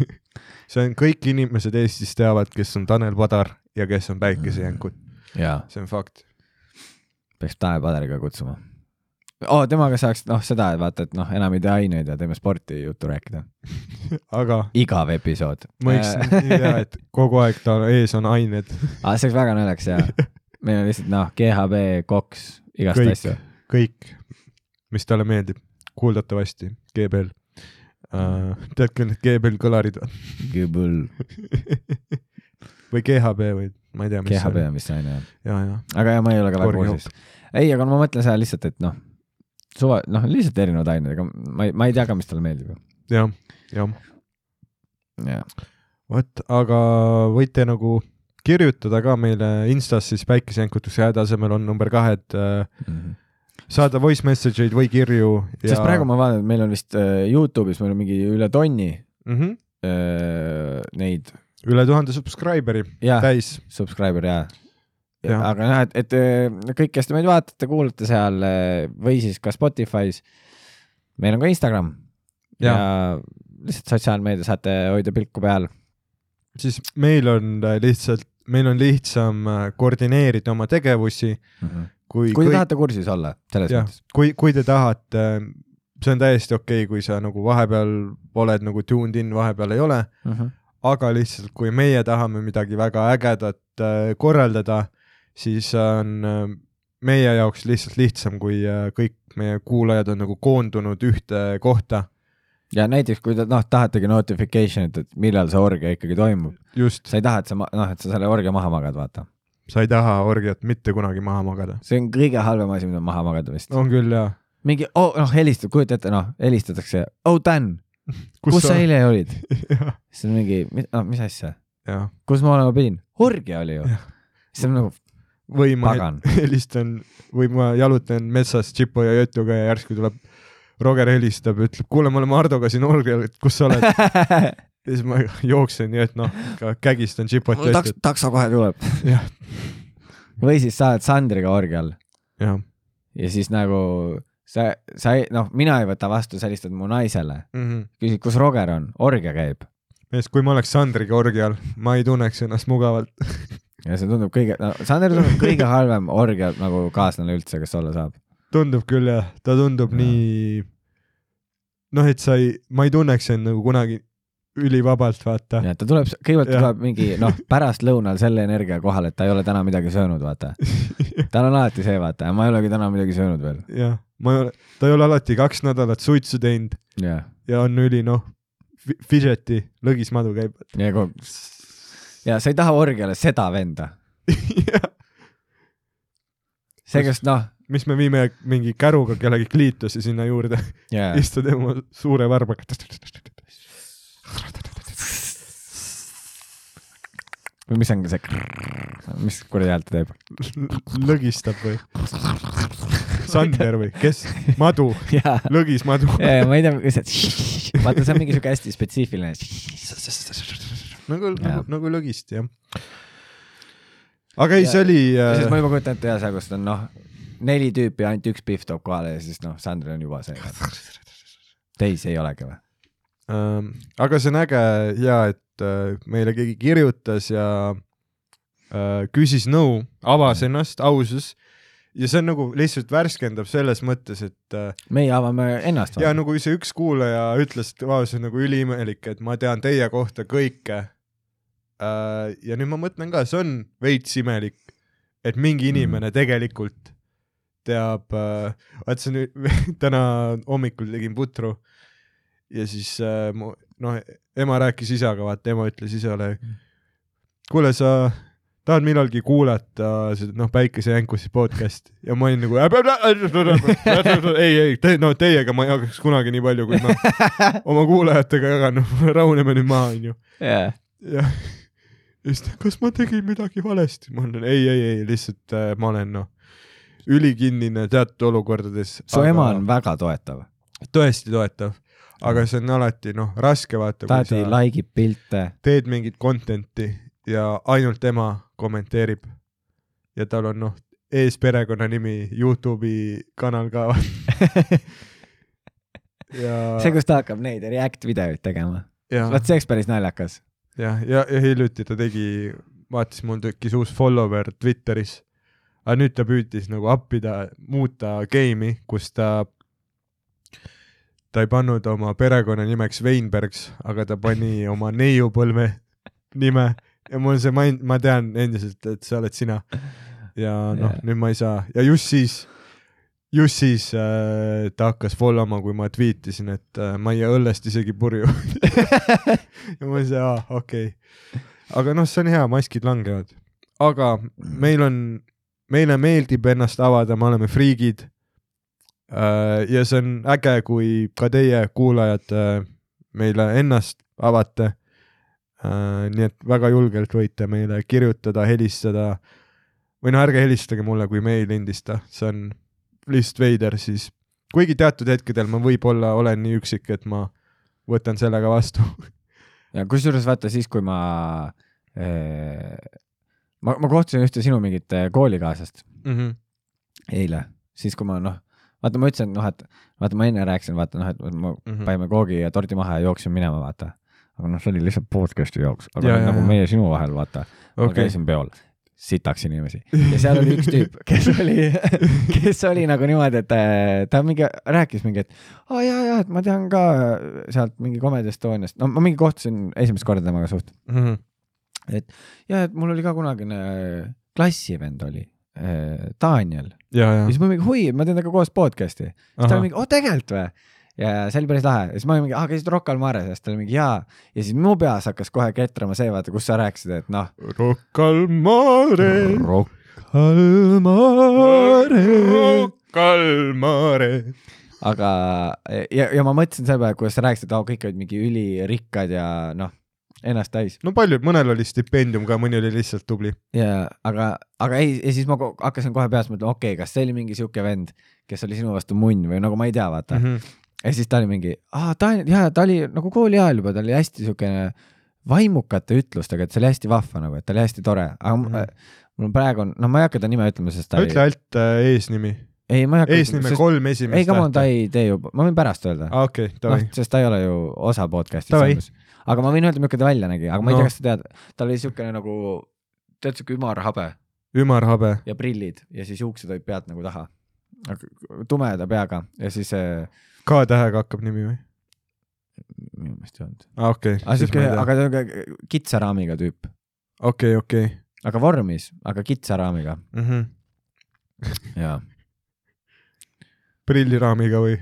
see on, kõik inimesed Eestis teavad, kes on Tanel Padar ja kes on päikesejänkud, see on fakt. Peaks Tanel Padariga kutsuma oh,. temaga saaks noh, seda, et vaata, et noh, enam ei tee aineid ja teeme sporti juttu rääkida. aga igav episood. ma võiks nii teha, et kogu aeg tal ees on ained, ah,. see oleks väga naljakas ja meil on lihtsalt noh, GHB, koks, igast Kõik. asju. kõik, mis talle meeldib, kuuldatavasti GBL uh,. tead küll need GBL kõlarid või? Gübel, või GHB või ma ei tea, mis GHB on vist aine jah. ja, ja aga jah, ma ei ole ka väga kursis. ei, aga ma mõtlen seda lihtsalt, et noh, suva, noh, lihtsalt erinevad ained, aga ma ei, ma ei tea ka, mis talle meeldib. Jah, jah, jah, vot, aga võite nagu kirjutada ka meile Instas siis päikesejänkutuse hääde asemel on number kahed äh, saada voice message eid või kirju ja sest praegu ma vaatan, et meil on vist äh, Youtube'is, meil on mingi üle tonni mm -hmm, äh, neid, üle tuhande subscriber'i täis, subscriber jaa. Jah. aga noh, et, et äh, kõik, kes te meid vaatate, kuulate seal äh, või siis ka Spotify's. meil on ka Instagram ja, ja lihtsalt sotsiaalmeedia saate hoida pilku peal. siis meil on äh, lihtsalt, meil on lihtsam koordineerida oma tegevusi, kui kui te tahate kursis olla, selles jah mõttes., kui, kui te tahate, see on täiesti okei okay,, kui sa nagu vahepeal oled nagu tuned in, vahepeal ei ole, aga lihtsalt kui meie tahame midagi väga ägedat korraldada, siis on äh, meie jaoks lihtsalt lihtsam, kui äh, kõik meie kuulajad on nagu koondunud ühte kohta. ja näiteks, kui te noh, tahategi notification'it, et millal see orgia ikkagi toimub, sa ei taha, et sa noh, et sa selle orgia maha magad, vaata. sa ei taha orgiat mitte kunagi maha magada. see on kõige halvem asi, mida maha magada vist. on küll jaa. mingi oh,, noh, helistad, kujuta ette, noh, helistatakse, oh Dan, kus sa eile olid? siis on mingi, noh, mis asja, kus ma olema pidin? orgia oli ju. siis on nagu või ma pagan. helistan või ma jalutan metsas Tšipo ja Jötuga ja järsku tuleb Roger helistab, ütleb, kuule, me oleme Hardoga siin orgial, et kus sa oled? ja siis ma jooksen nii, et noh, kägistan Tšipot mul taks-, takso kohe tuleb. või siis sa oled Sandriga jah ja siis nagu sa, sa ei, noh, mina ei võta vastu, sa helistad mu naisele, mm. -hmm. küsid, kus Roger on, orgia käib. sest kui ma oleks Sandriga orgial, ma ei tunneks ennast mugavalt. Ja see tundub kõige no,, Sander tundub kõige halvem orgia nagu kaaslane üldse, kes olla saab. tundub küll jah, ta tundub Jah. nii, noh, et sa ei, ma ei tunneks end nagu kunagi ülivabalt, vaata. ja ta tuleb, kõigepealt Jah. tuleb mingi noh, pärastlõunal selle energia kohal, et ta ei ole täna midagi söönud, vaata. tal on alati see, vaata, ma ei olegi täna midagi söönud veel. jah, ma ei ole, ta ei ole alati kaks nädalat suitsu teinud jah, ja on üli noh, fidgeti, lõgismadu käib. ja kogu ja sa ei taha orgiale seda venda, see, kes noh, mis me viime mingi käruga kellegi kliitusi sinna juurde, jaa, istud oma suure varbaga. või mis ongi see, mis kuradi häält ta teeb? lõgistab või? Sander või kes? madu, jaa, lõgismadu. ja ma ei tea, mis see, vaata, see on mingi siuke hästi spetsiifiline. nagu, Jah. nagu, nagu lõgist jah. aga ei, see oli ja siis ma äh,, juba kujutan ette seal, kus on noh, neli tüüpi, ainult üks Pihv toob kohale ja siis noh, Sandril on juba see. teisi ei olegi või? ähm, aga see on äge ja et äh, meile keegi kirjutas ja äh, küsis nõu, avas ennast, ausus ja see on nagu lihtsalt värskendab selles mõttes, et äh, meie avame ennast. ja nagu see üks kuulaja ütles, et vau, see on nagu üliimelik, et ma tean teie kohta kõike äh,. Ja nüüd ma mõtlen ka, see on veits imelik, et mingi inimene mm. tegelikult teab äh,, vaat see nüüd täna hommikul tegin putru ja siis äh, mu noh, ema rääkis isaga, vaata ema ütles isale, kuule, sa tahad millalgi kuulata seda noh, Päikesejänkusi podcast'i ja ma olin nagu ei, ei te,, no teiega ma ei jagaks kunagi nii palju, kui ma oma kuulajatega jagan, noh rahuneme nüüd maha, onju. yeah.. Ja just, kas ma tegin midagi valesti, ma olen ei, ei, ei lihtsalt äh, ma olen noh, ülikinnine teatud olukordades. su ema on väga toetav. tõesti toetav, aga see on alati noh, raske vaata, tihti sa like ib pilte. teed mingit content'i ja ainult tema kommenteerib ja tal on noh, ees perekonnanimi Youtube'i kanal ka ja see, kus ta hakkab neid react videoid tegema. vot see oleks päris naljakas. ja, ja, ja hiljuti ta tegi, vaatas, mul tekkis uus follower Twitteris. aga nüüd ta püüdis nagu appida, muuta game'i, kus ta, ta ei pannud oma perekonnanimeks Weinbergs, aga ta pani oma neiupõlve nime ja mul see main-, ma tean endiselt, et see oled sina. ja noh Jaa. nüüd ma ei saa ja just siis, just siis äh, ta hakkas follow ma, kui ma tweetisin, et äh, ma ei jää õllest isegi purju ja ma see, aa, okei okay.. aga noh, see on hea, maskid langevad. aga meil on, meile meeldib ennast avada, me oleme friigid. ja see on äge, kui ka teie kuulajad äh, meile ennast avate. nii et väga julgelt võite meile kirjutada, helistada või no ärge helistage mulle, kui me ei lindista, see on lihtsalt veider siis. kuigi teatud hetkedel ma võib-olla olen nii üksik, et ma võtan sellega vastu. ja kusjuures vaata siis, kui ma äh,, ma, ma kohtusin ühte sinu mingit äh, koolikaaslast mm. -hmm. eile, siis kui ma noh, vaata ma ütlesin, noh, et vaata ma enne rääkisin, vaata noh, et ma mm. -hmm. panime koogi ja tordi maha ja jooksin minema, vaata. aga noh, see oli lihtsalt podcast'i jaoks, aga Ja, ja, ja, nagu ja. meie sinu vahel, vaata okay., ma okei, käisin peol, sitaks inimesi ja seal oli üks tüüp, kes oli, kes oli nagu niimoodi, et äh, ta mingi rääkis mingi, et aa oh, jaa, jaa, et ma tean ka sealt mingi Comedy Estoniast, no ma mingi kohtusin esimest korda temaga suht Mhm. ja et mul oli ka kunagine klassivend oli, Daniel ja, siis ma mingi hui, ma teen temaga koos podcast'i. siis ta oli mingi, oh tegelikult või? Ja see oli päris lahe siis ma olin mingi, aa käisid Rocca al Mares ja siis ta oli mingi jaa. ja siis mu peas hakkas kohe ketrama see, vaata, kus sa rääkisid, et noh. Rocca al mare, Rocca al Mare. Rocca al mare. aga, ja, ja ma mõtlesin selle peale, kuidas sa rääkisid, et oh, kõik olid mingi ülirikkad ja noh, ennast täis. no paljud, mõnel oli stipendium ka, mõni oli lihtsalt tubli. ja aga, aga ei, ja siis ma hakkasin kohe peas mõtlema, okei okay,, kas see oli mingi sihuke vend, kes oli sinu vastu munn või nagu ma ei tea, vaata mm. -hmm. Ja siis ta oli mingi, aa ta, jaa, ta oli nagu kooli ajal juba, ta oli hästi siukene vaimukate ütlustega, et see oli hästi vahva nagu, et ta oli hästi tore, aga mm. -hmm. mul praegu on, no ma ei hakka ta nime ütlema, sest ta ütle alt äh, eesnimi, ei, ma ei hakka eesnime sest... kolm esimest ei, come on, ta ei tee ju, ma võin pärast öelda aa, okei, noh davai,. sest ta ei ole ju osa podcast'ist aga ma võin öelda, milline ta välja nägi, aga ma ei No. tea, kas sa tead, tal oli siukene nagu, tead siuke ümarhabe ümarhabe. ja prillid ja siis juuksed olid pealt nagu taha. tumeda peaga ja siis äh, K-tähega hakkab nimi või? minu meelest ei olnud. aa, okei. aga siuke, aga siuke kitsa raamiga tüüp, okei, okei. aga vormis, aga kitsa raamiga Mhm. ja prilliraamiga või?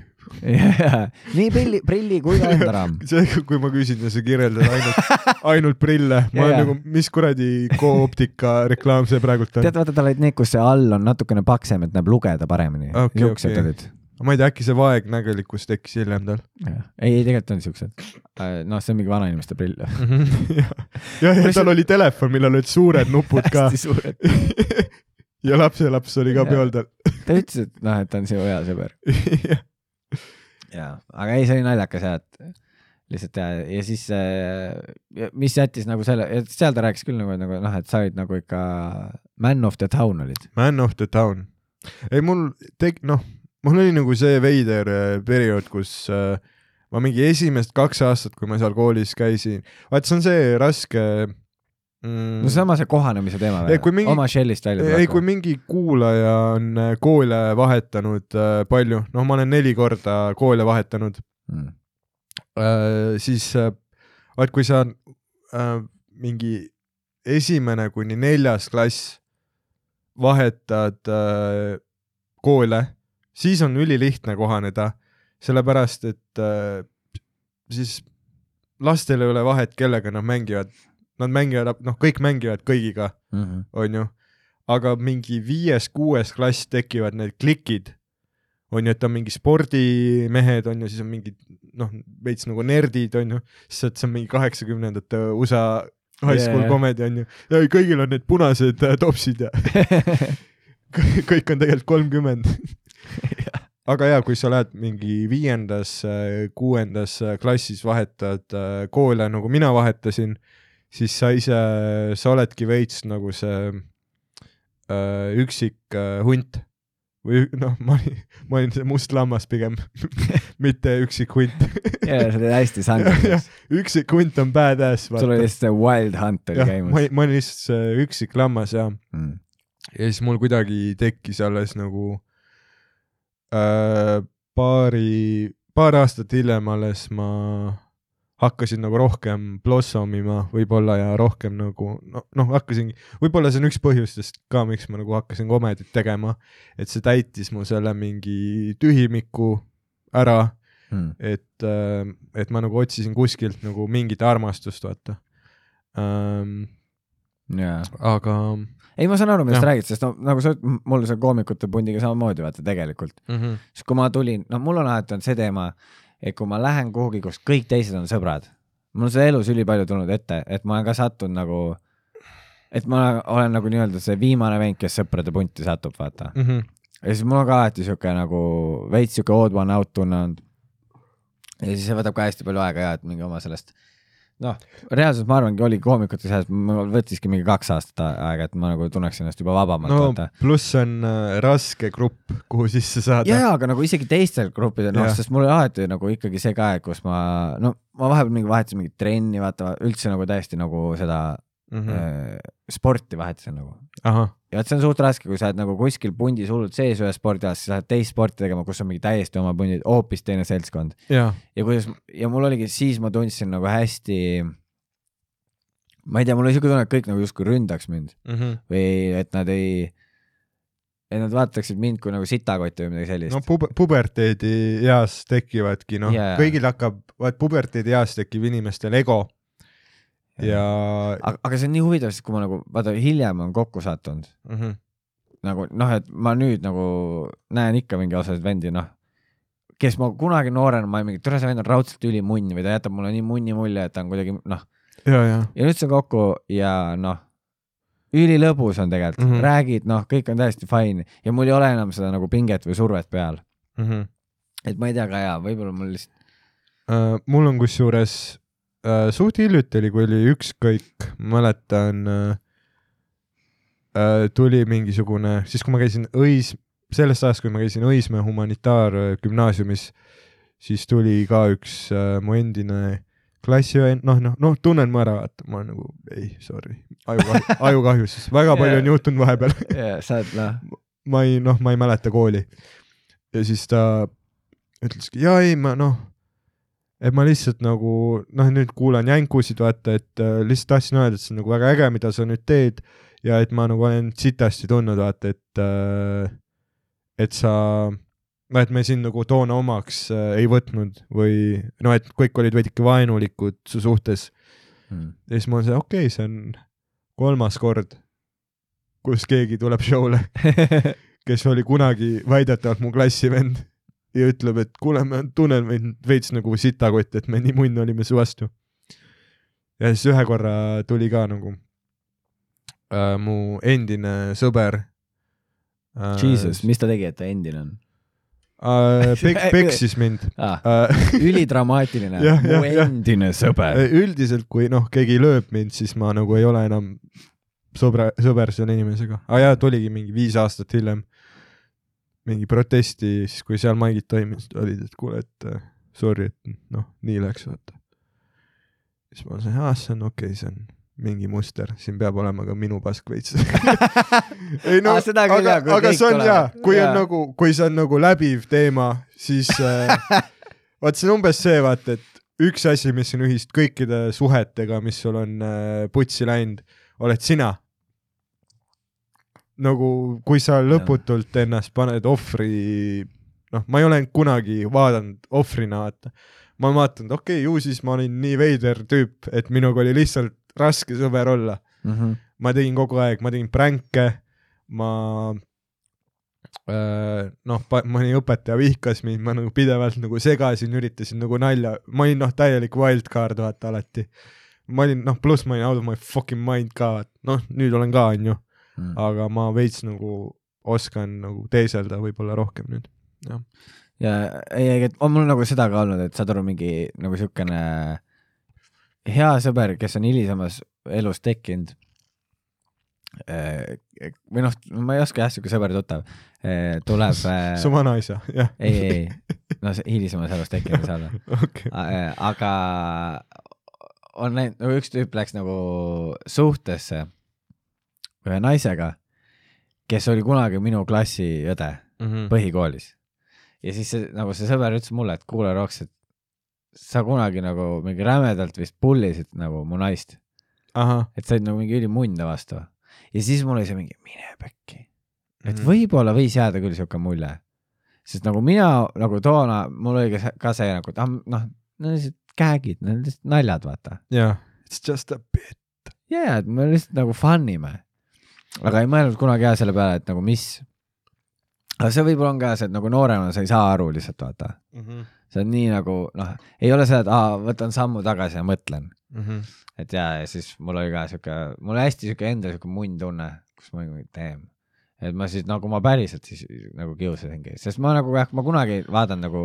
nii prilli, prilli kui ka enda raam. see, kui ma küsin ja sa kirjeldad ainult, ainult prille, ma olen Jaa. nagu, mis kuradi Cooptica reklaam see praegult on tead,? vaata, tal olid need, kus see all on natukene paksem, et näeb lugeda paremini Okei, siuksed okei. olid. Ma ei tea, äkki see vaegnägelikkus tekkis hiljem tal. ei, ei tegelikult on siuksed. noh, see on mingi vanainimeste prill. ja, ja, ja tal oli telefon, millel olid suured nupud ka hästi suured. ja lapselaps oli ka peol tal. ta ütles, et noh, et ta on sinu hea sõber. jaa, aga ei, see oli naljakas jah, et lihtsalt ja, ja siis äh, mis jättis nagu selle, seal ta rääkis küll nagu, nagu noh, et sa olid nagu ikka man of the town olid. Man of the town. ei, mul tek-, noh, mul oli nagu see veider äh, periood, kus äh, ma mingi esimest kaks aastat, kui ma seal koolis käisin, vaat see on see raske mm, no seesama see kohanemise teema kui mingi- oma shell'ist välja ei, kui mingi kuulaja on äh, koole vahetanud äh, palju, noh, ma olen neli korda koole vahetanud mm.. äh,, siis äh, vaat kui sa äh, mingi esimene kuni neljas klass vahetad äh, koole, siis on ülilihtne kohaneda, sellepärast et äh, siis lastel ei ole vahet, kellega nad mängivad, nad mängivad, noh, kõik mängivad kõigiga Mm -hmm. onju, aga mingi viies-kuues klass tekivad need klikid, onju, et on mingi spordimehed onju, siis on mingid noh, veits nagu nerdid onju, sest et see on mingi kaheksakümnendate USA high school yeah. comedy onju ja kõigil on need punased äh, topsid ja kõik on tegelikult kolmkümmend. aga ja kui sa lähed mingi viiendas, kuuendas klassis vahetad äh, koole nagu mina vahetasin, siis sa ise, sa oledki veits nagu see äh, üksik äh, hunt või noh, ma olin, ma olin see must lammas pigem, mitte üksik hunt. ja see oli hästi sangakas. üksik hunt on badass. sul oli lihtsalt see wild hunt oli jah, ma käimas. ma olin lihtsalt see üksik lammas ja, Mm. ja siis mul kuidagi tekkis alles nagu äh, paari, paar aastat hiljem alles ma hakkasin nagu rohkem blossomima võib-olla ja rohkem nagu noh, noh hakkasingi, võib-olla see on üks põhjustest ka, miks ma nagu hakkasin komedit tegema, et see täitis mu selle mingi tühimiku ära, Mm. et, et ma nagu otsisin kuskilt nagu mingit armastust, vaata ähm,. jaa. aga ei, ma saan aru, millest räägid, sest no nagu sa mul see koomikute pundiga samamoodi vaata tegelikult. mm -hmm. siis kui ma tulin, no mul on alati olnud see teema, et kui ma lähen kuhugi, kus kõik teised on sõbrad, mul on seda elus ülipalju tulnud ette, et ma olen ka sattunud nagu, et ma olen nagu nii-öelda see viimane vend, kes sõprade punti satub, vaata. mm -hmm. ja siis mul on ka alati sihuke nagu veits sihuke odd one out tunne olnud. ja siis see võtab ka hästi palju aega ja, et mingi oma sellest, noh, reaalselt ma arvangi, oli koomikute seas, mul võttiski mingi kaks aastat aega, et ma nagu tunneks ennast juba vabamalt no vaata. pluss on äh, raske grupp, kuhu sisse saada. ja, aga nagu isegi teistel gruppidel, noh sest mul oli alati nagu ikkagi see ka, et kus ma, no ma vahepeal mingi vahetasin mingit trenni, vaata üldse nagu täiesti nagu seda mm. mm. -hmm. sporti vahetasin nagu. ja et see on suht raske, kui sa oled nagu kuskil pundis hullult sees ühes spordialas, siis sa lähed teist sporti tegema, kus on mingi täiesti oma pundid, hoopis teine seltskond. ja kuidas ja mul oligi, siis ma tundsin nagu hästi, ma ei tea, mul oli siuke tunne, et kõik nagu justkui ründaks mind mm -hmm. või et nad ei, et nad vaataksid mind kui nagu sitakotti või midagi sellist no pub-, puberteedi eas tekivadki noh yeah., kõigil hakkab, vaat puberteedi eas tekib inimestel ego ja aga, aga see on nii huvitav, sest kui ma nagu, vaata hiljem on kokku sattunud mm -hmm. nagu noh, et ma nüüd nagu näen ikka mingi osasid vendi, noh, kes ma kunagi noorena, ma olin mingi, tule see vend on raudselt ülimunn või ta jätab mulle nii munni mulje, et ta on kuidagi noh, ja, ja ja nüüd see kokku ja noh, ülilõbus on tegelikult mm. -hmm. räägid, noh, kõik on täiesti fine ja mul ei ole enam seda nagu pinget või survet peal. mm. -hmm. et ma ei tea ka jaa, võib-olla mul lihtsalt, Uh, mul on kusjuures uh, suht hiljuti oli, kui oli ükskõik, mäletan uh,, uh, tuli mingisugune, siis kui ma käisin Õis, sellest ajast, kui ma käisin Õismäe humanitaargümnaasiumis, siis tuli ka üks uh, mu endine klassivend, noh, noh, noh, tunnen ma ära, vaata, ma nagu ei, sorry, ajukahju, ajukahju siis, väga palju on juhtunud vahepeal. ja sa oled noh, ma ei, noh, ma ei mäleta kooli. ja siis ta ütleski, ja ei, ma noh, et ma lihtsalt nagu noh, nüüd kuulan jänkusid, vaata, et äh, lihtsalt tahtsin öelda, et see on nagu väga äge, mida sa nüüd teed ja et ma nagu olen sitasti tundnud, vaata, et äh, et sa, noh, et me sind nagu toona omaks äh, ei võtnud või noh, et kõik olid veidike vaenulikud su suhtes Hmm. ja siis ma olen see, okei okay,, see on kolmas kord, kus keegi tuleb show'le, kes oli kunagi väidetavalt mu klassivend ja ütleb, et kuule, ma tunnen meid veits nagu sitakott, et me nii munn olime su vastu. ja siis ühe korra tuli ka nagu äh, mu endine sõber äh,. Jesus, mis ta tegi, et ta endine on äh. Pek-, peksis mind ah,? äh. ülidramaatiline, mu endine sõber. üldiselt, kui noh, keegi lööb mind, siis ma nagu ei ole enam sõbra, sõber selle inimesega. aa jaa, tuligi mingi viis aastat hiljem mingi protesti, siis kui seal maigid toimusid, olid, et kuule, et äh, sorry, et noh, nii läks, vaata. siis ma ütlesin, aa, see on okei okay,, see on mingi muster, siin peab olema ka minu pask veits. ei no aga aga kõik see on tulevad. jaa, kui Jaa. on nagu, kui see on nagu läbiv teema, siis äh, vaat see on umbes see, vaata, et üks asi, mis on ühist kõikide suhetega, mis sul on äh, putsi läinud, oled sina. Nagu kui sa lõputult ennast paned ohvri, noh, ma ei ole kunagi vaadanud ohvrina, vaata. ma olen vaadanud, okei okay,, ju siis ma olin nii veider tüüp, et minuga oli lihtsalt raske sõber olla. Mhm. ma tegin kogu aeg, ma tegin pränke, ma äh, noh, mõni õpetaja vihkas mind, ma nagu pidevalt nagu segasin, üritasin nagu nalja, ma olin noh, täielik wildcard vaata alati. ma olin noh, pluss ma olin out of my fucking mind ka, noh nüüd olen ka, onju, Mm. aga ma veits nagu oskan nagu teeselda võib-olla rohkem nüüd, jah. ja ei, ei, on mul nagu seda ka olnud, et saad aru, mingi nagu siukene hea sõber, kes on hilisemas elus tekkinud. või noh, ma ei oska jah, siuke sõber-tuttav tuleb. su vanaisa, jah. ei, ei, no see hilisemas elus tekkinud ei saa olla. okei, aga on läinud, nagu üks tüüp läks nagu suhtesse ühe naisega, kes oli kunagi minu klassi õde Mhm. põhikoolis. ja siis see, nagu see sõber ütles mulle, et kuule, Roks, et sa kunagi nagu mingi rämedalt vist pullisid nagu mu naist, et said nagu mingi ülimunn ta vastu. ja siis mul oli see mingi, mine pekki. et Mhm. võib-olla võis jääda küll siuke mulje. sest nagu mina nagu toona, mul oli ka see- nagu, et ah, noh, need on lihtsalt gag'id, need on lihtsalt naljad, vaata. jah, it's just a bit. ja, ja, et me lihtsalt nagu fun ime. Aga ei mõelnud kunagi jah selle peale, et nagu mis. aga see võib-olla on ka see, et nagu noorena sa ei saa aru lihtsalt vaata. Mhm. see on nii nagu noh, ei ole seda, et aa, võtan sammu tagasi ja mõtlen, Mhm. et ja, ja siis mul oli ka siuke, mul oli hästi siuke endal siuke munn tunne, kus ma olin, damn. et ma siis nagu ma päriselt siis nagu kiusasingi, sest ma nagu jah, ma kunagi ei vaadanud nagu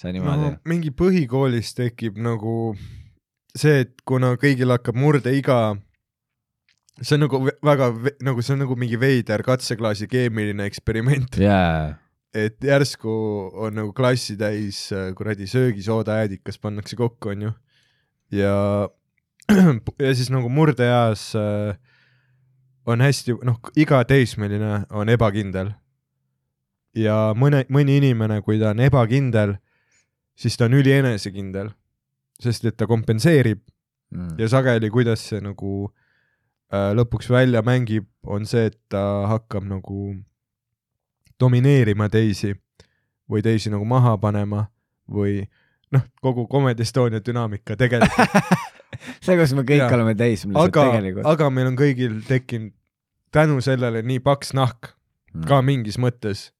see niimoodi no,. mingi põhikoolis tekib nagu see, et kuna kõigil hakkab murdeiga, see on nagu väga nagu see on nagu mingi veider katseklaasi keemiline eksperiment, jaa, et järsku on nagu klassi täis äh, kuradi söögisooda jäädikas pannakse kokku, onju. ja, ja siis nagu murdeeas äh, on hästi, noh, iga teismeline on ebakindel. ja mõne, mõni inimene, kui ta on ebakindel, siis ta on ülienesekindel, sest et ta kompenseerib Mm. ja sageli, kuidas see nagu äh, lõpuks välja mängib, on see, et ta hakkab nagu domineerima teisi või teisi nagu maha panema või noh, kogu Comedy Estonia dünaamika tegelikult, see, kus me kõik Jaa. oleme teismelised tegelikult. aga meil on kõigil tekkinud tänu sellele nii paks nahk Mm. ka mingis mõttes,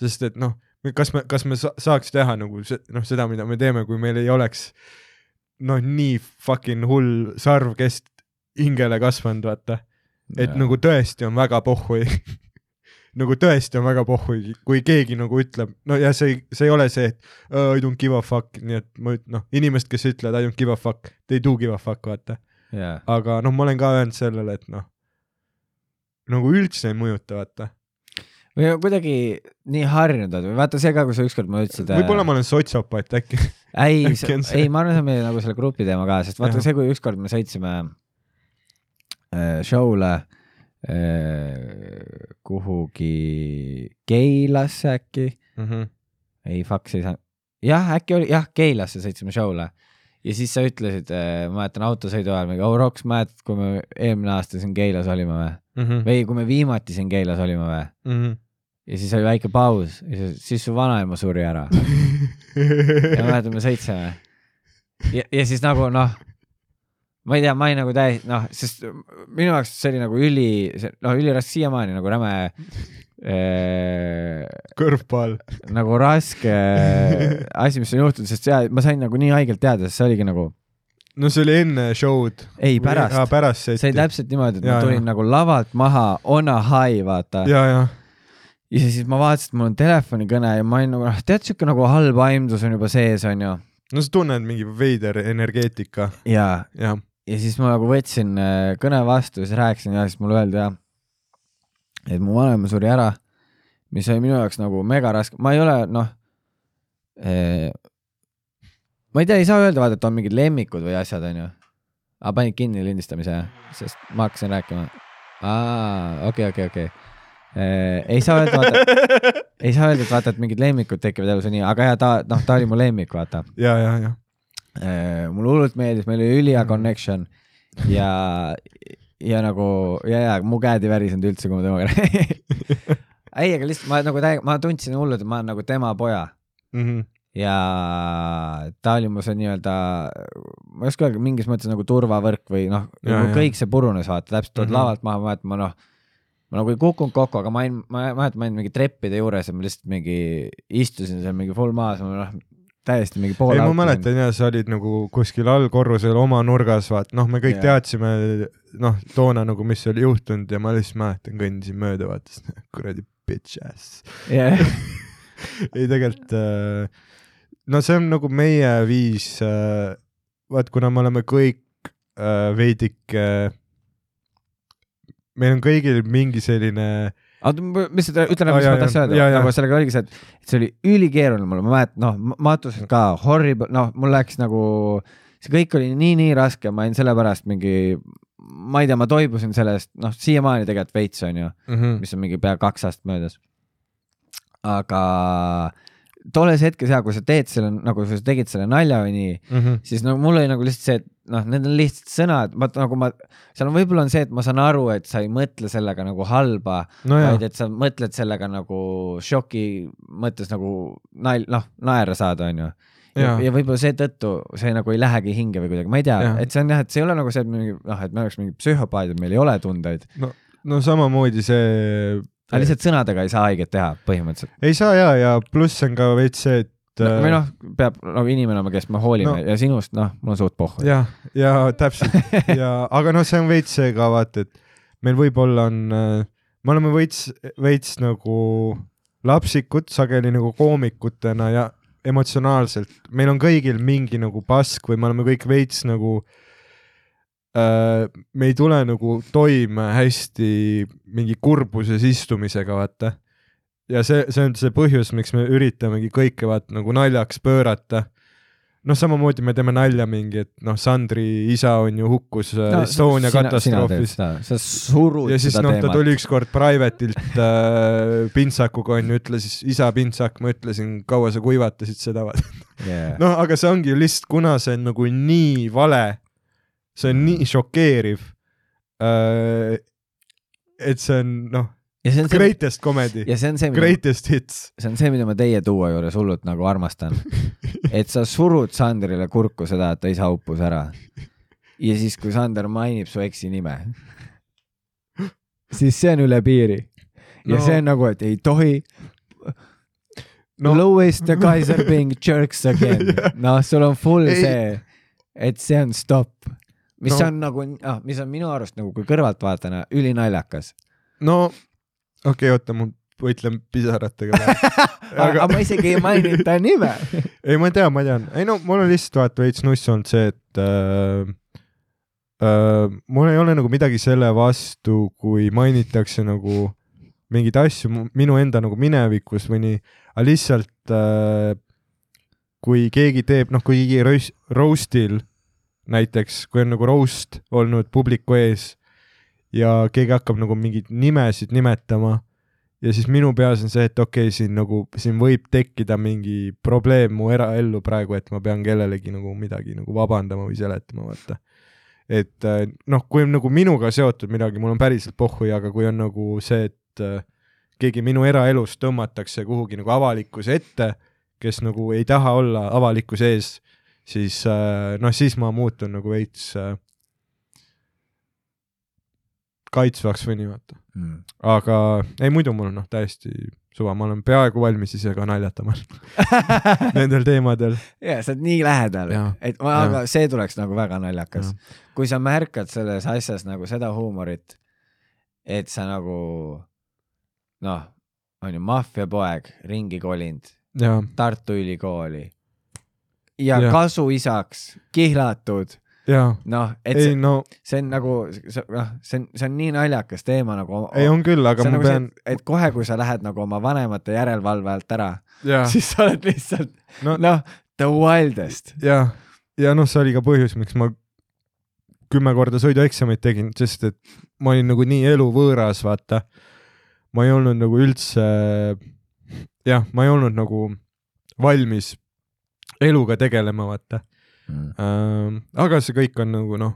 sest et noh, kas me, kas me sa saaks teha nagu noh, seda, mida me teeme, kui meil ei oleks noh, nii fucking hull sarvkest hingele kasvanud, vaata. et ja. nagu tõesti on väga pohhui nagu tõesti on väga pohhui, kui keegi nagu ütleb, no ja see, see ei ole see, et uh, I don't give a fuck, nii et ma üt-, noh, inimesed, kes ütlevad I don't give a fuck, they do give a fuck, vaata. jaa, aga noh, ma olen ka öelnud sellele, et noh, nagu üldse ei mõjuta, vaata. või kuidagi nii harjunud oled või vaata see ka, kui sa ükskord mulle ütlesid. võib-olla ma olen sotsiopaat äkki. ei ei, ma arvan, see on meie nagu selle grupi teema ka, sest vaata Jah. see, kui ükskord me sõitsime äh, show'le äh, kuhugi Keilasse äkki, Mhm. ei fuck, see ei saa, jah, äkki oli, jah, Keilasse sõitsime show'le ja siis sa ütlesid, ma mäletan autosõidu ajal mingi, oh Roks, mäletad, kui me eelmine aasta siin Keilas olime või? Mhm. või kui me viimati siin Keilas olime või? ja siis oli väike paus ja siis, siis su vanaema suri ära ja mäletan, me sõitsime. ja, ja siis nagu noh, ma ei tea, ma olin nagu täiesti noh, sest minu jaoks see oli nagu üli, noh üliraske siiamaani nagu räme äh, kõrvpall. nagu raske asi, mis on juhtunud, sest see, ma sain nagu nii haigelt teada, sest see oligi nagu, no see oli enne show'd. ei pärast, pärast see oli täpselt niimoodi, et Ja, ma tulin ja. nagu lavalt maha on a high, vaata. ja, ja, ja siis ma vaatasin, et mul on telefonikõne ja ma olin nagu noh, tead siuke nagu halb aimdus on juba sees, onju. no sa tunned mingi veider energeetika ja, ja ja siis ma nagu võtsin äh, kõne vastu ja siis rääkisin ja siis mulle öeldi jah, et mu vanaema suri ära, mis oli minu jaoks nagu mega raske, ma ei ole noh eh,, ma ei tea, ei saa öelda, vaata, et on mingid lemmikud või asjad, onju. aga panid kinni lindistamise, sest ma hakkasin rääkima. aa, okei, okei, okei. ei saa öelda, vaata, ei saa öelda, et vaata, et mingid lemmikud tekivad elus ja nii, aga ja ta, noh, ta oli mu lemmik, vaata ja, ja, ja Äh, mulle hullult meeldis, meil oli ülihea connection ja, ja nagu ja, ja mu käed ei värisenud üldse, kui ma temaga rääkisin. ei, aga lihtsalt ma nagu täiega, ma tundsin hullult, et ma olen nagu tema poja mm. -hmm. ja ta oli mu see nii-öelda, ma ei oska öelda, mingis mõttes nagu turvavõrk või noh, nagu kõik see purunes, vaata täpselt tuled Mhm. mm -hmm. lavalt maha, ma mäletan, ma noh, ma nagu ei kukkunud kokku, aga ma olin, ma mäletan, ma olin mingi treppide juures ja ma lihtsalt mingi istusin seal mingi full maas, ma noh, täiesti mingi pool ei, ma mäletan ja sa olid nagu kuskil allkorrusel oma nurgas, vaat noh, me kõik Jaa. teadsime noh, toona nagu, mis oli juhtunud ja ma lihtsalt mäletan, kõndisin mööda, vaatasin, kuradi bitch ass. jah, ei tegelikult äh, no see on nagu meie viis äh,, vaat kuna me oleme kõik äh, veidike, meil on kõigil mingi selline oota, ma lihtsalt ütlen, mis ma tahtsin öelda nagu sellega oligi see, et et see oli ülikeeruline mulle, ma mäletan, noh, matused ka horrible, noh, mul läks nagu, see kõik oli nii-nii raske, ma olin sellepärast mingi, ma ei tea, ma toibusin sellest, noh, siiamaani tegelikult veits on ju, mm. -hmm. mis on mingi pea kaks aastat möödas. aga tolles hetkes ja kui sa teed selle, nagu sa tegid selle nalja või nii, Mm -hmm. siis no mul oli nagu lihtsalt see, et noh, need on lihtsalt sõnad, vaata nagu ma, seal on võib-olla on see, et ma saan aru, et sa ei mõtle sellega nagu halba nojah vaid, et sa mõtled sellega nagu šoki mõttes nagu nal-, noh, naera saada, onju. ja, Jaa. ja võib-olla seetõttu see nagu ei lähegi hinge või kuidagi, ma ei tea et see on jah, et see ei ole nagu see, et mingi noh, et me oleks mingid psühhopaadid, meil ei ole tundeid, no samamoodi see aga lihtsalt sõnadega ei saa haiget teha põhimõtteliselt ei saa ja, ja pluss on ka veits see, et no,. või äh, noh, peab nagu inimene olema, kes me hoolime No. no. ja sinust, noh, mul on suht pohhu. jah, ja täpselt ja, aga noh, see on veits see ka vaata, et meil võib-olla on, me oleme veits, veits nagu lapsikud sageli nagu koomikutena ja emotsionaalselt, meil on kõigil mingi nagu pask või me oleme kõik veits nagu äh,, me ei tule nagu toime hästi mingi kurbuses istumisega, vaata. Ja see, see on see põhjus, miks me üritamegi kõike vaata nagu naljaks pöörata noh, samamoodi me teeme nalja mingi, et noh, Sandri isa on ju hukkus no, Estonia katastroofis sa surud ja siis noh, ta tuli ükskord private'ilt äh, pintsakuga onju, ütles, isa pintsak, ma ütlesin, kaua sa kuivatasid seda, yeah. noh, aga see ongi lihtsalt, kuna see on nagu nii vale, see on nii šokeeriv äh,. et see on noh, see greatest comedy, ja see on see, mida greatest hits. see on see, mida ma teie tuua juures hullult nagu armastan. et sa surud Sandrile kurku seda, et ta isa uppus ära. ja siis, kui Sander mainib su eksi nime, siis see on üle piiri. ja No- see on nagu, et ei tohi no. Louis the are being jerks again Jah.. noh, sul on full Ei. see, et see on stopp. mis no. on nagu ah,, mis on minu arust nagu kui kõrvaltvaatajana ülinaljakas. no okei okay,, oota, ma võitlen pisaratega praegu. aga ma isegi ei maininud ta nime. ei, ma tean, ma tean, ei no mul on lihtsalt vaata veits nuss olnud see, et äh, äh, mul ei ole nagu midagi selle vastu, kui mainitakse nagu mingeid asju minu enda nagu minevikus või nii, aga lihtsalt äh, kui keegi teeb, noh, kui keegi roast- roast'il näiteks, kui on nagu roast olnud publiku ees ja keegi hakkab nagu mingeid nimesid nimetama ja siis minu peas on see, et okei okay,, siin nagu, siin võib tekkida mingi probleem mu eraellu praegu, et ma pean kellelegi nagu midagi nagu vabandama või seletama, vaata. et äh, noh, kui on nagu minuga seotud midagi, mul on päriselt pohhui, aga kui on nagu see, et äh, keegi minu eraelust tõmmatakse kuhugi nagu avalikkuse ette, kes nagu ei taha olla avalikkuse ees, siis äh, noh, siis ma muutun nagu veits äh, kaitsvaks või nii, vaata. mm.. aga ei, muidu mul on noh, täiesti suva, ma olen peaaegu valmis ise ka naljatama nendel teemadel. ja sa oled nii lähedal et ma, aga see tuleks nagu väga naljakas. kui sa märkad selles asjas nagu seda huumorit, et sa nagu noh, on ju maffiapoeg, ringi kolinud, ja, Tartu Ülikooli ja, Jah. kasuisaks kihlatud, ja noh, et ei see, no see on nagu, noh, see on, see on nii naljakas teema nagu. ei on küll, aga ma nagu pean, et kohe, kui sa lähed nagu oma vanemate järelevalve alt ära, siis sa oled lihtsalt no noh, the wildest. ja, ja noh, see oli ka põhjus, miks ma kümme korda sõidueksamit tegin, sest et ma olin nagu nii eluvõõras, vaata. ma ei olnud nagu üldse, jah, ma ei olnud nagu valmis eluga tegelema, vaata. Ähm, aga see kõik on nagu noh,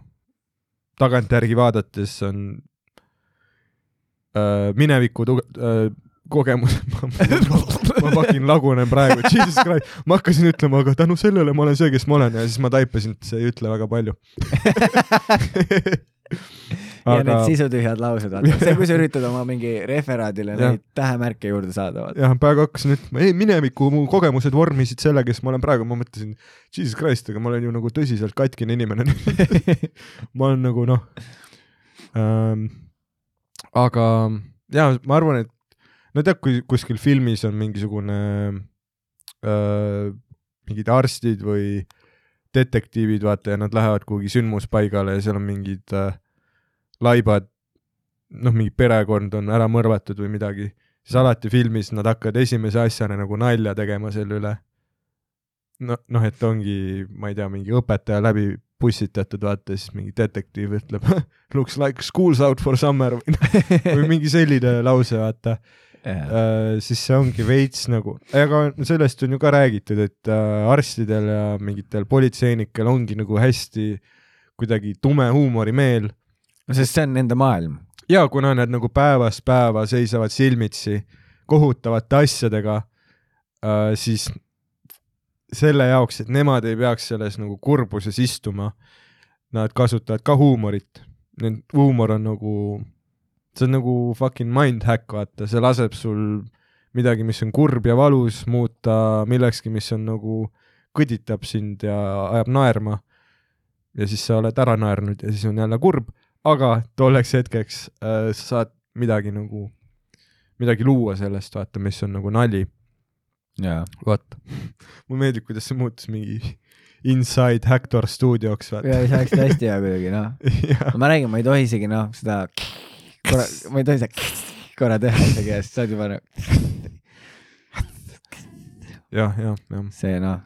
tagantjärgi vaadates on äh, mineviku tuge- äh, kogemus ma fucking lagunen praegu, jesus christ, ma hakkasin ütlema, aga tänu sellele ma olen see, kes ma olen. Ja siis ma taipasin, et see ei ütle väga palju ja need sisutühjad laused, vaata, see, kui sa üritad oma mingi referaadile neid tähemärke juurde saada, vaata. jah, praegu hakkasin ütlema, ei mineviku mu kogemused vormisid selle, kes ma olen praegu, ma mõtlesin, jesus christ, aga ma olen ju nagu tõsiselt katkine inimene ma olen nagu noh ähm,. aga ja ma arvan, et no tead, kui kuskil filmis on mingisugune äh, mingid arstid või detektiivid, vaata, ja nad lähevad kuhugi sündmuspaigale ja seal on mingid äh, laibad, noh, mingi perekond on ära mõrvatud või midagi, siis alati filmis nad hakkavad esimese asjana nagu nalja tegema selle üle. no, noh, et ongi, ma ei tea, mingi õpetaja läbi pussitatud, vaata, siis mingi detektiiv ütleb looks like school's out for summer või, või mingi selline lause, vaata. Äh, siis see ongi veits nagu, aga sellest on ju ka räägitud, et äh, arstidel ja mingitel politseinikel ongi nagu hästi kuidagi tume huumorimeel no sest see on nende maailm. ja kuna nad nagu päevast päeva seisavad silmitsi kohutavate asjadega äh,, siis selle jaoks, et nemad ei peaks selles nagu kurbuses istuma, nad kasutavad ka huumorit. huumor on nagu, see on nagu fucking mindhack, vaata, see laseb sul midagi, mis on kurb ja valus, muuta millekski, mis on nagu, kõditab sind ja ajab naerma. ja siis sa oled ära naernud ja siis on jälle kurb, aga tolleks hetkeks äh, sa saad midagi nagu, midagi luua sellest, vaata, mis on nagu nali. jaa. vaata, mulle meeldib, kuidas see muutus mingi Inside Hector stuudioks, ja see oleks hästi hea kuidagi, noh. ma räägin, ma ei tohi isegi noh, seda korra, ma ei tohi seda korra teha isegi ja siis sa oled juba nagu jah, jah, jah. see noh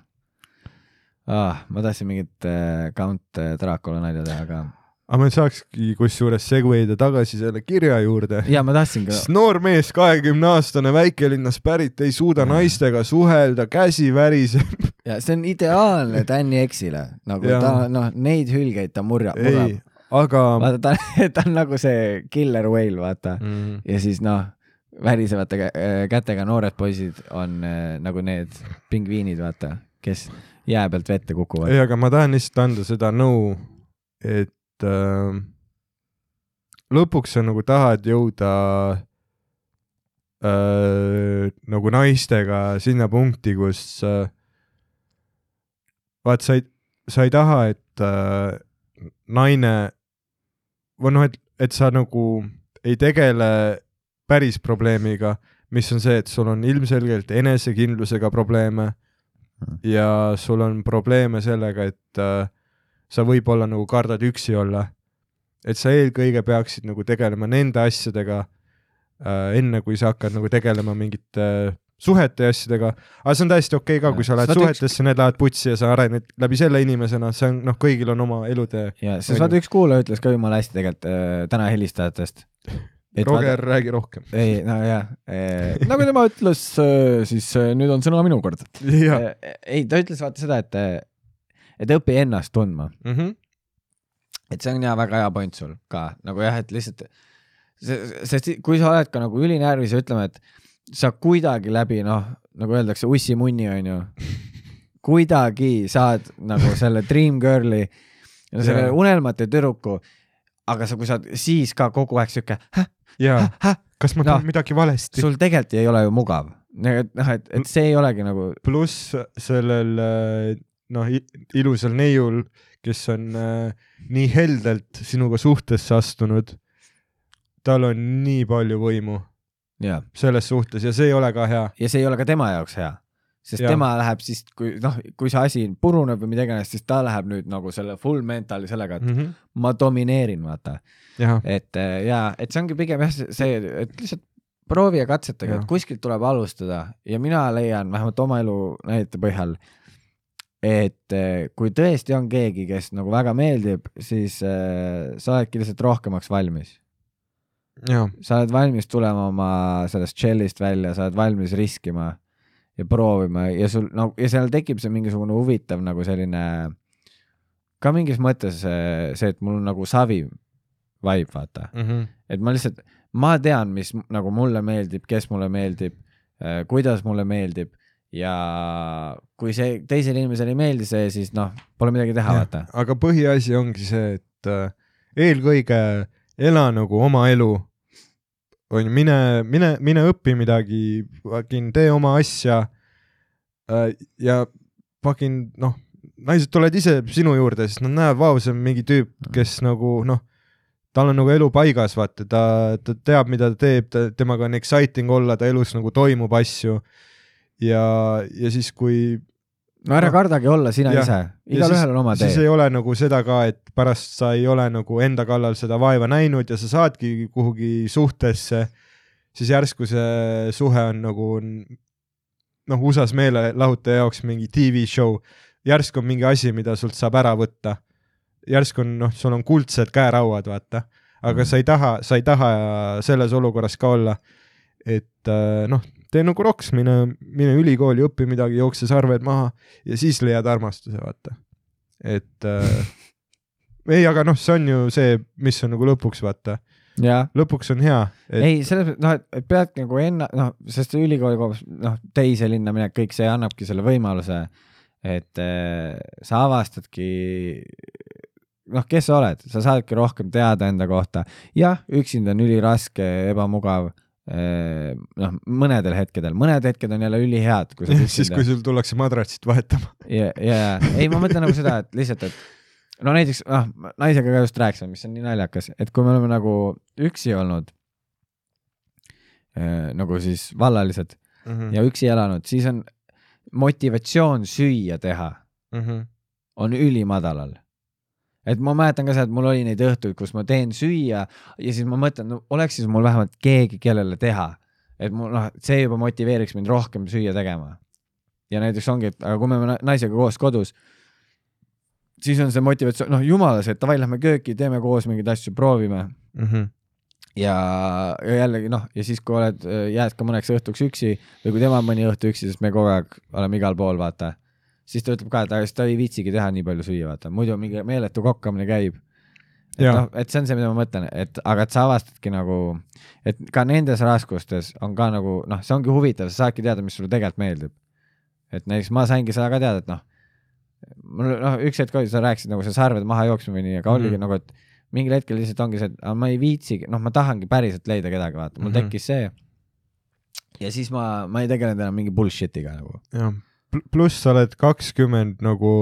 ah,. ma tahtsin mingit äh, Count äh, Dracula nalja teha, aga aga me saakski kusjuures segway'da tagasi selle kirja juurde. ja ma tahtsin ka noor mees, kahekümne aastane väikelinnast pärit, ei suuda naistega suhelda, käsi väriseb. ja see on ideaalne Danny X-ile, nagu Jaa. ta noh, neid hülgeid ta murjab, ei aga. vaata ta, ta on nagu see killer whale, vaata Mm. ja siis noh, värisevate äh, kätega noored poisid on äh, nagu need pingviinid, vaata, kes jää pealt vette kukuvad. ei, aga ma tahan lihtsalt anda seda nõu, et äh, lõpuks sa nagu tahad jõuda äh, nagu naistega sinna punkti, kus äh, vaat sa ei, sa ei taha, et äh, naine või noh, et, et sa nagu ei tegele päris probleemiga, mis on see, et sul on ilmselgelt enesekindlusega probleeme ja sul on probleeme sellega, et äh, sa võib-olla nagu kardad üksi olla. et sa eelkõige peaksid nagu tegelema nende asjadega äh, enne kui sa hakkad nagu tegelema mingite äh, suhete ja asjadega, aga see on täiesti okei okay ka, kui sa lähed Vaata, üks- suhetesse, need lähevad putsi ja sa arened läbi selle inimesena, see on noh, kõigil on oma elutee. ja siis vaata üks kuulaja ütles ka jumala hästi tegelikult äh, täna helistajatest. Roger, räägi rohkem. ei, no jah, nagu tema ütles, siis äh, nüüd on sõna minu kord. jah, ei, ta ütles vaata seda, et, et õpi ennast tundma, Mhm. et see on ja väga hea point sul ka nagu jah, et lihtsalt sest kui sa oled ka nagu ülinärvis ja ütleme, et sa kuidagi läbi noh, nagu öeldakse, ussimunni onju, kuidagi saad nagu selle dream girl'i, selle Jaa. unelmate tüdruku, aga sa, kui sa siis ka kogu aeg siuke, ja kas ma Noh, teen midagi valesti? sul tegelikult ei ole ju mugav. noh, et, et see ei olegi nagu pluss sellel äh, noh, ilusal neiul, kes on äh, nii heldelt sinuga suhtesse astunud, tal on nii palju võimu selles suhtes ja see ei ole ka hea. ja see ei ole ka tema jaoks hea, sest ja. tema läheb siis, kui noh, kui see asi puruneb või mida iganes, siis ta läheb nüüd nagu selle full mentali sellega, et Mhm. ma domineerin, vaata, et äh, ja et see ongi pigem jah, see, et lihtsalt proovi ja katsetage, et kuskilt tuleb alustada. Ja mina leian vähemalt oma elu näidete põhjal, et äh, kui tõesti on keegi, kes nagu väga meeldib, siis äh, sa oledki lihtsalt rohkemaks valmis sa oled valmis tulema oma sellest shell'ist välja, sa oled valmis riskima ja proovima ja sul no ja seal tekib see mingisugune huvitav nagu selline ka mingis mõttes see, et mul on nagu savi vibe, vaata, Mhm. et ma lihtsalt, ma tean, mis nagu mulle meeldib, kes mulle meeldib, kuidas mulle meeldib ja kui see teisele inimesele ei meeldi see, siis noh, pole midagi teha, vaata. aga põhiasi ongi see, et äh, eelkõige ela nagu oma elu. on ju, mine, mine, mine õpi midagi, fucking tee oma asja äh,. ja fucking noh, naised tulevad ise sinu juurde, sest nad näevad, vau, see on mingi tüüp, kes nagu noh, tal on nagu elu paigas, vaata, ta, ta teab, mida ta teeb, ta, temaga on exciting olla, ta elus nagu toimub asju. ja, ja siis, kui no ära Noh, kardagi olla sina jah. ise, Ja igalühel on oma siis tee ei. ole nagu seda ka, et pärast sa ei ole nagu enda kallal seda vaeva näinud ja sa saadki kuhugi suhtesse, siis järsku see suhe on nagu noh, USA-s meelelahutaja jaoks mingi tv show, järsku on mingi asi, mida sult saab ära võtta. järsku on noh, sul on kuldsed käerauad, vaata, aga Mhm. sa ei taha, sa ei taha selles olukorras ka olla. et äh, noh, tee nagu roks, mine, mine ülikooli, õpi midagi, jookse sarved maha ja siis leiad armastuse, vaata. et äh, ei, aga noh, see on ju see, mis on nagu lõpuks, vaata, jah, lõpuks on hea, et ei, selles mõttes, noh, et peadki nagu enna-, noh, sest ülikooli koos, noh, teise linna minek, kõik see annabki selle võimaluse, et äh, sa avastadki, noh, kes sa oled, sa saadki rohkem teada enda kohta. jah, üksinda on üliraske, ebamugav, noh, mõnedel hetkedel, mõned hetked on jälle ülihead, kui sa siis, kui sul tullakse madratsit vahetama. ja, ja ei, ma mõtlen nagu seda, et lihtsalt, et no näiteks, noh, naisega ka just rääkisime, mis on nii naljakas, et kui me oleme nagu üksi olnud äh,, nagu siis vallalised Mhm. ja üksi elanud, siis on motivatsioon süüa teha on ülimadalal. Et ma mäletan ka seda, et mul oli neid õhtuid, kus ma teen süüa ja siis ma mõtlen, no oleks siis mul vähemalt keegi, kellele teha. et mul noh, see juba motiveeriks mind rohkem süüa tegema. ja näiteks ongi, et aga kui me oleme naisega koos kodus, siis on see motivatsioon, noh jumala see, et davai, lähme kööki, teeme koos mingeid asju, proovime ja, ja jällegi noh, ja siis, kui oled, jääd ka mõneks õhtuks üksi või kui tema on mõni õhtu üksi, sest me kogu aeg oleme igal pool, vaata, siis ta ütleb ka, et aga siis ta ei viitsigi teha nii palju süüa, vaata, muidu mingi meeletu kokkamine käib. et noh, et see on see, mida ma mõtlen, et aga et sa avastadki nagu, et ka nendes raskustes on ka nagu noh, see ongi huvitav, sa saadki teada, mis sulle tegelikult meeldib. et näiteks ma saingi seda ka teada, et noh, mul noh, üks hetk oli, sa rääkisid nagu see sarved maha jooksma või nii, aga oligi Mhm. nagu, et mingil hetkel lihtsalt ongi see, et aga ma ei viitsigi, noh, ma tahangi päriselt leida kedagi, vaata, mul Mhm. tekkis see. ja siis ma, ma ei tegelenud enam mingi bullshit'iga nagu. Pluss sa oled kakskümmend nagu,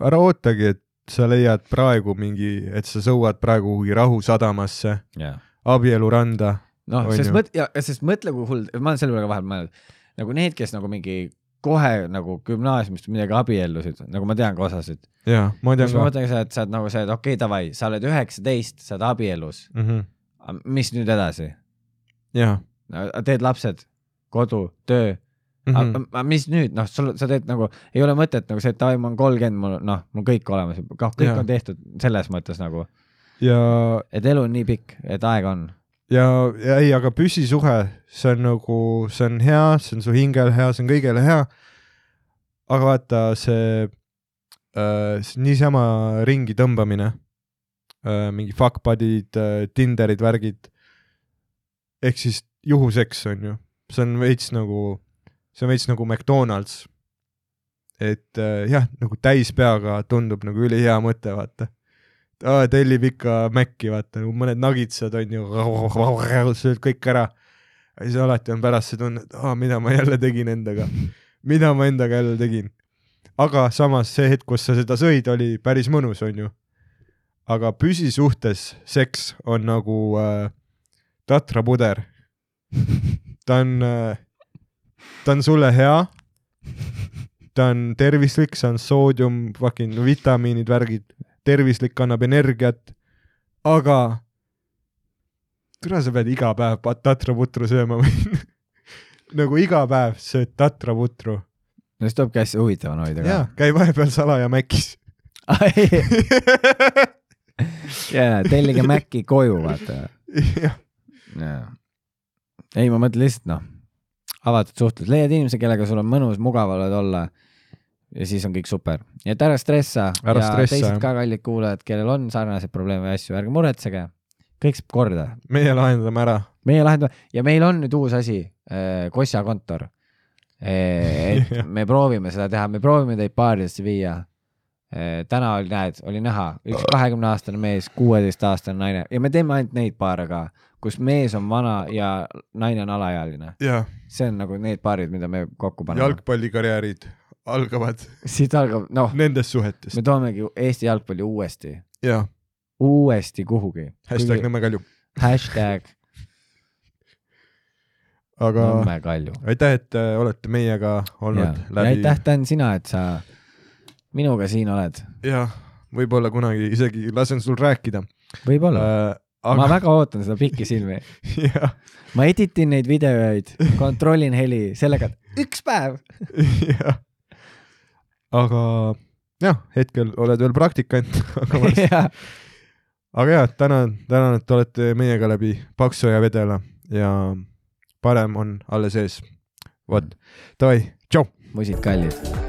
ära ootagi, et sa leiad praegu mingi, et sa sõuad praegu kuhugi rahusadamasse, jah. abieluranda. noh, sest mõt-, ja sest mõtle, kui hull, ma olen selle peale ka vahel mõelnud, nagu need, kes nagu mingi kohe nagu gümnaasiumist midagi abiellusid, nagu ma tean ka osasid. jaa, ma tean siis ma ka. mõtlen ka seda, et sa oled nagu see, et okei okay,, davai, sa oled üheksateist, sa oled abielus, Mhm. mis nüüd edasi? jah teed lapsed, kodu, töö mm. -hmm. aga mis nüüd, noh, sul, sa teed nagu, ei ole mõtet nagu see, et davai, ma olen kolmkümmend, mul noh, mul kõik olemas, kõik Jaa. on tehtud selles mõttes nagu, ja, et elu on nii pikk, et aega on. ja, ja ei, aga püsisuhe, see on nagu, see on hea, see on su hingele hea, see on kõigele hea. aga vaata see äh,, niisama ringi tõmbamine äh,, mingi fuck buddy'd äh,, Tinderid, värgid. ehk siis juhuseks on ju, see on veits nagu, see on veits nagu McDonalds. et äh, jah, nagu täis peaga tundub nagu ülihea mõte, vaata aa, tellib ikka Maci, vaata, nagu mõned nagitsad on ju, sööd kõik ära. ja siis alati on pärast see tunne, et aa, mida ma jälle tegin endaga, mida ma endaga jälle tegin. aga samas see hetk, kus sa seda sõid, oli päris mõnus, on ju. aga püsisuhtes seks on nagu äh, tatrapuder. ta on äh,, ta on sulle hea. ta on tervislik, see on soodium, fucking vitamiinid, värgid tervislik, annab energiat, aga kuule, sa pead iga päev tatraputru sööma või? nagu iga päev sööd tatraputru. no siis tulebki hästi huvitavana hoida jaa, käi vahepeal salaja ka. jaa, tellige Maci koju, vaata. jah, ei, ma mõtlen lihtsalt noh, avatud suhtlus, leiad inimese, kellega sul on mõnus, mugav oled olla ja siis on kõik super. nii et ära stressa Ära ja stressa, teised ka kallid kuulajad, kellel on sarnaseid probleeme ja asju, ärge muretsege, kõik saab korda. meie lahendame ära. meie lahendame ja meil on nüüd uus asi, Kossa kontor. et Jah. me proovime seda teha, me proovime teid baaridesse viia. täna oli, näed, oli näha, üks kahekümne aastane mees, kuueteistaastane naine ja me teeme ainult neid paare ka, kus mees on vana ja naine on alaealine. see on nagu need paarid, mida me kokku paneme. jalgpallikarjäärid algavad siit algab, noh, nendest suhetest me. toomegi Eesti jalgpalli uuesti, uuesti kuhugi. hashtag Nõmme Kalju. hashtag aga Nõmme Kalju. aitäh, et äh, olete meiega olnud ja läbi. aitäh, Dan, sina, et sa minuga siin oled. jah, võib-olla kunagi isegi lasen sul rääkida võib-olla äh,. aga..., ma väga ootan seda pikisilmi. jah, ma editin neid videoid, kontrollin heli sellega, et üks päev. jah. aga jah, hetkel oled veel praktikant, aga jah, aga jah, tänan, tänan, et olete meiega läbi paksu ja vedela ja parem on alles ees. vot, davai, tšau. musid kallid